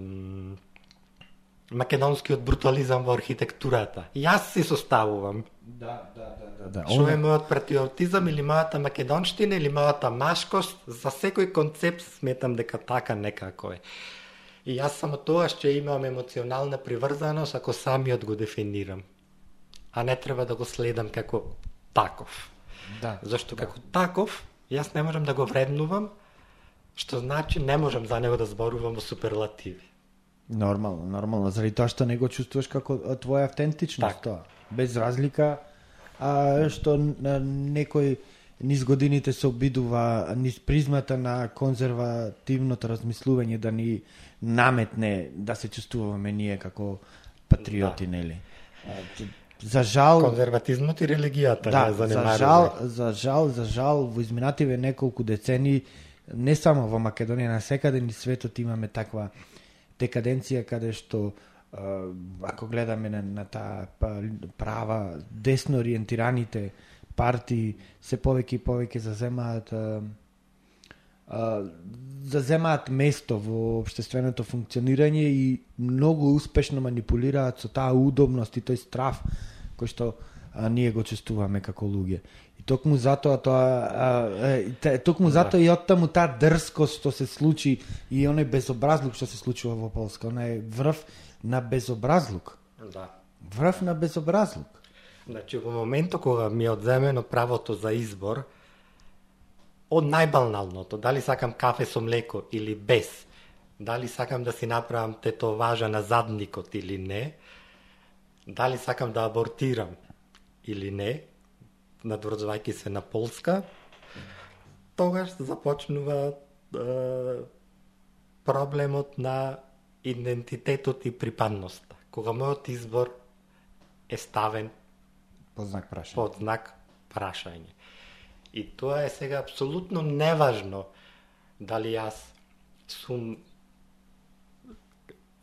Speaker 1: македонскиот брутализам во архитектурата. Јас се составувам
Speaker 2: Да, да, да, да. да.
Speaker 1: Што е мојот патриотизам или мојата македонштина или мојата машкост, за секој концепт сметам дека така некако е. И јас само тоа ќе имам емоционална приврзаност ако самиот го дефинирам. А не треба да го следам како таков.
Speaker 2: Да.
Speaker 1: Зашто како таков, јас не можам да го вреднувам, што значи не можам за него да зборувам во суперлативи.
Speaker 2: Нормално, нормално, заради тоа што не го чувствуваш како твоја автентичност
Speaker 1: Така.
Speaker 2: тоа. Без разлика а, што н- некој низ годините се обидува низ призмата на конзервативното размислување да ни наметне да се чувствуваме ние како патриоти,
Speaker 1: Да.
Speaker 2: нели? За жал,
Speaker 1: Конзерватизмот и религијата
Speaker 2: да,
Speaker 1: не
Speaker 2: за
Speaker 1: занемаруваме.
Speaker 2: жал, за жал, за жал, во изминативе неколку децени, не само во Македонија, на секаде ни светот имаме таква декаденција каде што ако гледаме на, на таа па, права, десно ориентираните партии се повеќе и повеќе заземаат заземаат место во обштественото функционирање и многу успешно манипулираат со таа удобност и тој страф кој што а, ние го чувствуваме како луѓе. И токму затоа тоа а, токму затоа и оттаму таа дрскост што се случи и оној безобразлук што се случува во Полска, онај врв на безобразлук.
Speaker 1: Да.
Speaker 2: Врв на безобразлук.
Speaker 1: Значи, во моментот кога ми е одземено правото за избор, од најбаналното, дали сакам кафе со млеко или без, дали сакам да си направам тетоважа на задникот или не, дали сакам да абортирам или не, надврзувајќи се на Полска, тогаш започнува е, проблемот на идентитетот и припадноста. Кога мојот избор е ставен
Speaker 2: Познак прашање.
Speaker 1: под знак прашање. И тоа е сега апсолутно неважно дали јас сум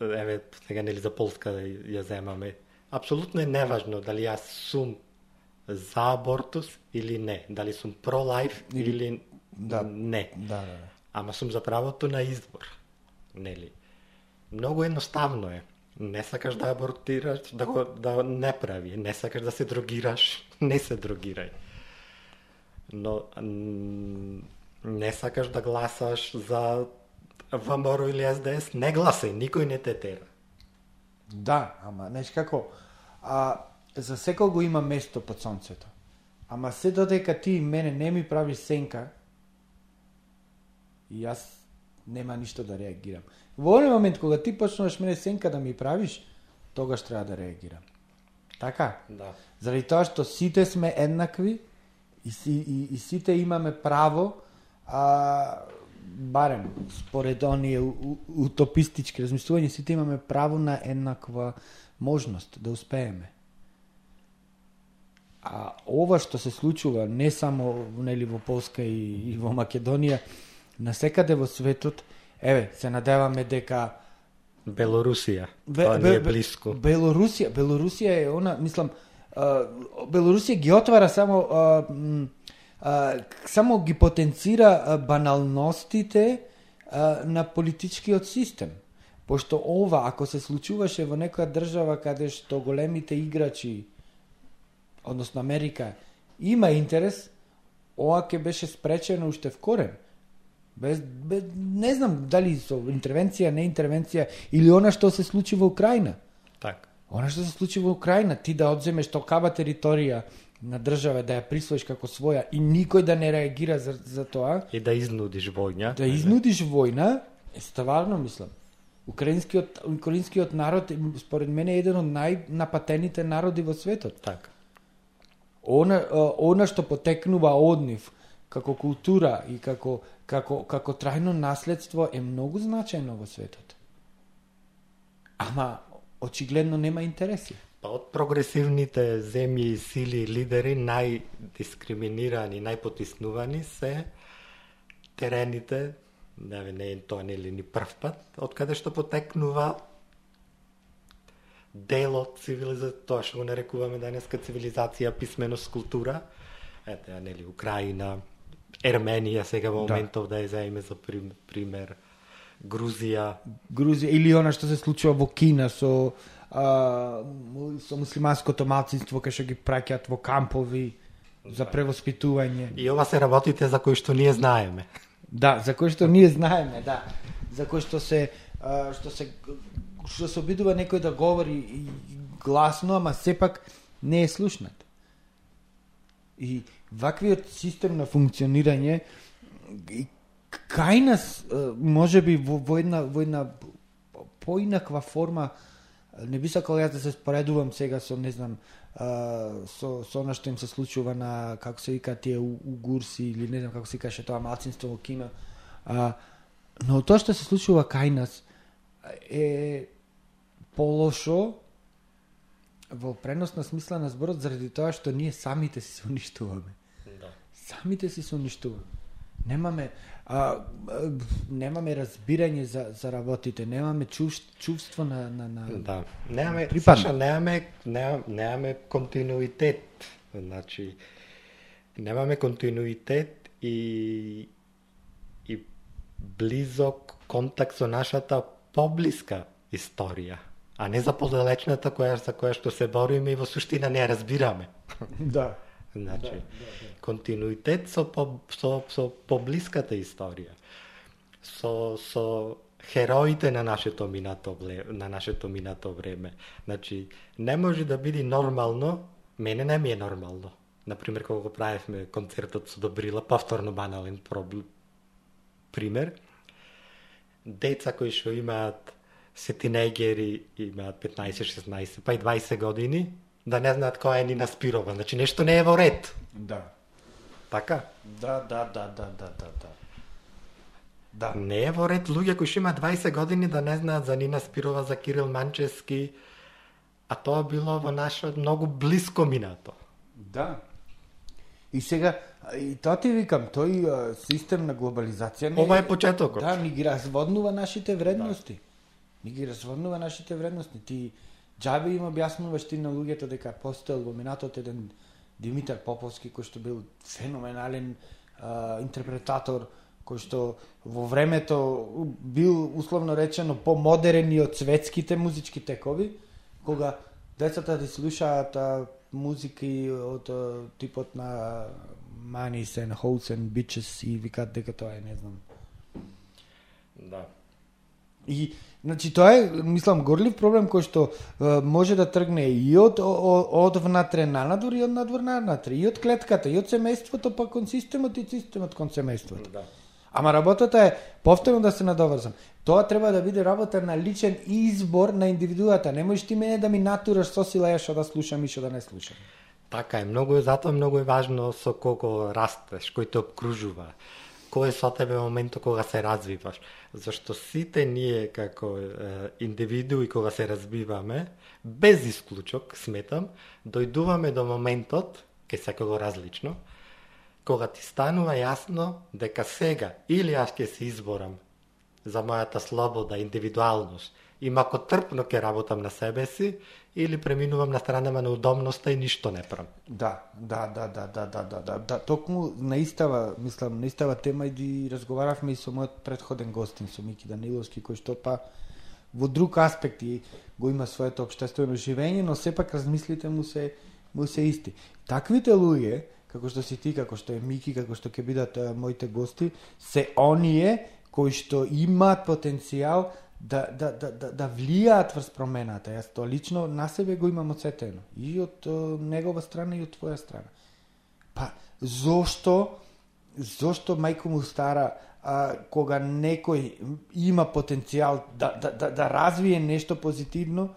Speaker 1: еве сега нели за Полска ја земаме. Апсолутно е неважно дали јас сум за абортус или не, дали сум про-лайф или, или
Speaker 2: да.
Speaker 1: не.
Speaker 2: Да, да, да.
Speaker 1: Ама сум за правото на избор. Нели? Многу едноставно е. Не сакаш да абортираш, да го да не прави. Не сакаш да се дрогираш, не се дрогирај. Но не сакаш да гласаш за ВМРО или СДС, не гласај, никој не те тера.
Speaker 2: Да, ама, знаеш како, а, за секого има место под сонцето. Ама се додека ти мене не ми прави сенка, и јас нема ништо да реагирам. Во оној момент кога ти почнуваш мене сенка да ми правиш, тогаш треба да реагирам. Така?
Speaker 1: Да.
Speaker 2: Заради тоа што сите сме еднакви и, си, и, и сите имаме право а, барем според оние утопистички размислувања, сите имаме право на еднаква можност да успееме. Ова што се случува не само нели во Полска и, и во Македонија, на секаде во светот, еве, се надеваме дека
Speaker 1: Белорусија,
Speaker 2: Бе-
Speaker 1: тоа
Speaker 2: бе-
Speaker 1: ни е блиску.
Speaker 2: Белорусија, Белорусија е она, мислам, а, Белорусија ги отвара само а, а, само ги потенцира баналностите а, на политичкиот систем. Пошто ова, ако се случуваше во некоја држава каде што големите играчи, односно Америка, има интерес, ова ќе беше спречено уште в корен. Без, без, не знам дали со интервенција, не интервенција, или она што се случи во Украина.
Speaker 1: Така.
Speaker 2: Она што се случи во Украина, ти да одземеш токава територија на држава, да ја присвоиш како своја и никој да не реагира за, за тоа,
Speaker 1: И да изнудиш војња.
Speaker 2: да изнудиш војна, е стварно мислам. Украинскиот, украинскиот народ, според мене, е еден од најнапатените народи во светот.
Speaker 1: Така.
Speaker 2: Она, она што потекнува од нив, како култура и како, како, како трајно наследство е многу значајно во светот. Ама, очигледно нема интереси.
Speaker 1: Па од прогресивните земји и сили и лидери најдискриминирани, најпотиснувани се терените, не, не е тоа нели ни прв пат, од каде што потекнува дел од цивилизација, тоа што го нарекуваме денеска цивилизација, писменост, култура. Ете, а, нели Украина, Ерменија сега во
Speaker 2: Да.
Speaker 1: моментов да ја заеме за прим- пример, Грузија,
Speaker 2: Грузија или она што се случува во Кина со а, со муслиманското малцинство кај што ги праќаат во кампови за превоспитување.
Speaker 1: и ова се работите за кои што ние знаеме.
Speaker 2: Да, за кој што ние знаеме, да. За кој што се што се што се обидува некој да говори и гласно, ама сепак не е слушнат. И ваквиот систем на функционирање и кај нас може би во, во една во една поинаква форма не би сакал јас да се споредувам сега со не знам со со она што им се случува на како се вика тие угурси или не знам како се викаше тоа малцинство во Кина. А, но тоа што се случува кај нас е полошо во преносна смисла на зборот заради тоа што ние самите си се уништуваме.
Speaker 1: Да.
Speaker 2: Самите си се уништуваме. Немаме а, а, немаме разбирање за за работите, немаме чувств, чувство на на на
Speaker 1: Да. Немаме. Саша, немаме, немаме, немаме континуитет. Значи, немаме континуитет и и близок контакт со нашата поблиска историја, а не за подалечната која за која што се бориме и во суштина не разбираме.
Speaker 2: да.
Speaker 1: Значи, континуитет со, по, со, со поблиската историја. Со, со хероите на нашето минато вле, на нашето минато време. Значи, не може да биде нормално, мене не ми е нормално. Например, кога го правевме концертот со Добрила, повторно банален проблем, пример, деца кои што имаат се тинејгери, имаат 15, 16, па и 20 години, да не знаат која е Нина Спирова. Значи нешто не е во ред.
Speaker 2: Да.
Speaker 1: Така?
Speaker 2: Да, да, да, да, да, да, да. Да.
Speaker 1: Не е во ред луѓе кои што имаат 20 години да не знаат за Нина Спирова, за Кирил Манчевски, а тоа било во наше многу блиско минато.
Speaker 2: Да. И сега, и тоа ти викам, тој систем на глобализација не
Speaker 1: Ова е почетокот.
Speaker 2: Да, ни ги разводнува нашите вредности. Ни ги разводнува нашите вредности. Ти джаби им објаснуваш ти на луѓето дека постоел во минатот еден Димитар Поповски кој што бил феноменален а, интерпретатор кој што во времето бил условно речено помодерен и од светските музички текови, кога децата да слушаат а, музики од а, типот на manis and hoes and bitches и викаат дека тоа е, не знам.
Speaker 1: Да.
Speaker 2: И значи тоа е мислам горлив проблем кој што е, може да тргне и од о- од внатре на надвор и од надвор на натре, и од клетката, и од семејството па кон системот и системот кон семејството.
Speaker 1: Да.
Speaker 2: Ама работата е повторно да се надоврзам. Тоа треба да биде работа на личен избор на индивидуата. Не можеш ти мене да ми натураш со сила ја што да слушам и што да не слушам.
Speaker 1: Така е, многу е, затоа многу е важно со кого растеш, кој те обкружува. Кој е со тебе моментот кога се развиваш. Зашто сите ние како е, индивидуи кога се разбиваме, без исклучок, сметам, дојдуваме до моментот, ке секој различно, кога ти станува јасно дека сега или аз ќе се изборам за мојата слобода, индивидуалност, и мако трпно ќе работам на себе си, или преминувам на странама на удобноста и ништо не правам.
Speaker 2: Да, да, да, да, да, да, да, да, да. Токму на истава, мислам, на истава тема и ги разговаравме и со мојот предходен гостин, со Мики Даниловски, кој што па во друг аспект и го има своето обштествено живење, но сепак размислите му се му се исти. Таквите луѓе, како што си ти, како што е Мики, како што ќе бидат моите гости, се оние кои што имаат потенцијал да, да, да, да, да влијаат врз промената. Јас тоа лично на себе го имам оцетено. И од негова страна и од твоја страна. Па, зошто, зошто мајко му стара, а, кога некој има потенцијал да, да, да, да развие нешто позитивно,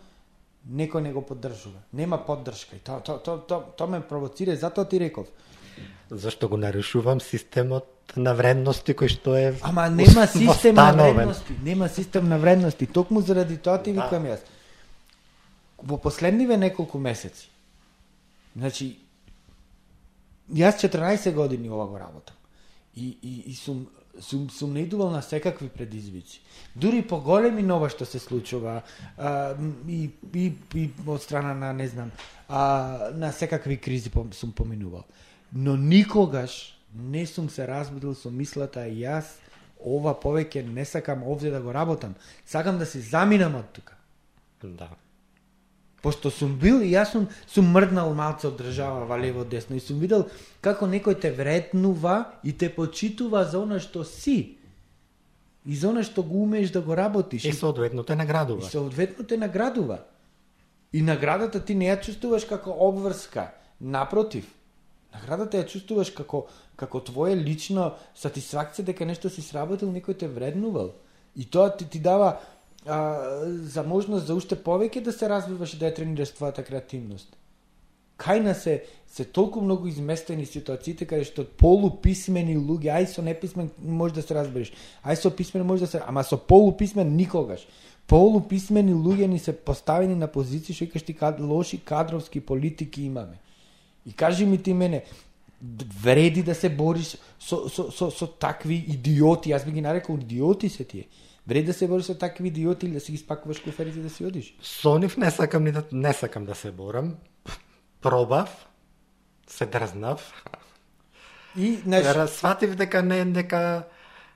Speaker 2: некој не го поддржува. Нема поддршка. И тоа то, то, то, то ме провоцира, затоа ти реков.
Speaker 1: Зашто го нарушувам системот на вредности кој што е
Speaker 2: Ама нема систем на вредности, нема систем на вредности. Токму заради тоа ти
Speaker 1: Да.
Speaker 2: викам јас. Во последниве неколку месеци. Значи јас 14 години ова го работам. И и и сум сум сум наидувал на секакви предизвици. Дури поголеми нова што се случува а, и, и, и од страна на не знам, а, на секакви кризи сум поминувал. Но никогаш не сум се разбудил со мислата јас ова повеќе не сакам овде да го работам. Сакам да се заминам од тука.
Speaker 1: Да.
Speaker 2: Пошто сум бил и јас сум, сум мрднал малце од држава ва лево десно и сум видел како некој те вретнува и те почитува за она што си. И за она што го умееш да го работиш.
Speaker 1: И соодветно те
Speaker 2: и
Speaker 1: наградува.
Speaker 2: соодветно те наградува. И наградата ти не ја чувствуваш како обврска. Напротив, наградата ја чувствуваш како, како твоја лична сатисфакција дека нешто си сработил, некој те вреднувал. И тоа ти, ти дава а, за можност за уште повеќе да се развиваш и да ја тренираш твојата креативност. Кај се, се толку многу изместени ситуациите каде што полуписмени луѓе, ај со неписмен може да се разбереш, ај со писмен може да се, ама со полуписмен никогаш. Полуписмени луѓе ни се поставени на позиции што ти кад, лоши кадровски политики имаме. И кажи ми ти мене, вреди да се бориш со, со, со, со такви идиоти, јас би ги нарекол идиоти се тие. Вреди да се бориш со такви идиоти или да си ги спакуваш куферите и да си одиш.
Speaker 1: Со нив не сакам ни да не сакам да се борам. Пробав, се дрзнав.
Speaker 2: И, знаеш.
Speaker 1: Сватив дека не дека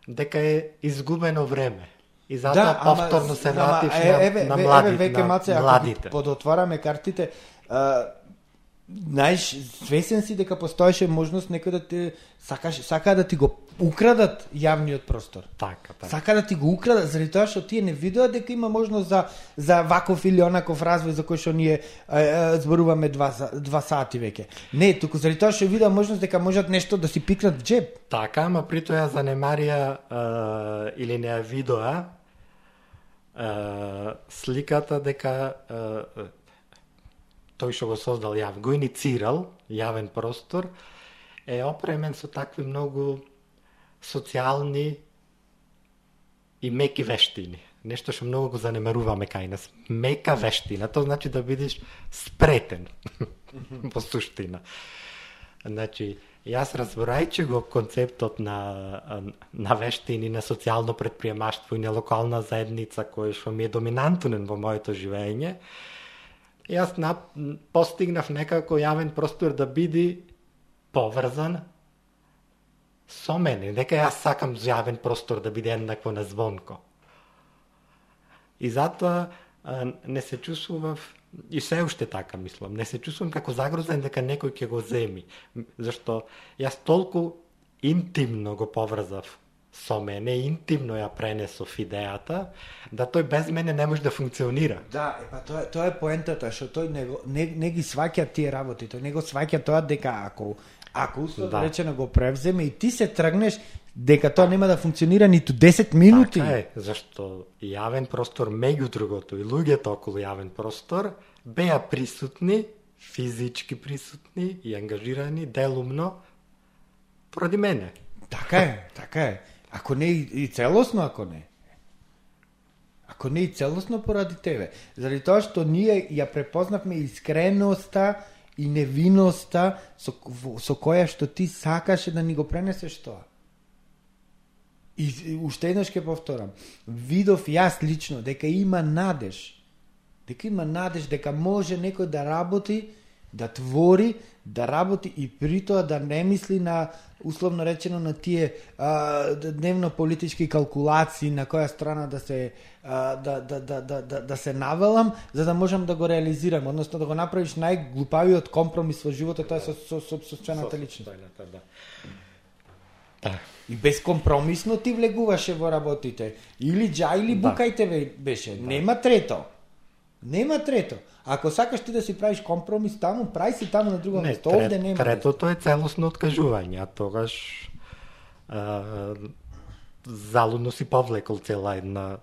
Speaker 1: дека е изгубено време. И затоа повторно се вратив
Speaker 2: ама,
Speaker 1: на,
Speaker 2: еве,
Speaker 1: на младите,
Speaker 2: еве веќе маце, ако
Speaker 1: младите.
Speaker 2: подотвараме картите, а, знаеш, свесен си дека постоеше можност некој да те сакаш, сака да ти го украдат јавниот простор.
Speaker 1: Така, така.
Speaker 2: Сака да ти го украдат, заради тоа што тие не видоа дека има можност за за ваков или онаков развој за кој што ние е, е, зборуваме два, два сати веќе. Не, туку заради тоа што видоа можност дека можат нешто да си пикнат в джеб.
Speaker 1: Така, ама при тоа ја занемарија е, или не ја видоа е, сликата дека е, тој што го создал јав, го иницирал јавен простор, е опремен со такви многу социјални и меки вештини. Нешто што многу го занемаруваме кај нас. Мека вештина, тоа значи да бидеш спретен во суштина. Значи, јас разборајќи го концептот на, на вештини, на социјално предприемаштво и на локална заедница кој што ми е доминантен во моето живење, јас на, постигнав некако јавен простор да биде поврзан со мене. Дека јас сакам јавен простор да биде еднакво на звонко. И затоа не се чувствував И се уште така мислам. Не се чувствувам како загрозен дека некој ќе го земи. Зашто јас толку интимно го поврзав со мене, интимно ја пренесов идејата, да тој без мене не може да функционира.
Speaker 2: Да, е, па тоа, тоа е поентата, што тој не, не, не ги сваќа тие работи, тој не го сваќа тоа дека ако ако условно
Speaker 1: Да.
Speaker 2: речено го превземе и ти се тргнеш дека тоа нема да функционира ниту 10 минути.
Speaker 1: Така е, зашто јавен простор, меѓу другото, и луѓето околу јавен простор, беа присутни, физички присутни и ангажирани делумно поради мене.
Speaker 2: Така е, така е. Ако не и, и целосно, ако не. Ако не и целосно поради тебе. Заради тоа што ние ја препознавме искреноста и невиноста со, со која што ти сакаше да ни го пренесеш тоа. И, и уште еднаш ќе повторам. Видов јас лично дека има надеж. Дека има надеж дека може некој да работи, да твори, да работи и при тоа да не мисли на условно речено на тие а, дневно политички калкулации на која страна да се а, да, да, да, да, да, да се навелам за да можам да го реализирам, односно да го направиш најглупавиот компромис во животот, тоа е со, со, со собствената личност.
Speaker 1: Состојната, да. Да.
Speaker 2: И безкомпромисно ти влегуваше во работите. Или джа, или
Speaker 1: Да.
Speaker 2: букајте ве- беше. Нема трето. Нема трето. Ако сакаш ти да си правиш компромис таму, прави си таму на друго
Speaker 1: Не,
Speaker 2: место. Овде нема.
Speaker 1: третото е целосно откажување, а тогаш а, залудно си повлекол цела една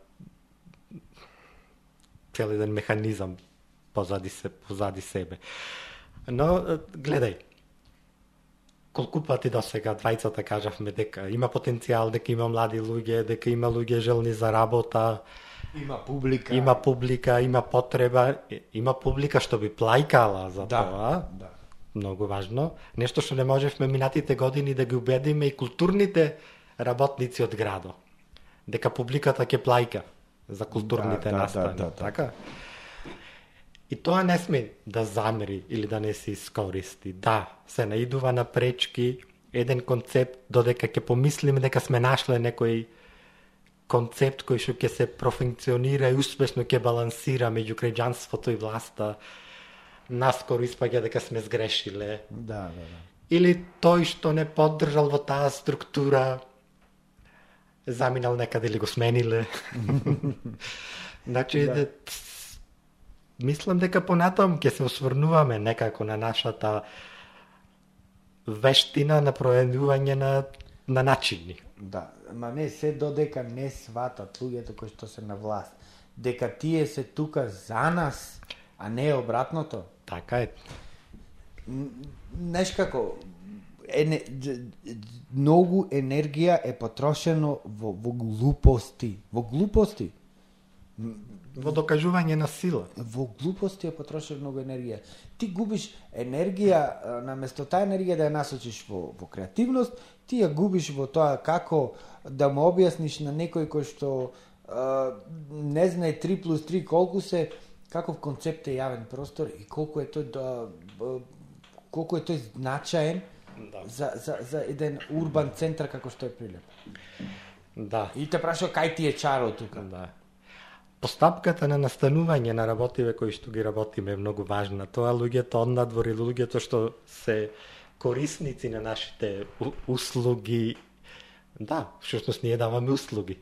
Speaker 1: цел еден механизам позади, се, позади себе. Но, гледај, колку пати до сега двајцата кажавме дека има потенцијал, дека има млади луѓе, дека има луѓе желни за работа,
Speaker 2: Има публика.
Speaker 1: има публика, има потреба, има публика што би плајкала за
Speaker 2: да,
Speaker 1: тоа
Speaker 2: да.
Speaker 1: многу важно. Нешто што не можевме минатите години да ги убедиме и културните работници од градо. Дека публиката ќе плајка за културните
Speaker 2: Да, да,
Speaker 1: настани.
Speaker 2: да, да, да.
Speaker 1: Така? И тоа не сме да замери или да не се искористи. Да, се наидува на пречки еден концепт додека ќе помислиме дека сме нашле некој концепт кој што ќе се профункционира и успешно ќе балансира меѓу граѓанството и власта, наскоро испаѓа дека сме сгрешиле.
Speaker 2: Да, да, да.
Speaker 1: Или тој што не поддржал во таа структура, заминал некаде или го смениле. значи,
Speaker 2: Да.
Speaker 1: мислам дека понатам ќе се осврнуваме некако на нашата вештина на проенување на, на начини.
Speaker 2: Да, ма не се додека не сватат луѓето кои што се на власт, дека тие се тука за нас, а не обратното.
Speaker 1: Така е.
Speaker 2: Знаеш како, ене, многу енергија е потрошено во, во глупости. Во глупости.
Speaker 1: Во докажување на сила.
Speaker 2: Во глупости е потрошено многу енергија. Ти губиш енергија, наместо таа енергија да ја насочиш во, во креативност, ти ја губиш во тоа како да му објасниш на некој кој што а, не знае 3 плюс 3 колку се, каков концепт е јавен простор и колку е тој да, колку е тој значаен
Speaker 1: Да.
Speaker 2: за, за, за еден урбан центар како што е Прилеп.
Speaker 1: Да.
Speaker 2: И те прашува кај ти е чаро тука.
Speaker 1: Да. Постапката на настанување на работиве кои што ги работиме е многу важна. Тоа луѓето однадвор или луѓето што се корисници на нашите услуги, да, всушност ние даваме услуги.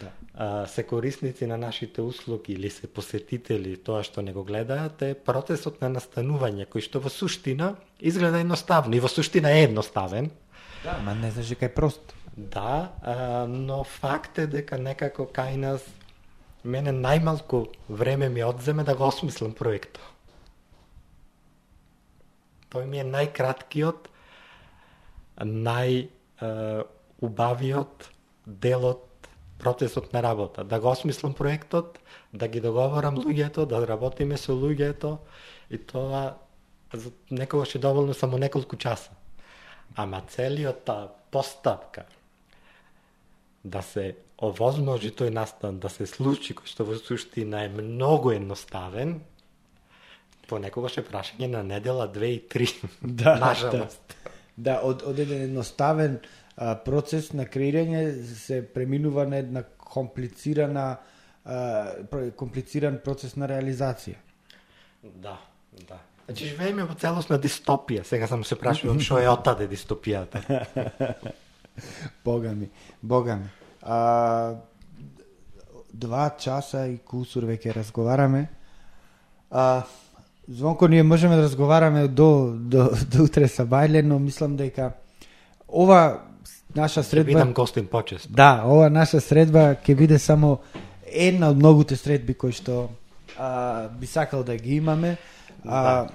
Speaker 2: Да.
Speaker 1: А, се корисници на нашите услуги или се посетители тоа што не го гледаат е процесот на настанување кој што во суштина изгледа едноставно и во суштина е едноставен.
Speaker 2: Да, ма не знаеш дека е прост.
Speaker 1: Да, а, но факт е дека некако кај нас мене најмалку време ми одземе да го осмислам проектот. Тој ми е најкраткиот, најубавиот убавиот делот процесот на работа. Да го осмислам проектот, да ги договорам луѓето, да работиме со луѓето и тоа за некогаш е доволно само неколку часа. Ама целиот таа постапка да се овозможи тој настан да се случи, кој што во суштина е многу едноставен, понекогаш е прашање на недела, две и три.
Speaker 2: Да,
Speaker 1: нажалост.
Speaker 2: Да, од, од еден едноставен а, процес на креирање се преминува на една комплицирана а, комплициран процес на реализација.
Speaker 1: Да, да. Значи живееме во целосна дистопија. Сега само се прашувам што е отаде дистопијата.
Speaker 2: Бога ми, бога ми. А, два часа и кусур веќе разговараме. А, Звонко, ние можеме да разговараме до, до, до утре са бајле, но мислам дека ова наша
Speaker 1: Ќе
Speaker 2: средба...
Speaker 1: бидам гостин почесто.
Speaker 2: Да, ова наша средба ќе биде само една од многуте средби кои што а, би сакал да ги имаме. А,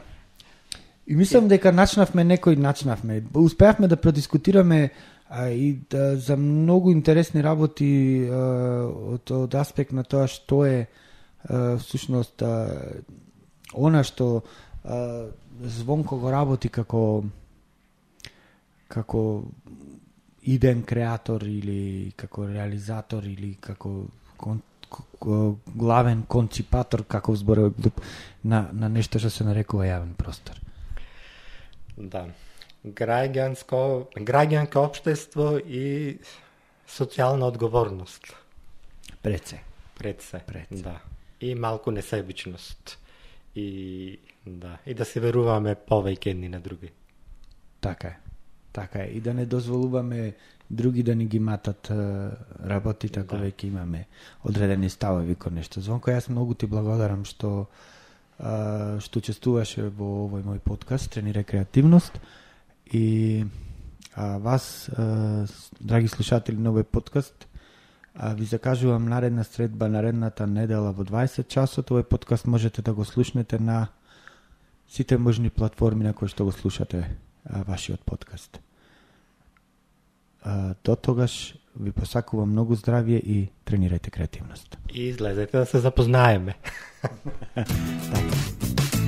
Speaker 2: И мислам дека начнавме некој начнавме. Успеавме да продискутираме а, и да, за многу интересни работи а, од, од аспект на тоа што е а, всушност а, она што а, Звонко го работи како како иден креатор или како реализатор или како кон, ко- главен конципатор како зборувам на на нешто што се нарекува јавен простор.
Speaker 1: Да. Граѓанско, граѓанско општество и социјална одговорност
Speaker 2: Пред се.
Speaker 1: пред се.
Speaker 2: Пред се.
Speaker 1: Да. И малку несебичност. И да, и да се веруваме повеќе едни на други.
Speaker 2: Така е. Така е. И да не дозволуваме други да ни ги матат работите ако
Speaker 1: Да.
Speaker 2: веќе имаме одредени ставови кон нешто. Звонко, јас многу ти благодарам што а, што учествуваше во овој мој подкаст Тренирај креативност и а, вас, а, драги слушатели на овој подкаст, а, ви закажувам наредна средба наредната недела во 20 часот. Овој подкаст можете да го слушнете на сите можни платформи на кои што го слушате а, вашиот подкаст. А, до тогаш ви посакувам многу здравје и тренирајте креативност.
Speaker 1: И излезете да се запознаеме.
Speaker 2: Така.